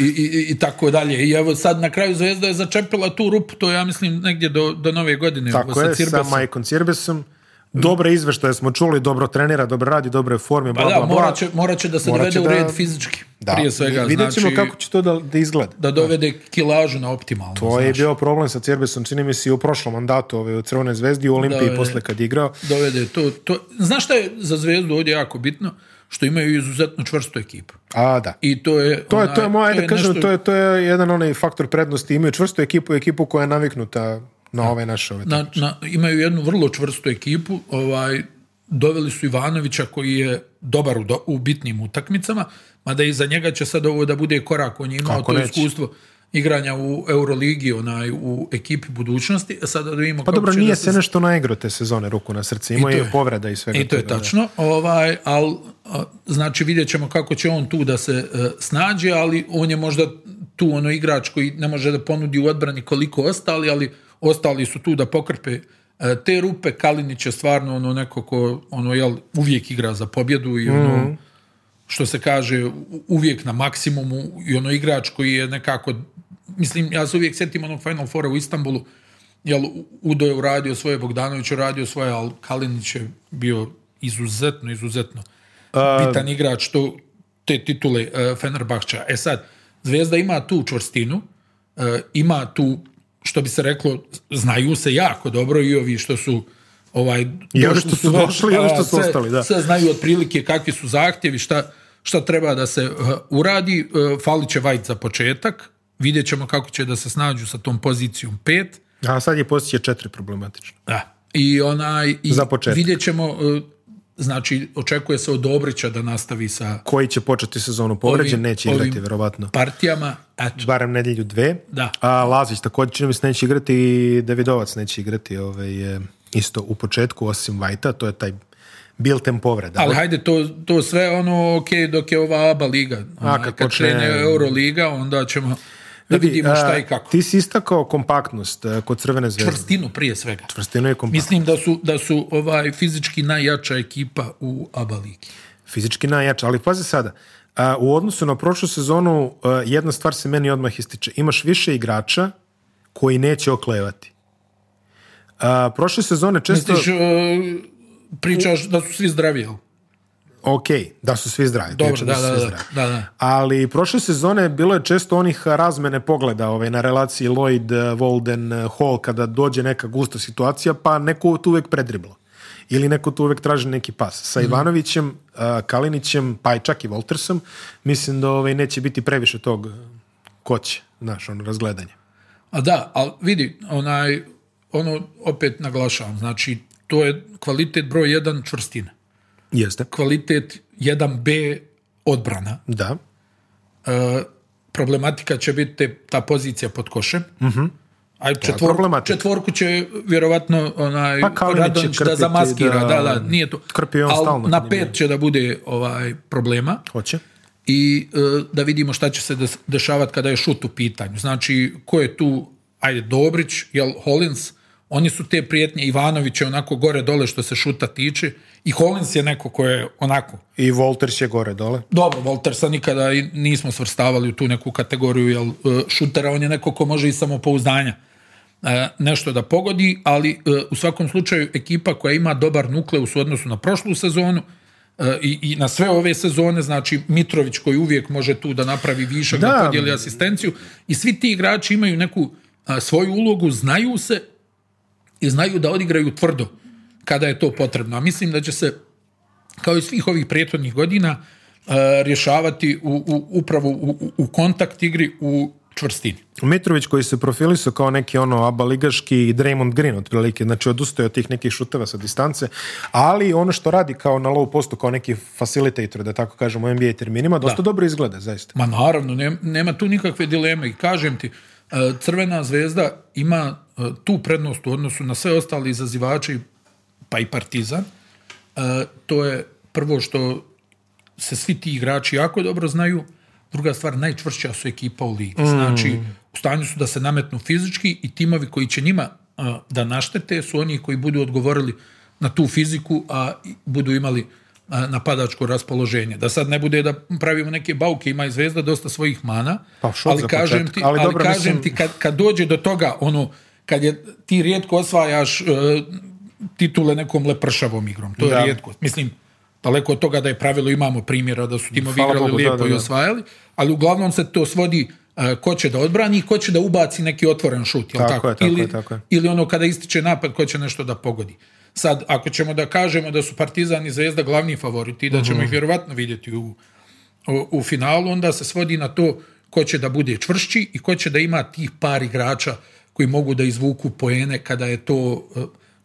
i, i, i, tako dalje. I evo sad na kraju Zvezda je začepila tu rupu, to ja mislim negdje do, do nove godine. Tako sa je, sa, sa Majkom Cirbesom dobre izveštaje smo čuli, dobro trenira, dobro radi, dobre je formi. Pa da, morat će, mora će da se dovede u red fizički. Da. Prije svega, Vidjet ćemo znači kako će to da, da izgleda. Da dovede kilažu na optimalno. To je bio problem sa Cerbesom, čini mi se i u prošlom mandatu ove, u Crvone zvezdi, u Olimpiji dovede, posle kad igrao. Dovede to, to. Znaš šta je za zvezdu ovdje jako bitno? što imaju izuzetno čvrstu ekipu. A, da. I to je... To je, to je moja, da kažem, to, je, to je jedan onaj faktor prednosti. Imaju čvrstu ekipu, ekipu koja je naviknuta na ove naše na, Imaju jednu vrlo čvrstu ekipu, ovaj, doveli su Ivanovića koji je dobar u, do, bitnim utakmicama, mada i za njega će sad ovo da bude korak, on je imao to iskustvo igranja u Euroligi, onaj, u ekipi budućnosti, a sada da vidimo Pa dobro, nije se nešto naegro te sezone, ruku na srce, imao je povreda i svega. I to je tačno, ovaj, ali znači vidjet ćemo kako će on tu da se e, snađe, ali on je možda tu ono igrač koji ne može da ponudi u odbrani koliko ostali, ali ostali su tu da pokrpe e, te rupe. Kalinić je stvarno ono neko ko ono, jel, uvijek igra za pobjedu i ono, mm. što se kaže, uvijek na maksimumu i ono igrač koji je nekako, mislim, ja se uvijek sjetim onog Final fora u Istanbulu, jel, Udo je uradio svoje, Bogdanović je uradio svoje, ali Kalinić je bio izuzetno, izuzetno bitan igrač to, te titule e, Fenerbahča. E sad, Zvezda ima tu čvrstinu, e, ima tu što bi se reklo, znaju se jako dobro i ovi što su ovaj došli, što su došli što su ostali, da. Sve znaju otprilike kakvi su zahtjevi, šta, šta treba da se eh, uradi. Uh, eh, fali će Vajt za početak, vidjet ćemo kako će da se snađu sa tom pozicijom pet. A sad je pozicija četiri problematična. Da. I onaj i za početak. vidjet ćemo eh, Znači, očekuje se od Dobrića da nastavi sa... Koji će početi sezonu povređen, neće igrati, vjerovatno. partijama, Barem nedjelju dve. Da. A Lazić također čini mi neće igrati i Davidovac neće igrati ovaj, isto u početku, osim Vajta, to je taj built-in povreda. Ali hajde, to, to sve ono ok dok je ova ABA liga. A, kad, kad Euroliga, onda ćemo da vidimo šta i kako. Ti si istakao kompaktnost e, kod Crvene zvezde. Čvrstinu prije svega. Čvrstinu je Mislim da su, da su ovaj fizički najjača ekipa u ABA ligi. Fizički najjača, ali pazi sada. U odnosu na prošlu sezonu e, jedna stvar se meni odmah ističe. Imaš više igrača koji neće oklevati. Prošle sezone često... Misliš, e, pričaš da su svi zdravi, ok, da su svi zdravi. Dobro, da, da, svi zdravi. da, Ali prošle sezone bilo je često onih razmene pogleda ovaj, na relaciji Lloyd, eh, Walden, eh, Hall, kada dođe neka gusta situacija, pa neko tu uvek predriblo Ili neko tu uvek traži neki pas. Sa mhm. Ivanovićem, eh, Kalinićem, pa i čak i Voltersom, mislim da ovaj, neće biti previše tog koće, znaš, ono, razgledanje. A da, ali vidi, onaj, ono opet naglašavam, znači, to je kvalitet broj jedan čvrstine. Jeste. Kvalitet 1B odbrana. Da. E, problematika će biti ta pozicija pod košem. Mhm. a četvorku će vjerovatno onaj pa Radonjić da zamaskira, da, da, nije to. na pet će da bude ovaj problema. Hoće. I e, da vidimo šta će se dešavati kada je šut u pitanju. Znači, ko je tu, ajde, Dobrić, jel Holins. Oni su te prijetnje je onako gore dole što se šuta tiče i Hollins je neko ko je onako. I Volters je gore dole. Dobro, Waltersa nikada nismo svrstavali u tu neku kategoriju jel e, šutera on je neko ko može i samopouzdanja e, nešto da pogodi, ali e, u svakom slučaju ekipa koja ima dobar nukleus u odnosu na prošlu sezonu, i, i, na sve ove sezone, znači Mitrović koji uvijek može tu da napravi višak, da, da podijeli asistenciju i svi ti igrači imaju neku svoju ulogu, znaju se i znaju da odigraju tvrdo kada je to potrebno. A mislim da će se, kao i svih ovih prethodnih godina, e, rješavati u, u, upravo u, u kontakt igri, u čvrstini. Mitrović koji se profilisao kao neki ono abaligaški Draymond Green otprilike, znači odustaje od tih nekih šuteva sa distance, ali ono što radi kao na low postu, kao neki facilitator, da tako kažemo, NBA terminima, dosta da. dobro izgleda, zaista. Ma naravno, nema tu nikakve dileme i kažem ti, E, Crvena zvezda ima e, tu prednost u odnosu na sve ostale izazivače, pa i Partizan. E, to je prvo što se svi ti igrači jako dobro znaju, druga stvar, najčvršća su ekipa u ligi. Mm. Znači, u stanju su da se nametnu fizički i timovi koji će njima da naštete su oni koji budu odgovorili na tu fiziku, a budu imali napadačko raspoloženje. Da sad ne bude da pravimo neke bauke, ima i zvezda dosta svojih mana, pa, ali kažem, ti, ali, kažem ti kad, dođe do toga, ono, kad je, ti rijetko osvajaš e, titule nekom lepršavom igrom, to je rijetko. Mislim, daleko od toga da je pravilo, imamo primjera da su timovi igrali lijepo i osvajali, ali uglavnom se to svodi e, ko će da odbrani i ko će da ubaci neki otvoren šut, jel tako? ili, ili ono kada ističe napad, ko će nešto da pogodi. Sad, ako ćemo da kažemo da su Partizan i Zvezda glavni favoriti i da ćemo ih mhm. vjerovatno vidjeti u, u, finalu, onda se svodi na to ko će da bude čvršći i ko će da ima tih par igrača koji mogu da izvuku poene kada je to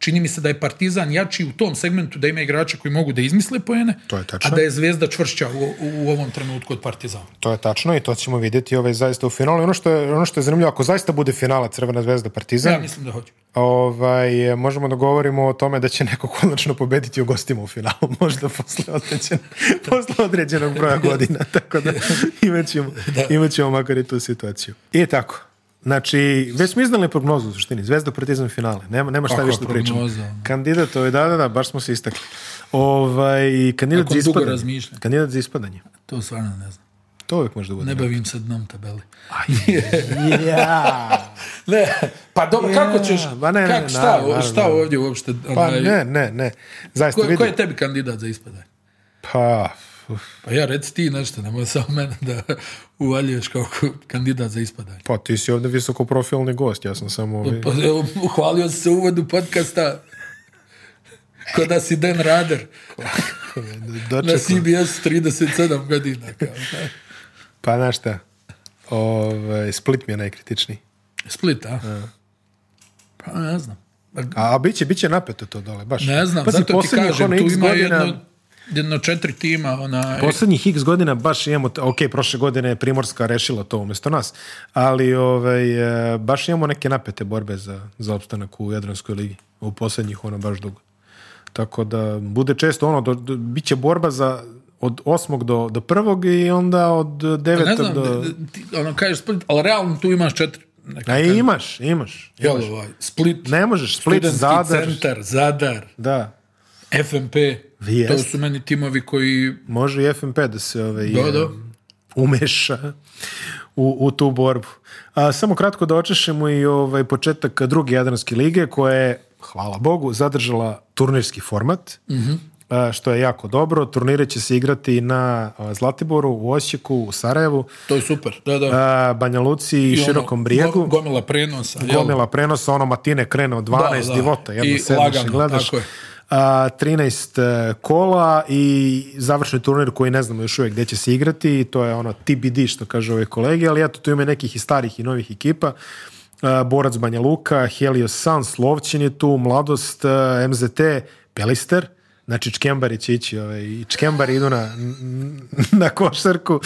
Čini mi se da je Partizan jači u tom segmentu da ima igrača koji mogu da izmisle poene, to je a da je Zvezda čvršća u, ovom trenutku od Partizana. To je tačno i to ćemo vidjeti ovaj, zaista u finalu. Ono što, je, ono što je zanimljivo, ako zaista bude finala Crvena zvezda Partizan, ja mislim da hoće. Ovaj, možemo da govorimo o tome da će neko konačno pobediti u gostima u finalu, možda posle, posle određenog broja godina, tako da imat imat ćemo makar i tu situaciju. I tako, Znači, već smo izdali prognozu u suštini. Zvezda, partizan, finale. Nema, nema šta više da pričamo. Ono? Kandidat, ovaj, da, da, da, baš smo se istakli. Ovaj, kandidat, za ispadanje. kandidat za ispadanje. To stvarno ne znam. To uvijek možda. da bude. Ne bavim se dnom tabeli. ja. ne, pa dobro, kako ćeš? Ba ne, ne, šta, naravno, naravno. šta ovdje uopšte? Pa ne, ne, ne. Zaista, ko, ko je tebi kandidat za ispadanje? Pa, pa ja reci ti nešto, nemoj samo mene da uvaljuješ kao kandidat za ispadanje. Pa ti si ovdje visoko profilni gost, ja sam samo... Pa, pa, hvalio sam se u uvodu podcasta ko da si Dan Rader. Na CBS 37 godina. Kao, pa znaš šta, ovaj, Split mi je najkritičniji. Split, a? Pa ne znam. A, bit će, bit će napeto to dole, baš. Ne znam, zato ti kažem, tu ima jedno jedno četiri tima. Ona... x godina baš imamo, ok, prošle godine je Primorska rešila to umjesto nas, ali ovaj, e, baš imamo neke napete borbe za, za opstanak u Jadranskoj ligi. U posljednjih ono baš dugo. Tako da bude često ono, do, bit će borba za od osmog do, do prvog i onda od devetog do... Ti, ono, Split, ali realno tu imaš četiri na imaš, imaš. Jel, ovaj, split, ne možeš, Split, Zadar. Centar, Zadar. Da. FMP, to su meni timovi koji... Može i FMP da se ove, ovaj, eh, umeša u, tu borbu. A, samo kratko da očešemo i ovaj početak druge Jadranske lige koja je, hvala Bogu, zadržala turnirski format, mm što je jako dobro. Turnire će se igrati na Zlatiboru, u Osijeku, u Sarajevu. To je super, da, da. Banja Luci i, ono, Širokom brijegu. Gomila prenosa. Gomila prenosa, ono matine krene od 12 da, da. divota. I Tako je. 13 e, kola i završni turnir koji ne znamo još uvijek gdje će se igrati, to je ono TBD što kaže ove kolege, ali eto tu ima nekih i starih i novih ekipa. E, borac Banja Luka, Helios Sans Slovčin je tu, Mladost, e, MZT, Pelister, znači Čkembari će ići, ovaj, i Čkembari idu na, na košarku,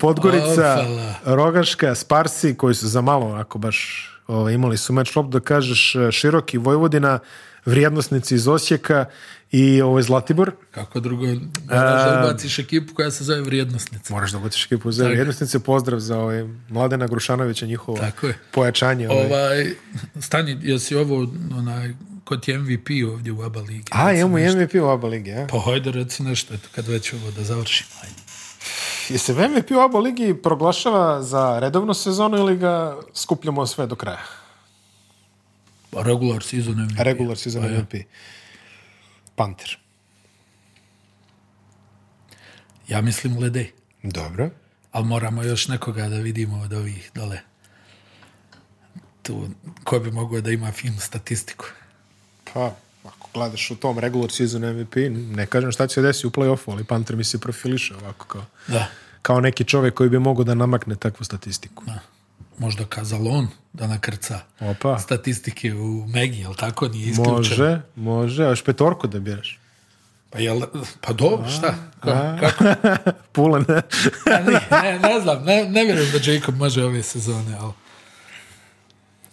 Podgorica, Rogaška, Sparsi, koji su za malo onako baš ovaj, imali su meč lop, da kažeš Široki, Vojvodina, vrijednosnici iz Osijeka i je ovaj, Zlatibor. Kako drugo, moraš da ekipu koja se zove Vrijednostnice. Moraš da baciš ekipu za vrijednosnice. Pozdrav za ovaj Mladena Grušanovića, njihovo pojačanje. Ovaj. ovaj stani, jesi ovo onaj, kod MVP ovdje u ABA ligi? A, imamo MVP u ABA ligi, ja? Pa hojde, reci nešto, eto, kad već ovo da završimo. Ajde. I se MVP u ABA ligi proglašava za redovnu sezonu ili ga skupljamo sve do kraja? regular season MVP. Regular season MVP. Pa ja. Ja mislim Ledej. Dobro. Ali moramo još nekoga da vidimo od ovih dole. Tu, ko bi mogao da ima finu statistiku? Pa, ako gledaš u tom regular season MVP, ne kažem šta će se desiti u play ali Panter mi se profiliše ovako kao, da. kao neki čovjek koji bi mogao da namakne takvu statistiku. Da možda Kazalon da nakrca Opa. statistike u Megi, jel tako? Nije isključeno. Može, može, a još petorku da biraš. Pa, jel, pa dobro, šta? kako? Pula ne. ne. znam, ne, vjerujem da Jacob može ove sezone, ali...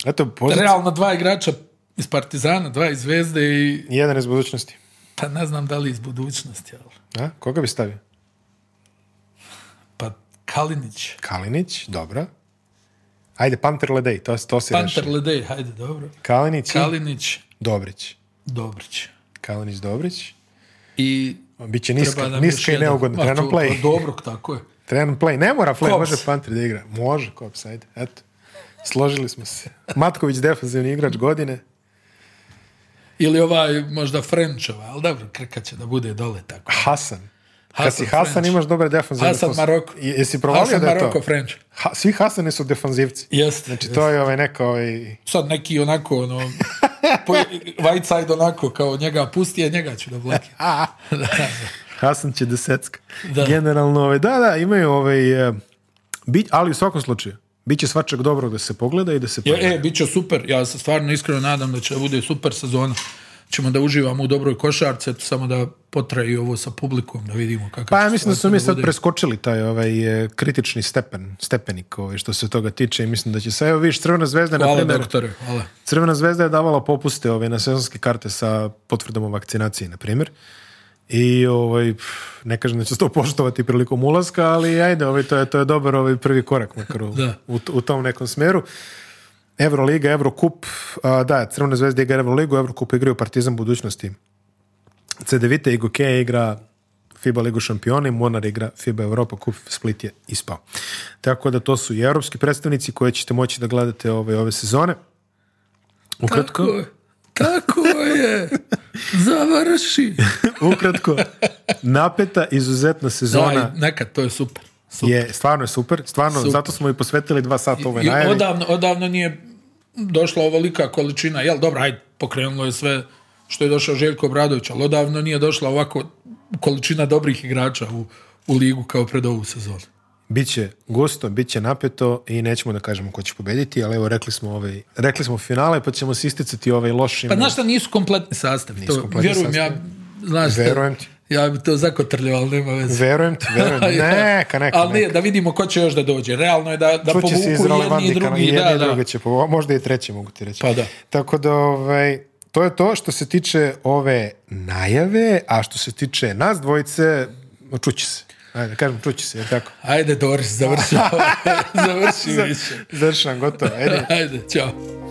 Eto, Realno dva igrača iz Partizana, dva iz Zvezde i... Jedan iz budućnosti. Pa ne znam da li iz budućnosti, ali... A? Koga bi stavio? Pa Kalinić. Kalinić, dobro. Ajde, Panter Ledej, to, to si Panter Ledej, ajde, dobro. Kalinić. Kalinić. Dobrić. Dobrić. Kalinić, Dobrić. I Biće niska, niska i neugodna. Treba play. Pa dobro, tako je. Treba play. Ne mora play, može Panter da igra. Može, Kops, ajde. Eto. Složili smo se. Matković, defensivni igrač godine. Ili ovaj, možda Frenčova, ali dobro, krkaće da bude dole tako. Hasan. Hasan, Kad si Hasan imaš dobre defanzivne. Hasan Jesi provalio je Maroko, French. Ha, svi Hasani su defanzivci. Jeste. Znači to je ovaj neko... Ovaj... Sad neki onako, ono, po, white side onako, kao njega pusti, a njega će da Hasan će desetska. Da. Generalno, ovaj, da, da, imaju ovaj... Eh, ali u svakom slučaju, bit će svačak dobro da se pogleda i da se E, bit će super. Ja se stvarno iskreno nadam da će bude super sezona ćemo da uživamo u dobroj košarce, samo da potraju ovo sa publikom, da vidimo kakav Pa ja mislim da su mi sad preskočili taj ovaj e, kritični stepen, stepenik ovaj, što se toga tiče i mislim da će se, evo viš, Crvena zvezda je. na primjer, Crvena zvezda je davala popuste ove, ovaj, na sezonske karte sa potvrdom o vakcinaciji, na primjer. I ovaj, ne kažem da će se to poštovati prilikom ulaska, ali ajde, ovaj, to, je, to je dobar ovaj prvi korak u, u tom nekom smeru. Euroliga, Eurokup, da, Crvena zvezda igra Euroligu, Eurokup igraju Partizan budućnosti. CDVita i Gokeja igra FIBA Ligu šampioni, Monar igra FIBA Europa Kup, Split je ispao. Tako da to su i europski predstavnici koje ćete moći da gledate ove, ove sezone. Ukratko... Tako je. Tako je. Završi. Ukratko, napeta izuzetna sezona. Da, neka, to je super. Je, stvarno je super. Stvarno, zato smo i posvetili dva sata ove I Odavno, odavno nije došla ovolika količina. Jel, dobro, ajde, pokrenulo je sve što je došao Željko Bradović, ali odavno nije došla ovako količina dobrih igrača u, u ligu kao pred ovu sezonu. Biće gusto, bit će napeto i nećemo da kažemo ko će pobediti, ali evo rekli smo ovaj, rekli smo finale pa ćemo se isticati ovaj lošim. Pa znaš šta nisu kompletni sastavi. vjerujem ja, ti. Ja bi to zakotrljao, ali nema veze. Verujem ti, verujem. Neka, neka, neka. Ali ne, da vidimo ko će još da dođe. Realno je da, da povuku jedni i drugi. Jedni da, i drugi će povuku. Možda i treći mogu ti reći. Pa da. Tako da, ovaj, to je to što se tiče ove najave, a što se tiče nas dvojice, čući se. Ajde, kažem, čući se, je tako? Ajde, Doris, završi. završi više. Završi nam, gotovo. Ajde. Ajde, čao.